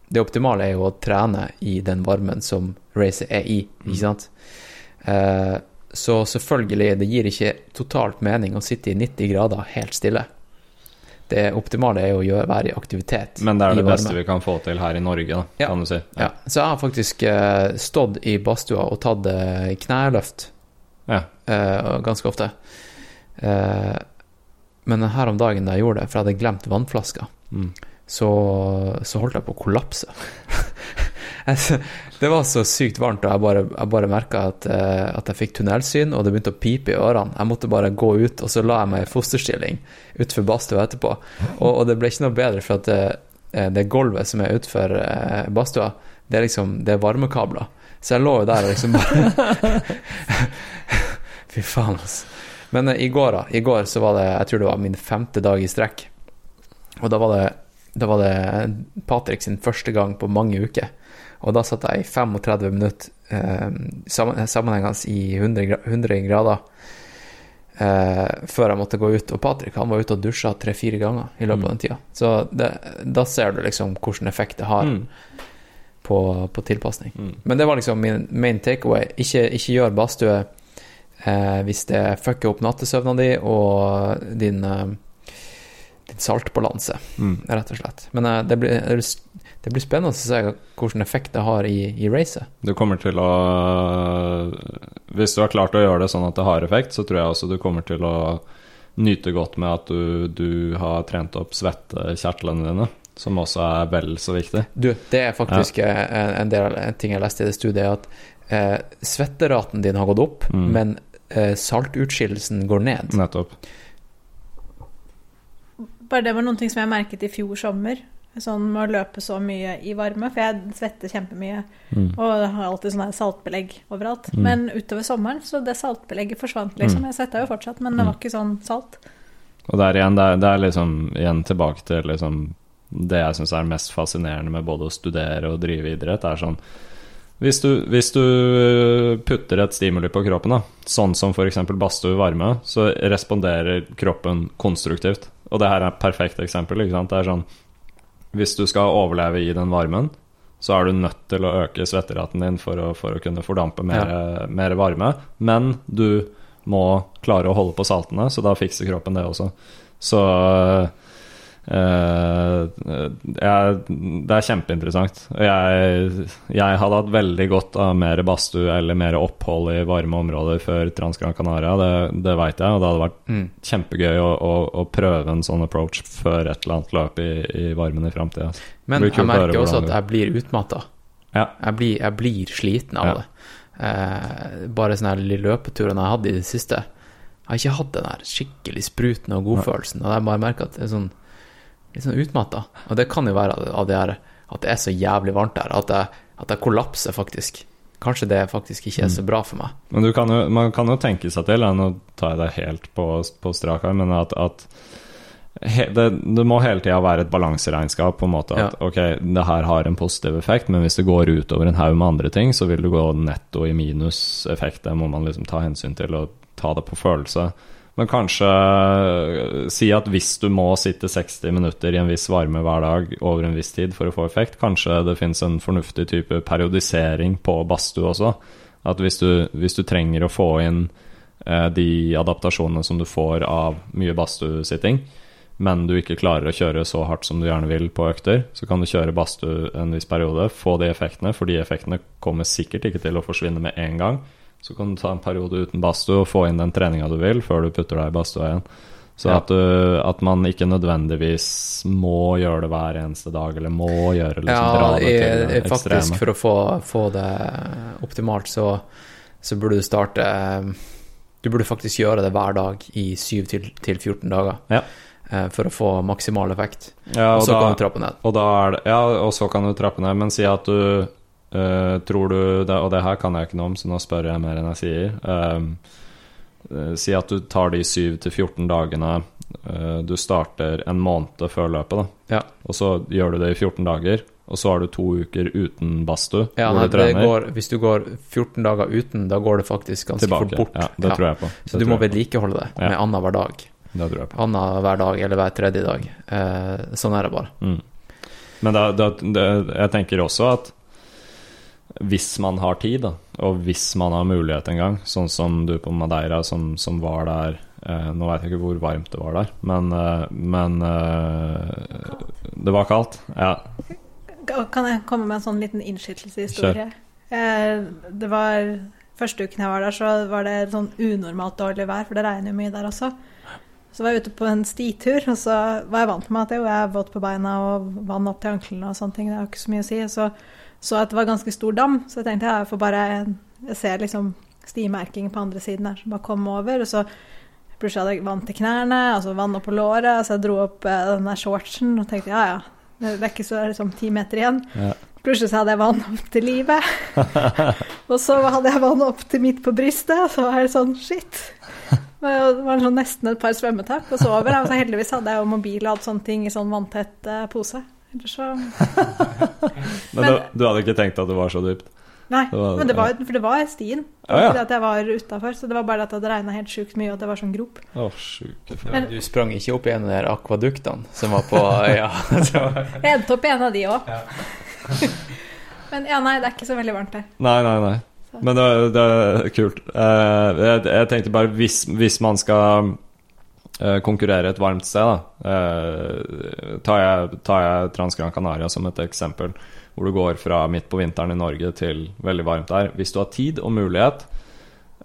Det optimale er jo å trene i den varmen som racet er i, ikke sant? Eh, så selvfølgelig, det gir ikke totalt mening å sitte i 90 grader helt stille. Det optimale er jo å være i aktivitet. Men det er det beste vi kan få til her i Norge, da, Ja. kan du si. Ja, så jeg har faktisk eh, stått i badstua og tatt eh, kneløft Ja. eh, ganske ofte. Men her om dagen da jeg gjorde det, for jeg hadde glemt vannflaska, Mm. så, så holdt jeg på å kollapse. Det var så sykt varmt, og jeg bare, jeg bare merka at, eh, at jeg fikk tunnelsyn, og det begynte å pipe i ørene. Jeg måtte bare gå ut, og så la jeg meg i fosterstilling utenfor badstua etterpå. Og, og det ble ikke noe bedre, for at det, eh, det gulvet som er utenfor eh, badstua, det er liksom det er varmekabler. Så jeg lå jo der og liksom bare Fy faen, altså. Men eh, i går, da. I går så var det Jeg tror det var min femte dag i strekk. Og da var det, da var det Patrick sin første gang på mange uker. Og da satt jeg i 35 minutter eh, sammenhengende i 100, 100 grader eh, før jeg måtte gå ut. Og Patrick han var ute og dusja tre-fire ganger i løpet av den tida. Så det, da ser du liksom hvilken effekt det har Mm. på, på tilpasning. Mm. Men det var liksom min main takeaway. Ikke, ikke gjør badstue eh, hvis det fucker opp nattesøvna di og din, eh, din saltbalanse, Mm. rett og slett. Men eh, det, blir, det blir spennende å se hvilken effekt det har i, i racet. Du kommer til å Hvis du har klart å gjøre det sånn at det har effekt, så tror jeg også du kommer til å nyte godt med at du, du har trent opp svettekjertlene dine, som også er vel så viktig. Du, det er faktisk ja. en, en, del, en ting jeg leste i det studiet, at eh, svetteraten din har gått opp, Mm. men eh, saltutskillelsen går ned. Nettopp. Bare det var noen ting som jeg merket i fjor sommer. Sånn med å løpe så mye i varme, for jeg svetter kjempemye. Mm. Og har alltid sånn saltbelegg overalt. Mm. Men utover sommeren, så det saltbelegget forsvant, liksom. Mm. Jeg svetta jo fortsatt, men det Mm. var ikke sånn salt. Og der igjen, det er, det er liksom igjen tilbake til liksom det jeg syns er mest fascinerende med både å studere og drive idrett, er sånn hvis du, hvis du putter et stimuli på kroppen, da, sånn som f.eks. badstue i varme, så responderer kroppen konstruktivt. Og det her er et perfekt eksempel. Det er sånn Hvis du skal overleve i den varmen, så er du nødt til å øke svetteraten din for å, for å kunne fordampe mer, mer varme. Men du må klare å holde på saltene, så da fikser kroppen det også. Så eh, jeg, det er kjempeinteressant. Jeg, jeg hadde hatt veldig godt av mer badstue eller mer opphold i varme områder før Transgran Canaria, det, det veit jeg. Og det hadde vært Mm. kjempegøy å, å, å prøve en sånn approach før et eller annet løp i, i varmen i framtida. Men jeg merker også at jeg blir utmatta. Ja. Jeg, blir, jeg blir sliten av Ja. det. Uh, bare sånne lille løpeturene jeg hadde i det siste. Jeg har ikke hatt den der skikkelig spruten og godfølelsen. Og jeg bare merker at det er sånn litt sånn utmatta. Og det kan jo være av- det her at det er så jævlig varmt der, at jeg, at jeg kollapser faktisk. Kanskje det faktisk ikke er så bra for meg. Men du kan jo, man kan jo tenke seg til, nå tar jeg deg helt på, på strak arm, men at, at he, det, det må hele tida være et balanseregnskap, på en måte. At ok, det her har en positiv effekt, men hvis det går utover en haug med andre ting, så vil du gå netto i minuseffekt. Det må man liksom ta hensyn til og ta det på følelse. Men kanskje eh, si at hvis du må sitte 60 minutter i en viss varme hver dag over en viss tid for å få effekt, kanskje det finnes en fornuftig type periodisering på badstue også. At hvis du, hvis du trenger å få inn eh, de adaptasjonene som du får av mye badstuesitting, men du ikke klarer å kjøre så hardt som du gjerne vil på økter, så kan du kjøre badstue en viss periode, få de effektene, for de effektene kommer sikkert ikke til å forsvinne med en gang. Så kan du ta en periode uten badstue og få inn den treninga du vil, før du putter deg i badstua igjen. Så Ja. at, du, at man ikke nødvendigvis må gjøre det hver eneste dag, eller må gjøre liksom, dra det til det i, faktisk ekstreme. for å få, få det optimalt, så, så burde du starte Du burde faktisk gjøre det hver dag i 7 til, til 14 dager Ja. eh, for å få maksimal effekt. Ja, Og så kan du trappe ned. Og det Ja, og så kan du trappe ned, men si at du eh, tror du det, Og det her kan jeg ikke noe om, så nå spør jeg mer enn jeg sier. Eh, si at du tar de 7-14 dagene uh, Du starter en måned før løpet. Ja. Og så gjør du det i 14 dager, og så har du to uker uten badstue. Ja, hvor nei, du trener går, hvis du går 14 dager uten, da går det faktisk ganske tilbake. fort bort. Ja, det tror jeg på. Så Det du må vedlikeholde det Ja. med annenhver dag. Det tror jeg på. Annenhver dag eller hver tredje dag. Eh, sånn er det bare. Mm. Men da, da, det, jeg tenker også at hvis man har tid, da, og hvis man har mulighet en gang, sånn som du på Madeira, som, som var der eh, Nå vet jeg ikke hvor varmt det var der, men, eh, men eh, Det var kaldt. Ja. Kan jeg komme med en sånn liten innskytelseshistorie? Eh, Det var Første uken jeg var der, så var det sånn unormalt dårlig vær, for det regner jo mye der også. Så var jeg ute på en stitur, og så var jeg vant med at jeg er våt på beina og vann opp til anklene og sånne ting. Det har ikke så mye å si. Så så at det var ganske stor dam, så jeg tenkte jeg får bare Jeg ser liksom stimerking på andre siden her, så bare kom over. Og så plutselig hadde jeg vann til knærne, altså vann opp på låret, så jeg dro opp eh, den der shortsen og tenkte ja, ja, det, det er ikke så liksom ti meter igjen. Ja. Plutselig så hadde jeg vann opp til livet. og så hadde jeg vann opp til midt på brystet, og så var det sånn shit. Det var sånn nesten et par svømmetak, og så over. Og så heldigvis hadde jeg jo mobil og alt sånne ting i sånn vanntett eh, pose. Så Men, Men- du, du hadde ikke tenkt at det var så dypt? Nei, Det var- men det var, for det var stien. Ja, ja. At jeg var utafor, så det var bare at det hadde regna helt sjukt mye, og at det var sånn grop. Oh. Men- Du sprang ikke opp i en av de akvaduktene som var på øya? Jeg endte opp i en av de òg. men ja, nei, det er ikke så veldig varmt her. Nei, nei, nei. Men det, det er kult. Eh, jeg, jeg tenkte bare hvis, hvis man skal konkurrere et varmt sted, da eh, tar, jeg, tar jeg Transgran Canaria som et eksempel, hvor du går fra midt på vinteren i Norge til veldig varmt der. Hvis du har tid og mulighet,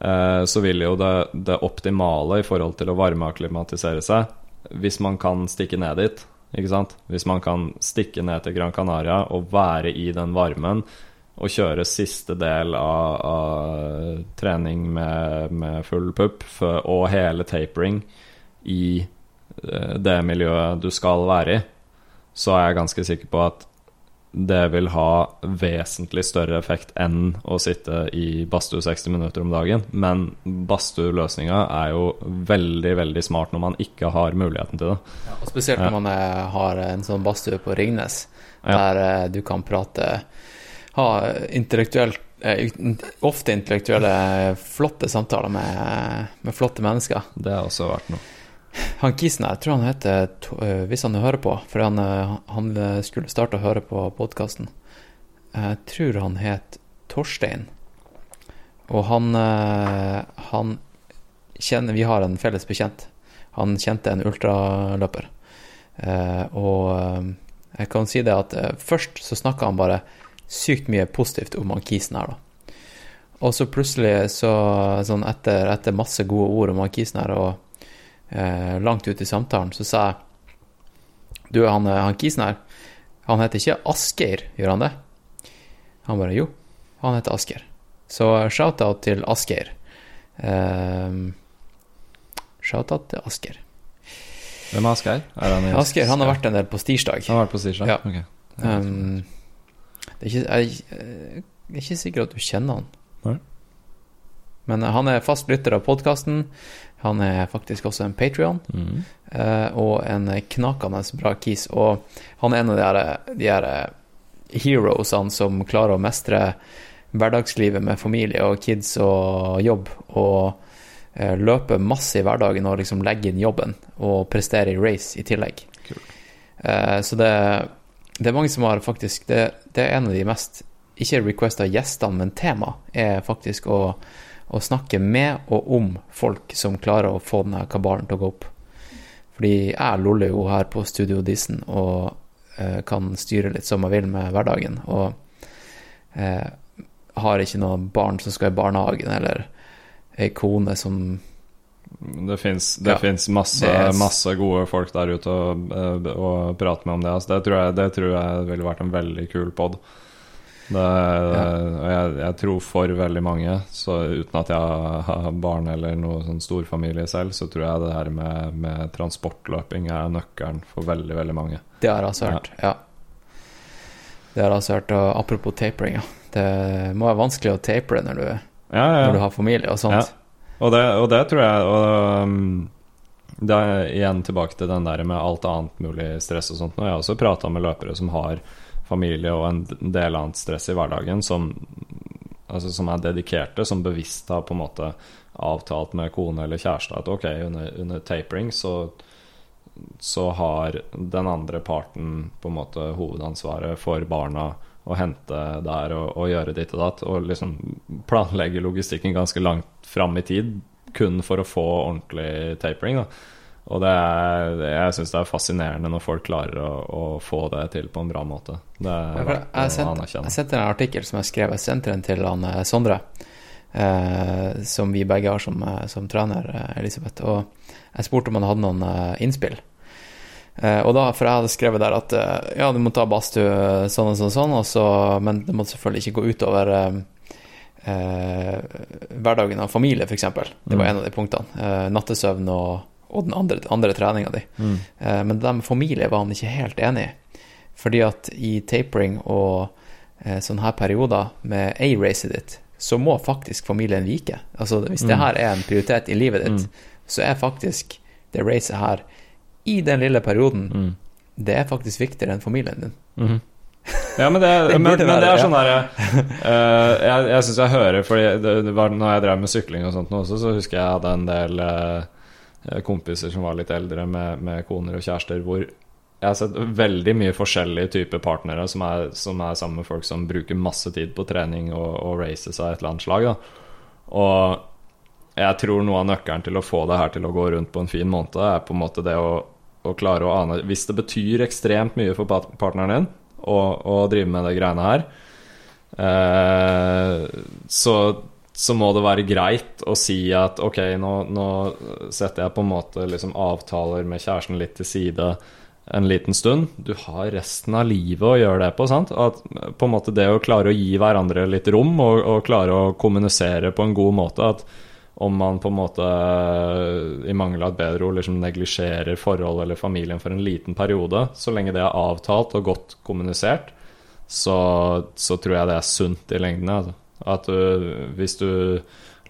eh, så vil jo det, det optimale i forhold til å varmeaklimatisere seg, hvis man kan stikke ned dit, ikke sant? Hvis man kan stikke ned til Gran Canaria og være i den varmen og kjøre siste del av, av trening med, med full pupp og hele tapering i eh, det miljøet du skal være i, så er jeg ganske sikker på at det vil ha vesentlig større effekt enn å sitte i badstue 60 minutter om dagen. Men badstueløsninga er jo veldig, veldig smart når man ikke har muligheten til det. Og spesielt når man eh, har en sånn badstue på Ringnes, der ja. du kan prate Ha intellektuelt eh, Ofte intellektuelle, flotte samtaler med, med flotte mennesker. Det har også vært noe. Han Kisen jeg tror han heter eh, Hvis han hører på, for han, eh, han skulle starte å høre på podkasten. Jeg tror han het Torstein. Og han, eh, han kjenner Vi har en felles bekjent. Han kjente en ultraløper. Eh, og eh, jeg kan si det at eh, først så snakka han bare sykt mye positivt om han Kisen her, da. Og så plutselig, så, sånn etter, etter masse gode ord om han Kisen her, og eh, langt ut i samtalen, så sa jeg Du, han, eh, han Kisen her, han heter ikke Asgeir, gjør han det? Han bare Jo, han heter Asgeir. Så eh, shout-out til Asgeir. Eh, shout-out til Asgeir. Hvem er Asgeir? Asgeir han har vært en del på stirsdag. Han har vært på Stirsdag? Ja. Ok. Um, det er ikke, jeg, jeg er ikke sikker at du kjenner han. Nei. Men han er fast lytter av podkasten. Han er faktisk også en Patrion, Mhm. og en knakende bra kis. Og han er en av de her, de her heroesene som klarer å mestre hverdagslivet med familie og kids og jobb, og eh, løpe masse i hverdagen og liksom legge inn jobben og prestere i race i tillegg. Eh, så det, det er mange som har faktisk Det, det er en av de mest ikke requesta gjestene, men tema, er faktisk å, å snakke med og om folk som klarer å få denne kabalen til å gå opp. Fordi jeg loller jo her på Studio Disen og eh, kan styre litt som jeg vil med hverdagen. Og eh, har ikke noen barn som skal i barnehagen, eller ei kone som Det fins Ja, masse, er- masse gode folk der ute å, eh, å prate med om det. Altså, det, tror jeg, det tror jeg ville vært en veldig kul pod. Det, og jeg, jeg tror for veldig mange, så uten at jeg har barn eller noen sånn storfamilie selv, så tror jeg det her med, med transportløping er nøkkelen for veldig, veldig mange. Det har jeg altså hørt, ja. Det har jeg altså hørt. Og apropos tapering, ja. Det må være vanskelig å tapere når du, Ja, ja, når du har familie og sånt. Ja. Og, det, og det tror jeg og, um, Det er igjen tilbake til den der med alt annet mulig stress og sånt. Jeg har også prata med løpere som har familie og en del annet stress i hverdagen, som, altså, som er dedikerte, som bevisst har på en måte avtalt med kone eller kjæreste at ok, under, under tapering så så har den andre parten på en måte hovedansvaret for barna å hente der og, og gjøre ditt og datt, og liksom planlegge logistikken ganske langt fram i tid, kun for å få ordentlig tapering. Da. Og det er, jeg syns det er fascinerende når folk klarer å, å få det til på en bra måte. Det er ja, verdt Jeg å anerkjenne. jeg sendte en artikkel som jeg skrev. Jeg sendte den til han eh, Sondre, eh, som vi begge har som, eh, som trener, eh, Elisabeth. Og jeg spurte om han hadde noen innspill. Eh, og da, For jeg hadde skrevet der at ja, du må ta badstue sånn og sånn, og sånn og så, men det måtte selvfølgelig ikke gå utover eh, eh, hverdagen av familie, f.eks. Det var Mm. en av de punktene. Nattesøvn og, og den andre, andre treninga di. Mm. Eh, Men det der med familie var han ikke helt enig i. Fordi at i tapering og eh, sånne her perioder med A-racet ditt, så må faktisk familien vike. Altså Hvis det Mm. her er en prioritet i livet ditt, Mm. så er faktisk det racet her, i den lille perioden, Mm. det er faktisk viktigere enn familien din. Mm. Ja, men det, Det men, men det er sånn derre uh, Jeg, jeg syns jeg hører Fordi det, det var når jeg drev med sykling og sånt nå også, så husker jeg jeg hadde en del eh, kompiser som var litt eldre, med, med koner og kjærester, hvor jeg har sett veldig mye forskjellige typer partnere som er, som er sammen med folk som bruker masse tid på trening og, og races av et eller annet slag. Da. Og jeg tror noe av nøkkelen til å få det her til å gå rundt på en fin måned, er på en måte det å, å klare å ane Hvis det betyr ekstremt mye for partneren din å, å drive med de greiene her, eh, så, så må det være greit å si at ok, nå, nå setter jeg på en måte liksom avtaler med kjæresten litt til side en liten stund. Du har resten av livet å gjøre det på. sant? At på en måte Det å klare å gi hverandre litt rom og, og klare å kommunisere på en god måte. At om man på en måte, i mangel av et bedre ord, liksom neglisjerer forholdet eller familien for en liten periode, så lenge det er avtalt og godt kommunisert, så, så tror jeg det er sunt i lengden. Altså. At du, hvis du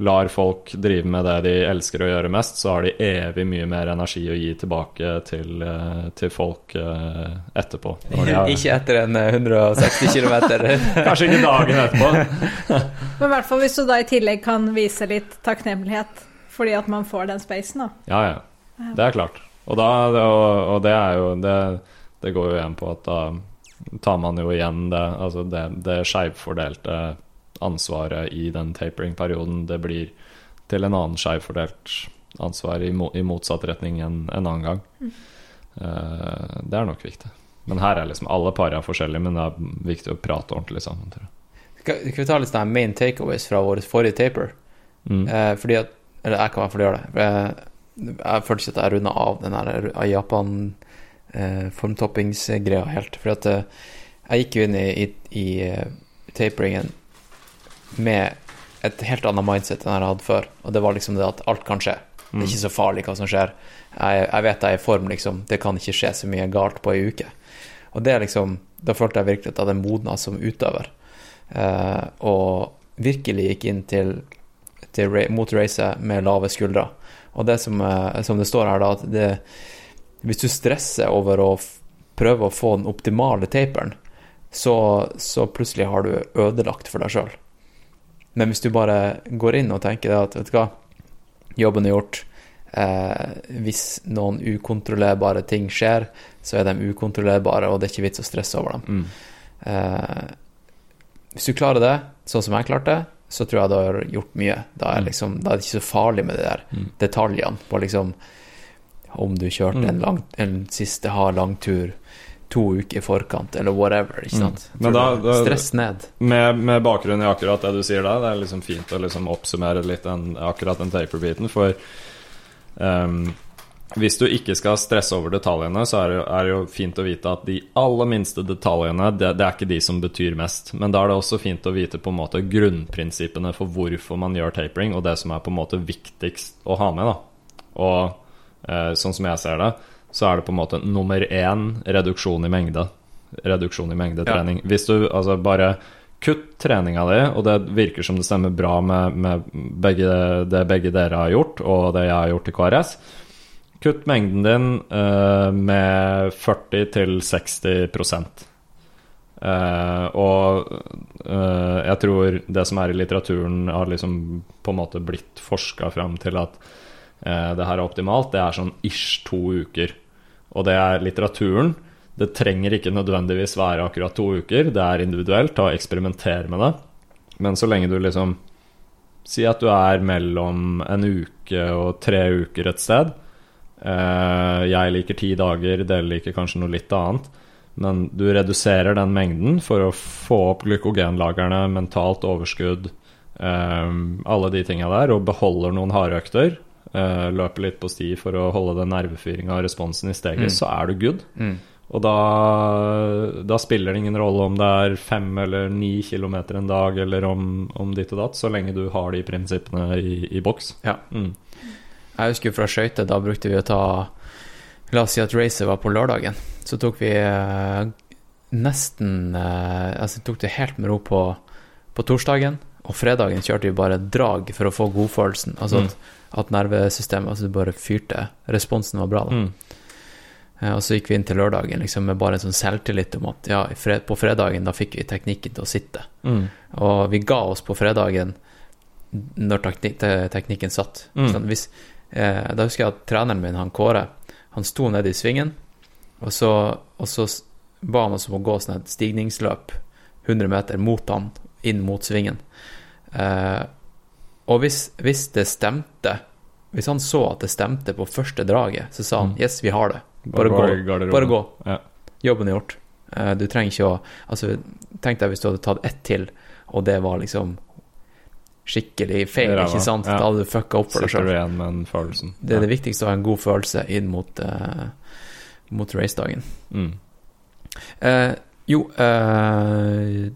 lar folk drive med det de elsker å gjøre mest, så har de evig mye mer energi å gi tilbake til, eh, til folk eh, etterpå. Har- Ikke etter en eh, 160 km. Kanskje ikke dagen etterpå. Men i hvert fall hvis du da i tillegg kan vise litt takknemlighet fordi at man får den spacen, da. Ja, ja. Det er klart. Og, da, og, og det er jo det, det går jo igjen på at da tar man jo igjen det, altså det, det skeivfordelte ansvaret i den tapering-perioden. Det blir til en annen skjevfordelt ansvar i, i motsatt retning en, en annen gang. Eh, det er nok viktig. Men her er liksom alle par er forskjellige, men det er viktig å prate ordentlig sammen. Tror jeg. Skal skal vi ta litt sånne main takeaways fra vår forrige taper? Mm. Uh, fordi at Eller jeg kan i hvert fall gjøre det. For Jeg, jeg føler ikke at jeg runda av den her av Japan eh, formtoppingsgreia helt. For at eh, jeg gikk jo inn i, i, i eh, taperingen med et helt annet mindset enn jeg hadde før. Og det var liksom det at alt kan skje. Det er ikke så farlig hva som skjer. Jeg, jeg vet jeg er i form, liksom. Det kan ikke skje så mye galt på ei uke. Og det er liksom Da følte jeg virkelig at jeg hadde modna som utøver. Eh, og virkelig gikk inn til, til mot racet med lave skuldre. Og det som, eh, som det står her, da, at det, hvis du stresser over å prøve å få den optimale taperen, så, så plutselig har du ødelagt for deg sjøl. Men hvis du bare går inn og tenker det at vet du hva, jobben er gjort. Eh, hvis noen ukontrollerbare ting skjer, så er de ukontrollerbare, og det er ikke vits å stresse over dem. Mm. Eh, hvis du klarer det, sånn som jeg klarte, så tror jeg du har gjort mye. Da er, Mm. liksom, da er det ikke så farlig med de der Mm. detaljene på liksom om du kjørte Mm. en, lang, en siste hard langtur to uker i forkant, eller whatever. ikke Mm. sant? Men da- da- Stress ned. Med, med bakgrunn i akkurat det du sier der, det er liksom fint å liksom oppsummere litt den, akkurat den taper-biten. For um, hvis du ikke skal stresse over detaljene, så er det, jo- er det jo fint å vite at de aller minste detaljene, det, det er ikke de som betyr mest. Men da er det også fint å vite på en måte grunnprinsippene for hvorfor man gjør tapering, og det som er på en måte viktigst å ha med. da. Og eh, sånn som jeg ser det, så er det på en måte nummer én reduksjon i mengde. Reduksjon i mengdetrening. Hvis du altså bare kutt treninga di, og det virker som det stemmer bra med, med begge, det begge dere har gjort, og det jeg har gjort i KRS. Kutt mengden din eh, med 40-60 eh, Og eh, jeg tror det som er i litteraturen, har liksom på en måte blitt forska fram til at eh, det her er optimalt. Det er sånn ish to uker. Og det er litteraturen. Det trenger ikke nødvendigvis være akkurat to uker. Det er individuelt. Ta og eksperimenter med det. Men så lenge du liksom Si at du er mellom en uke og tre uker et sted. Eh, jeg liker ti dager, dere liker kanskje noe litt annet. Men du reduserer den mengden for å få opp glykogenlagrene, mentalt overskudd, eh, alle de tinga der, og beholder noen hardøkter. Eh, løper litt på sti for å holde den nervefyringa og responsen i steget, Mm. så er du good. Mm. Og da, da spiller det ingen rolle om det er fem eller ni kilometer en dag, eller om, om ditt og datt, så lenge du har de prinsippene i, i boks. Ja. Mm. Jeg husker fra skøyter, da brukte vi å ta La oss si at racet var på lørdagen. Så tok vi eh, nesten eh, Altså tok det helt med ro på, på torsdagen. Og fredagen kjørte vi bare drag for å få godfølelsen. Altså Mm. at, at nervesystemet altså bare fyrte. Responsen var bra. da Mm. Eh, Og så gikk vi inn til lørdagen liksom med bare en sånn selvtillit om at ja, fred, på fredagen da fikk vi teknikken til å sitte. Mm. Og vi ga oss på fredagen når tekni te- teknikken satt. Sånn, hvis, eh, da husker jeg at treneren min, han Kåre, han sto nede i svingen, og så, og så ba han oss om å gå sånn et stigningsløp 100 meter mot han, inn mot svingen. Eh, og hvis, hvis det stemte, hvis han så at det stemte på første draget, så sa han Mm. yes, vi har det. Bare Bare gå. Bare gå. Ja. Jobben er gjort. Eh, Du trenger ikke å Altså, tenk deg hvis du hadde tatt ett til, og det var liksom skikkelig feil, ikke sant? ja. Da hadde du fucka opp for deg sjøl. Det er det viktigste å ha en god følelse inn mot, uh, mot racedagen. Mm. Eh, jo, uh,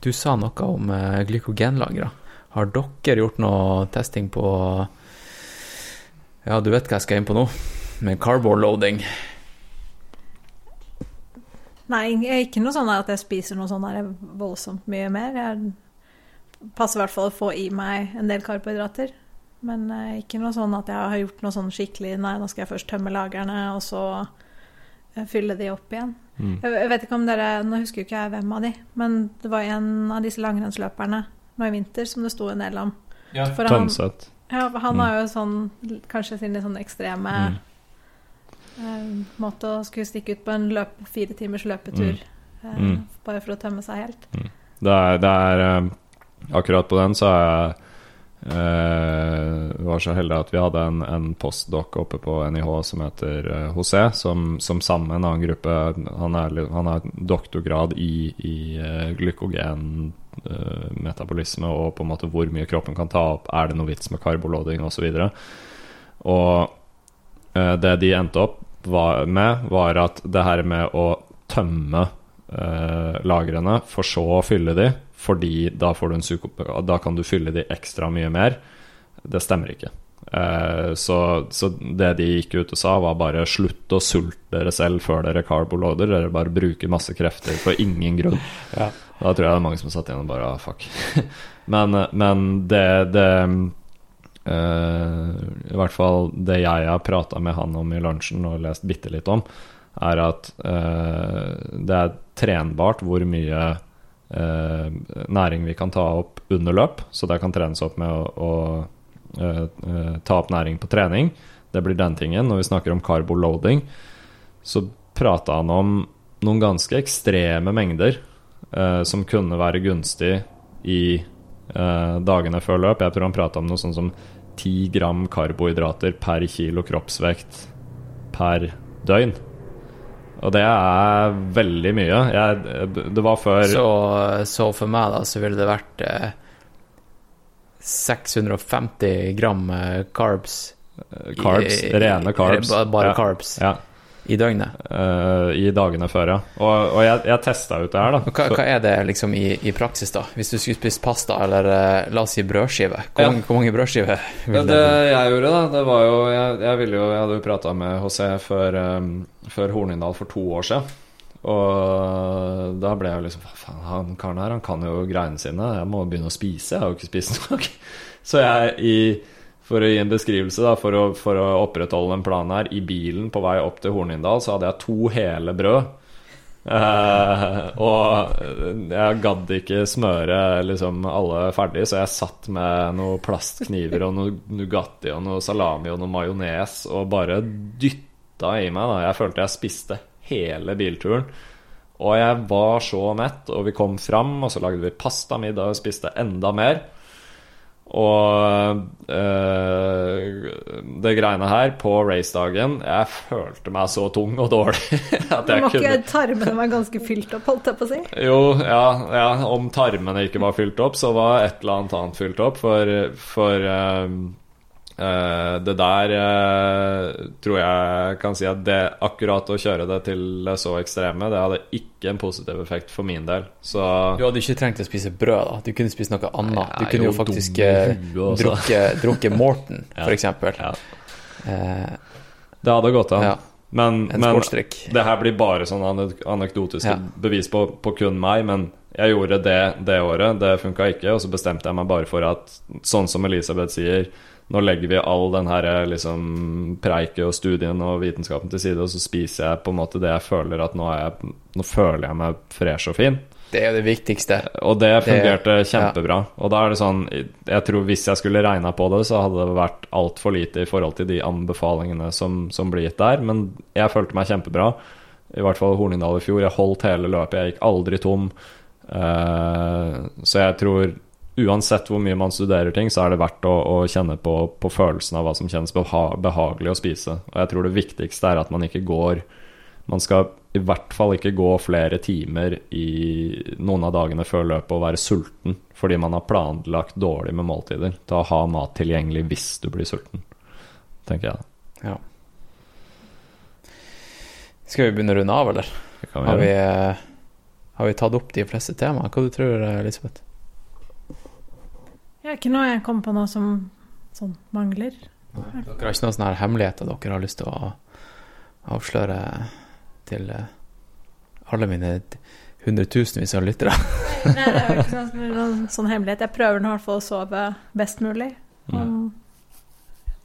du sa noe om uh, glykogenlagre. Har dere gjort noe testing på Ja, du vet hva jeg skal inn på nå? Med cardboard loading. Nei, ikke noe sånn at jeg spiser noe sånn voldsomt mye mer. Jeg passer i hvert fall å få i meg en del karbohydrater. Men eh, ikke noe sånn at jeg har gjort noe sånn skikkelig Nei, nå skal jeg først tømme lagrene, og så eh, fylle de opp igjen. Mm. Jeg, jeg vet ikke om dere Nå husker jo ikke jeg hvem av de, men det var en av disse langrennsløperne nå i vinter som det sto en del om. For han, ja, han Mm. har jo sånn kanskje sin litt sånn ekstreme Mm. eh, måte å skulle stikke ut på en løp, fire timers løpetur. eh, Mm. Bare for å tømme seg helt. Det er, det er eh, Akkurat på den så er jeg eh, var så heldig at vi hadde en, en postdoc oppe på NIH som heter uh, José, som, som sammen med en annen gruppe Han, er, han har doktorgrad i, i uh, glykogen metabolisme og på en måte hvor mye kroppen kan ta opp, er det noe vits med karboloading osv. Og, og eh, det de endte opp var, med, var at det her med å tømme eh, lagrene, for så å fylle de, fordi da, får du en da kan du fylle de ekstra mye mer. Det stemmer ikke. Eh, så, så det de gikk ut og sa, var bare slutt å sulte dere selv før dere carboloader. Dere bare bruker masse krefter for ingen grunn. Ja. Da tror jeg det er mange som satt igjen og bare ah, fuck. men, men det, det uh, I hvert fall det jeg har prata med han om i lunsjen og lest bitte litt om, er at uh, det er trenbart hvor mye uh, næring vi kan ta opp under løp. Så det kan trenes opp med å, å eh, eh, ta opp næring på trening. Det blir den tingen. Når vi snakker om carboloading, så prata han om noen ganske ekstreme mengder eh, som kunne være gunstig i eh, dagene før løp. Jeg tror han prata om noe sånn som 10 gram karbohydrater per kilo kroppsvekt per døgn. Og det er veldig mye. Jeg, det var før Så, så for meg, da, så ville det vært eh, 650 gram eh, carbs. carbs, i- rene carbs. Bare, bare Ja. carbs Ja, i døgnet. Uh, I dagene før, ja. Og, og jeg, jeg testa ut det her, da. Hva, hva er det liksom i, i praksis, da? Hvis du skulle spist pasta eller uh, la oss si brødskive, hvor, Ja. mange, hvor mange brødskiver Ja, vil det det jeg gjorde, da, det var jo Jeg, jeg, ville jo, jeg hadde jo prata med José før, um, før Hornindal for to år siden. Og da ble jeg jo liksom Hva faen, han karen her, han kan jo greiene sine. Jeg må begynne å spise. Jeg har jo ikke spist nok. Så jeg, i, for å gi en beskrivelse, da, for å, for å opprettholde en plan her, i bilen på vei opp til Hornindal, så hadde jeg to hele brød. Eh, og jeg gadd ikke smøre liksom alle ferdig, så jeg satt med noen plastkniver og noe Nugatti og noe salami og noe majones og bare dytta i meg. Da. Jeg følte jeg spiste hele bilturen. Og jeg var så mett, og vi kom fram, og så lagde vi pastamiddag og spiste enda mer. Og øh, det greiene her på racedagen Jeg følte meg så tung og dårlig at jeg kunne ikke tarmene være ganske fylt opp, holdt jeg på å si. jo, ja, ja, om tarmene ikke var fylt opp, så var et eller annet annet fylt opp. For, for eh, det der eh, tror jeg kan si at det akkurat å kjøre det til det så ekstreme, det hadde ikke en positiv effekt for min del. Så Du hadde ikke trengt å spise brød, da. Du kunne spist noe annet. Du kunne jo jo faktisk drukke, drukke eh, drukket, drukket Morten, Ja. eksempel. ja, Eh, det hadde gått an. ja, Men, men det her blir bare sånn anek- anekdotiske Ja. bevis på, på kun meg, men jeg gjorde det det året. Det funka ikke, og så bestemte jeg meg bare for at sånn som Elisabeth sier, nå legger vi all den her liksom preiket og studien og vitenskapen til side, og så spiser jeg på en måte det jeg føler at nå jeg Nå føler jeg meg fresh og fin. Det er jo det viktigste. Og det fungerte kjempebra. Og da er det sånn Jeg tror hvis jeg skulle regna på det, så hadde det vært altfor lite i forhold til de anbefalingene som, som blir gitt der. Men jeg følte meg kjempebra. I hvert fall Hornindal i fjor. Jeg holdt hele løpet. Jeg gikk aldri tom. Uh, så jeg tror uansett hvor mye man studerer ting, så er det verdt å, å kjenne på, på følelsen av hva som kjennes beha behagelig å spise. Og jeg tror det viktigste er at man ikke går Man skal i hvert fall ikke gå flere timer i noen av dagene før løpet og være sulten fordi man har planlagt dårlig med måltider. Til å ha mat tilgjengelig hvis du blir sulten, tenker jeg. Ja. Skal vi begynne å runde av, eller? Vi Har vi, eh, har vi tatt opp de fleste temaene? Hva du tror du, Elisabeth? Ja, ikke noe jeg kommer på nå som sånn mangler. Dere har ikke noen sånne her hemmeligheter dere har lyst til å avsløre til eh, alle mine hundretusenvis av lyttere? Nei, det er ikke sånn, noen sånn hemmelighet. Jeg prøver nå i hvert fall å sove best mulig. om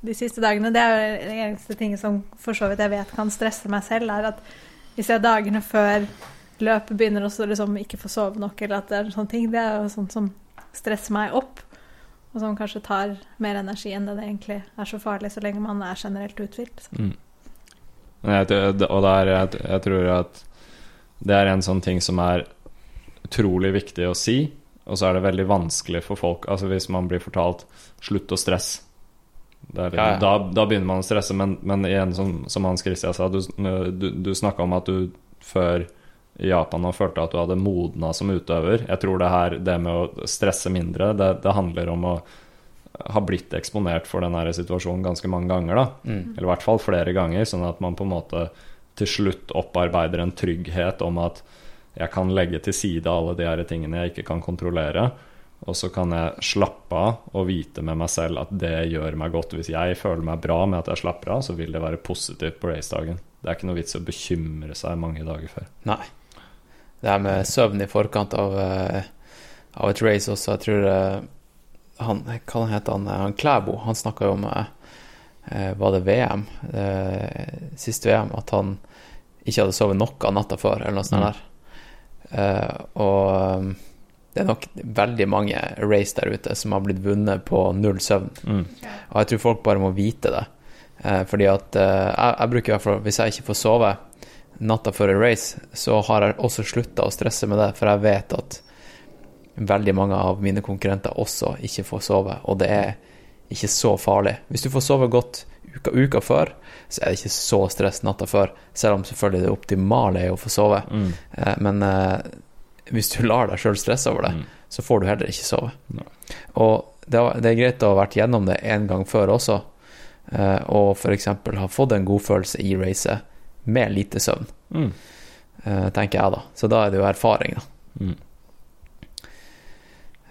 de siste dagene. Det er jo det eneste tinget som for så vidt jeg vet kan stresse meg selv, er at hvis jeg dagene før løpet begynner og så liksom ikke får sove nok, eller at det er sånne ting, det er jo sånt som stresser meg opp. Og som kanskje tar mer energi enn det det egentlig er så farlig, så lenge man er generelt uthvilt. Mm. Og der, jeg, jeg tror at det er en sånn ting som er utrolig viktig å si, og så er det veldig vanskelig for folk Altså hvis man blir fortalt 'slutt å stresse', Ja, ja. Da, da begynner man å stresse, men, men igjen, som, som Hans Christian sa, du, du, du snakka om at du før i Japan og følte at du hadde modna som utøver. Jeg tror det her, det med å stresse mindre, det, det handler om å ha blitt eksponert for den situasjonen ganske mange ganger, da. Mm. Eller i hvert fall flere ganger, sånn at man på en måte til slutt opparbeider en trygghet om at jeg kan legge til side alle de her tingene jeg ikke kan kontrollere, og så kan jeg slappe av og vite med meg selv at det gjør meg godt. Hvis jeg føler meg bra med at jeg slapper av, så vil det være positivt på racedagen. Det er ikke noe vits å bekymre seg mange dager før. Nei. Det her med søvn i forkant av, eh, av et race også, jeg tror eh, han, Hva han heter han? han Klæbo, han snakka jo om eh, eh, Var det VM? Eh, siste VM, at han ikke hadde sovet noe natta før, eller noe sånt Mm. der. Eh, og det er nok veldig mange race der ute som har blitt vunnet på null søvn. Mm. Og jeg tror folk bare må vite det. Eh, fordi at eh, jeg, jeg bruker i hvert fall, hvis jeg ikke får sove natta før et race, så har jeg også slutta å stresse med det, for jeg vet at veldig mange av mine konkurrenter også ikke får sove, og det er ikke så farlig. Hvis du får sove godt uka, uka før, så er det ikke så stress natta før, selv om selvfølgelig det optimale er å få sove. Mm. Eh, Men eh, hvis du lar deg sjøl stresse over det, Mm. så får du heller ikke sove. No. Og det, det er greit å ha vært gjennom det en gang før også, eh, og f.eks. ha fått en godfølelse i racet med lite søvn, Mm. uh, tenker jeg da. Så da er det jo erfaring, da. Mm.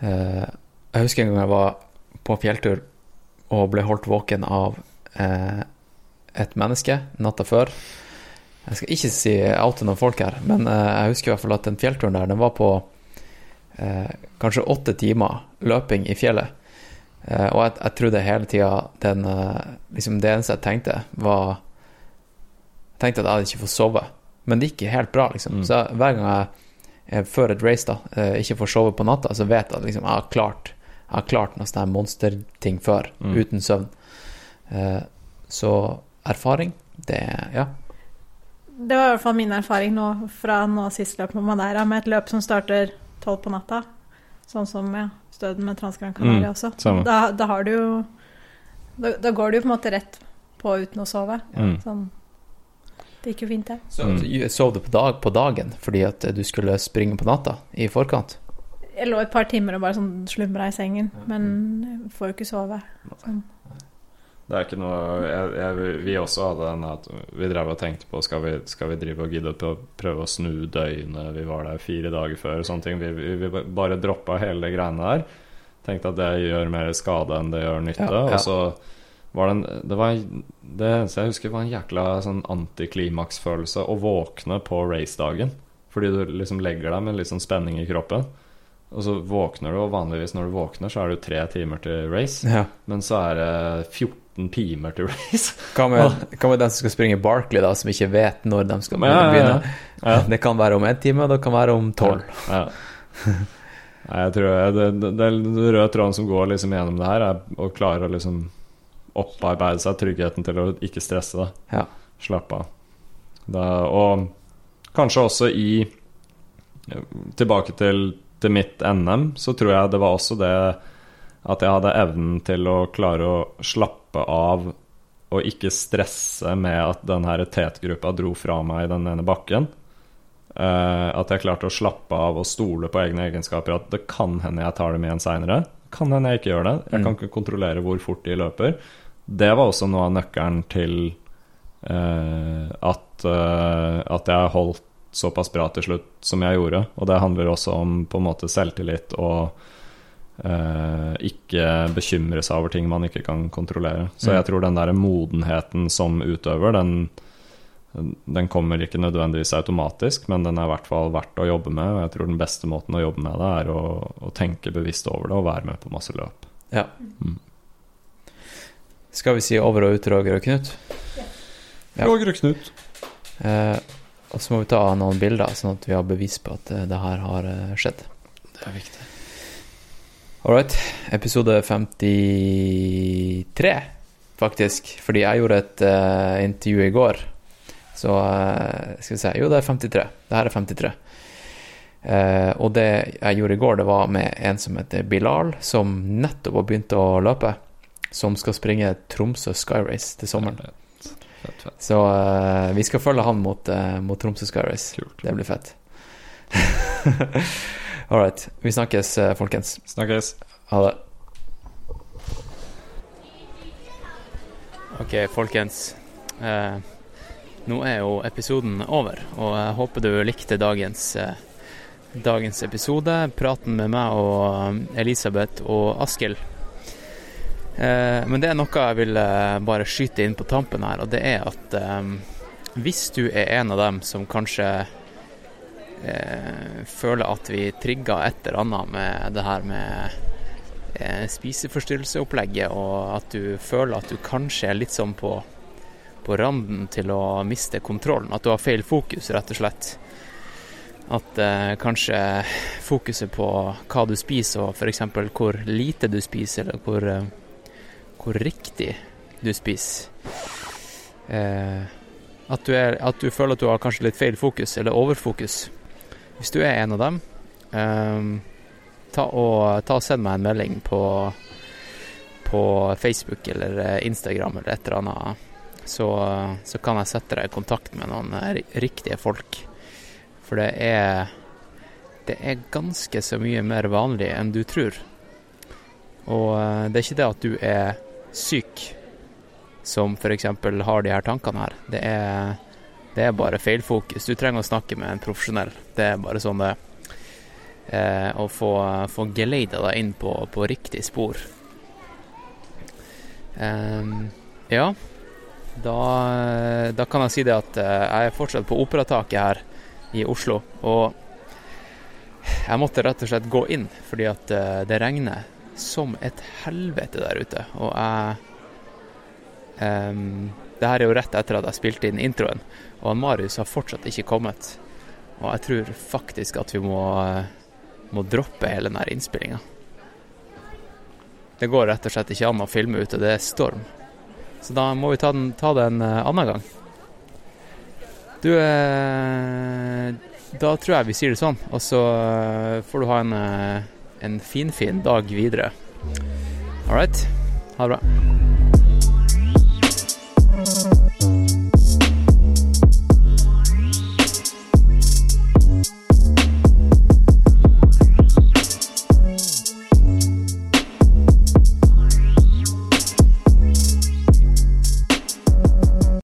Uh, Jeg husker en gang jeg var på fjelltur og ble holdt våken av uh, et menneske natta før. Jeg skal ikke si oute noen folk her, men jeg husker i hvert fall at den fjellturen der, den var på kanskje åtte timer løping i fjellet. Og jeg, jeg trodde hele tida den liksom Det eneste jeg tenkte, var Jeg tenkte at jeg hadde ikke fått sove. Men det gikk helt bra, liksom. Mm. Så hver gang jeg eh, før et race da, eh, ikke får sove på natta, så vet jeg at liksom, jeg har klart Jeg har klart noen sånne monsterting før, Mm. uten søvn. Eh, så erfaring, det Ja. Det var i hvert fall min erfaring nå fra nå sist løp med Madeira, med et løp som starter tolv på natta. Sånn som ja, Støden med Transgran Canaria Mm, også. Da, da har du jo da, da går du jo på en måte rett på uten å sove. Mm. Sånn Det gikk jo fint, det. Så Mm. du sov du på, dag, på dagen fordi at du skulle springe på natta i forkant? Jeg lå et par timer og bare sånn slumra i sengen, men jeg får jo ikke sove. Sånn. Det er ikke noe jeg, jeg, Vi også hadde den at vi drev og tenkte på skal vi, skal vi drive og gidde på å prøve å snu døgnet. Vi var der fire dager før og sånne ting. Vi, vi, vi bare droppa hele de greiene der. Tenkte at det gjør mer skade enn det gjør nytte. Ja, ja. Og så var det en Det var det eneste jeg husker, var en jækla sånn antiklimaksfølelse å våkne på racedagen. Fordi du liksom legger deg med litt sånn spenning i kroppen. Og så våkner du, og vanligvis når du våkner, så er det jo tre timer til race. Ja. Men så er det 14 timer til race. Hva med, hva med den som skal springe Barkley, da, som ikke vet når de skal Ja, begynne? Ja. Det kan være om én time, og det kan være om tolv. Ja. Nei, jeg tror jeg, det, det, den røde tråden som går liksom gjennom det her, er å klare å liksom opparbeide seg tryggheten til å ikke stresse. Da. Ja. Slappe av. Da, og kanskje også i Tilbake til, til mitt NM, så tror jeg det var også det at jeg hadde evnen til å klare å slappe av og ikke stresse med at den her tetgruppa dro fra meg i den ene bakken. Uh, at jeg klarte å slappe av og stole på egne egenskaper. At det kan hende jeg tar dem igjen seinere. Kan hende jeg ikke gjør det. Jeg Mm. kan ikke kontrollere hvor fort de løper. Det var også noe av nøkkelen til eh, at, eh, at jeg holdt såpass bra til slutt som jeg gjorde. Og det handler også om på en måte selvtillit og eh, ikke bekymre seg over ting man ikke kan kontrollere. Så Mm. jeg tror den der modenheten som utøver, den, den kommer ikke nødvendigvis automatisk, men den er i hvert fall verdt å jobbe med. Og jeg tror den beste måten å jobbe med det, er å, å tenke bevisst over det og være med på masse løp. Ja. Mm. Skal vi si over og ut, Roger og Knut? Ja. Roger og Knut. Eh, og så må vi ta noen bilder, sånn at vi har bevis på at eh, det her har eh, skjedd. Det er viktig. All right. Episode 53, faktisk. Fordi jeg gjorde et uh, intervju i går. Så uh, skal vi se Jo, det er 53. Det her er 53. Uh, og det jeg gjorde i går, det var med en som heter Bilal, som nettopp har begynt å løpe. Som skal springe Tromsø Sky Race til sommeren. Fett, fett. Så uh, vi skal følge han mot, uh, mot Tromsø Sky Race. Kult. Det blir fett. All right. Vi snakkes, eh, folkens. Snakkes. Ha det. Ok, folkens. Uh, nå er jo episoden over, og jeg håper du likte dagens, dagens episode. Praten med meg og Elisabeth og Askild. Eh, men det er noe jeg vil eh, bare skyte inn på tampen her, og det er at eh, hvis du er en av dem som kanskje føler at vi trigger et eller annet med det her med spiseforstyrrelseopplegget, og at du føler at du kanskje er litt sånn på, på randen til å miste kontrollen, at du har feil fokus, rett og slett, at eh, kanskje fokuset på hva du spiser, og f.eks. hvor lite du spiser, eller hvor, eh, hvor riktig du spiser eh, at, du er, at du føler at du har kanskje litt feil fokus, eller overfokus. Hvis du er en av dem, eh, ta, og, ta og send meg en melding på, på Facebook eller eh, Instagram eller et eller annet. Så, så kan jeg sette deg i kontakt med noen eh, riktige folk. For det er Det er ganske så mye mer vanlig enn du tror. Og eh, det er ikke det at du er syk som f.eks. har de her tankene her. Det er, det er bare feilfokus. Du trenger å snakke med en profesjonell. Det er bare sånn det. Eh, å få, få geleida deg inn på, på riktig spor. Eh, ja, da, da, kan jeg si det at eh, jeg er fortsatt på Operataket her i Oslo. Og jeg måtte rett og slett gå inn fordi at eh, det regner som et helvete der ute. Og jeg um, Det her er jo rett etter at jeg spilte inn introen, og Marius har fortsatt ikke kommet. Og jeg tror faktisk at vi må, må droppe hele denne innspillinga. Det går rett og slett ikke an å filme ute, det er storm. Så da må vi ta, den, ta det en annen gang. Du, eh, da tror jeg vi sier det sånn, og så eh, får du ha en, en finfin fin dag videre. All right. Ha det bra.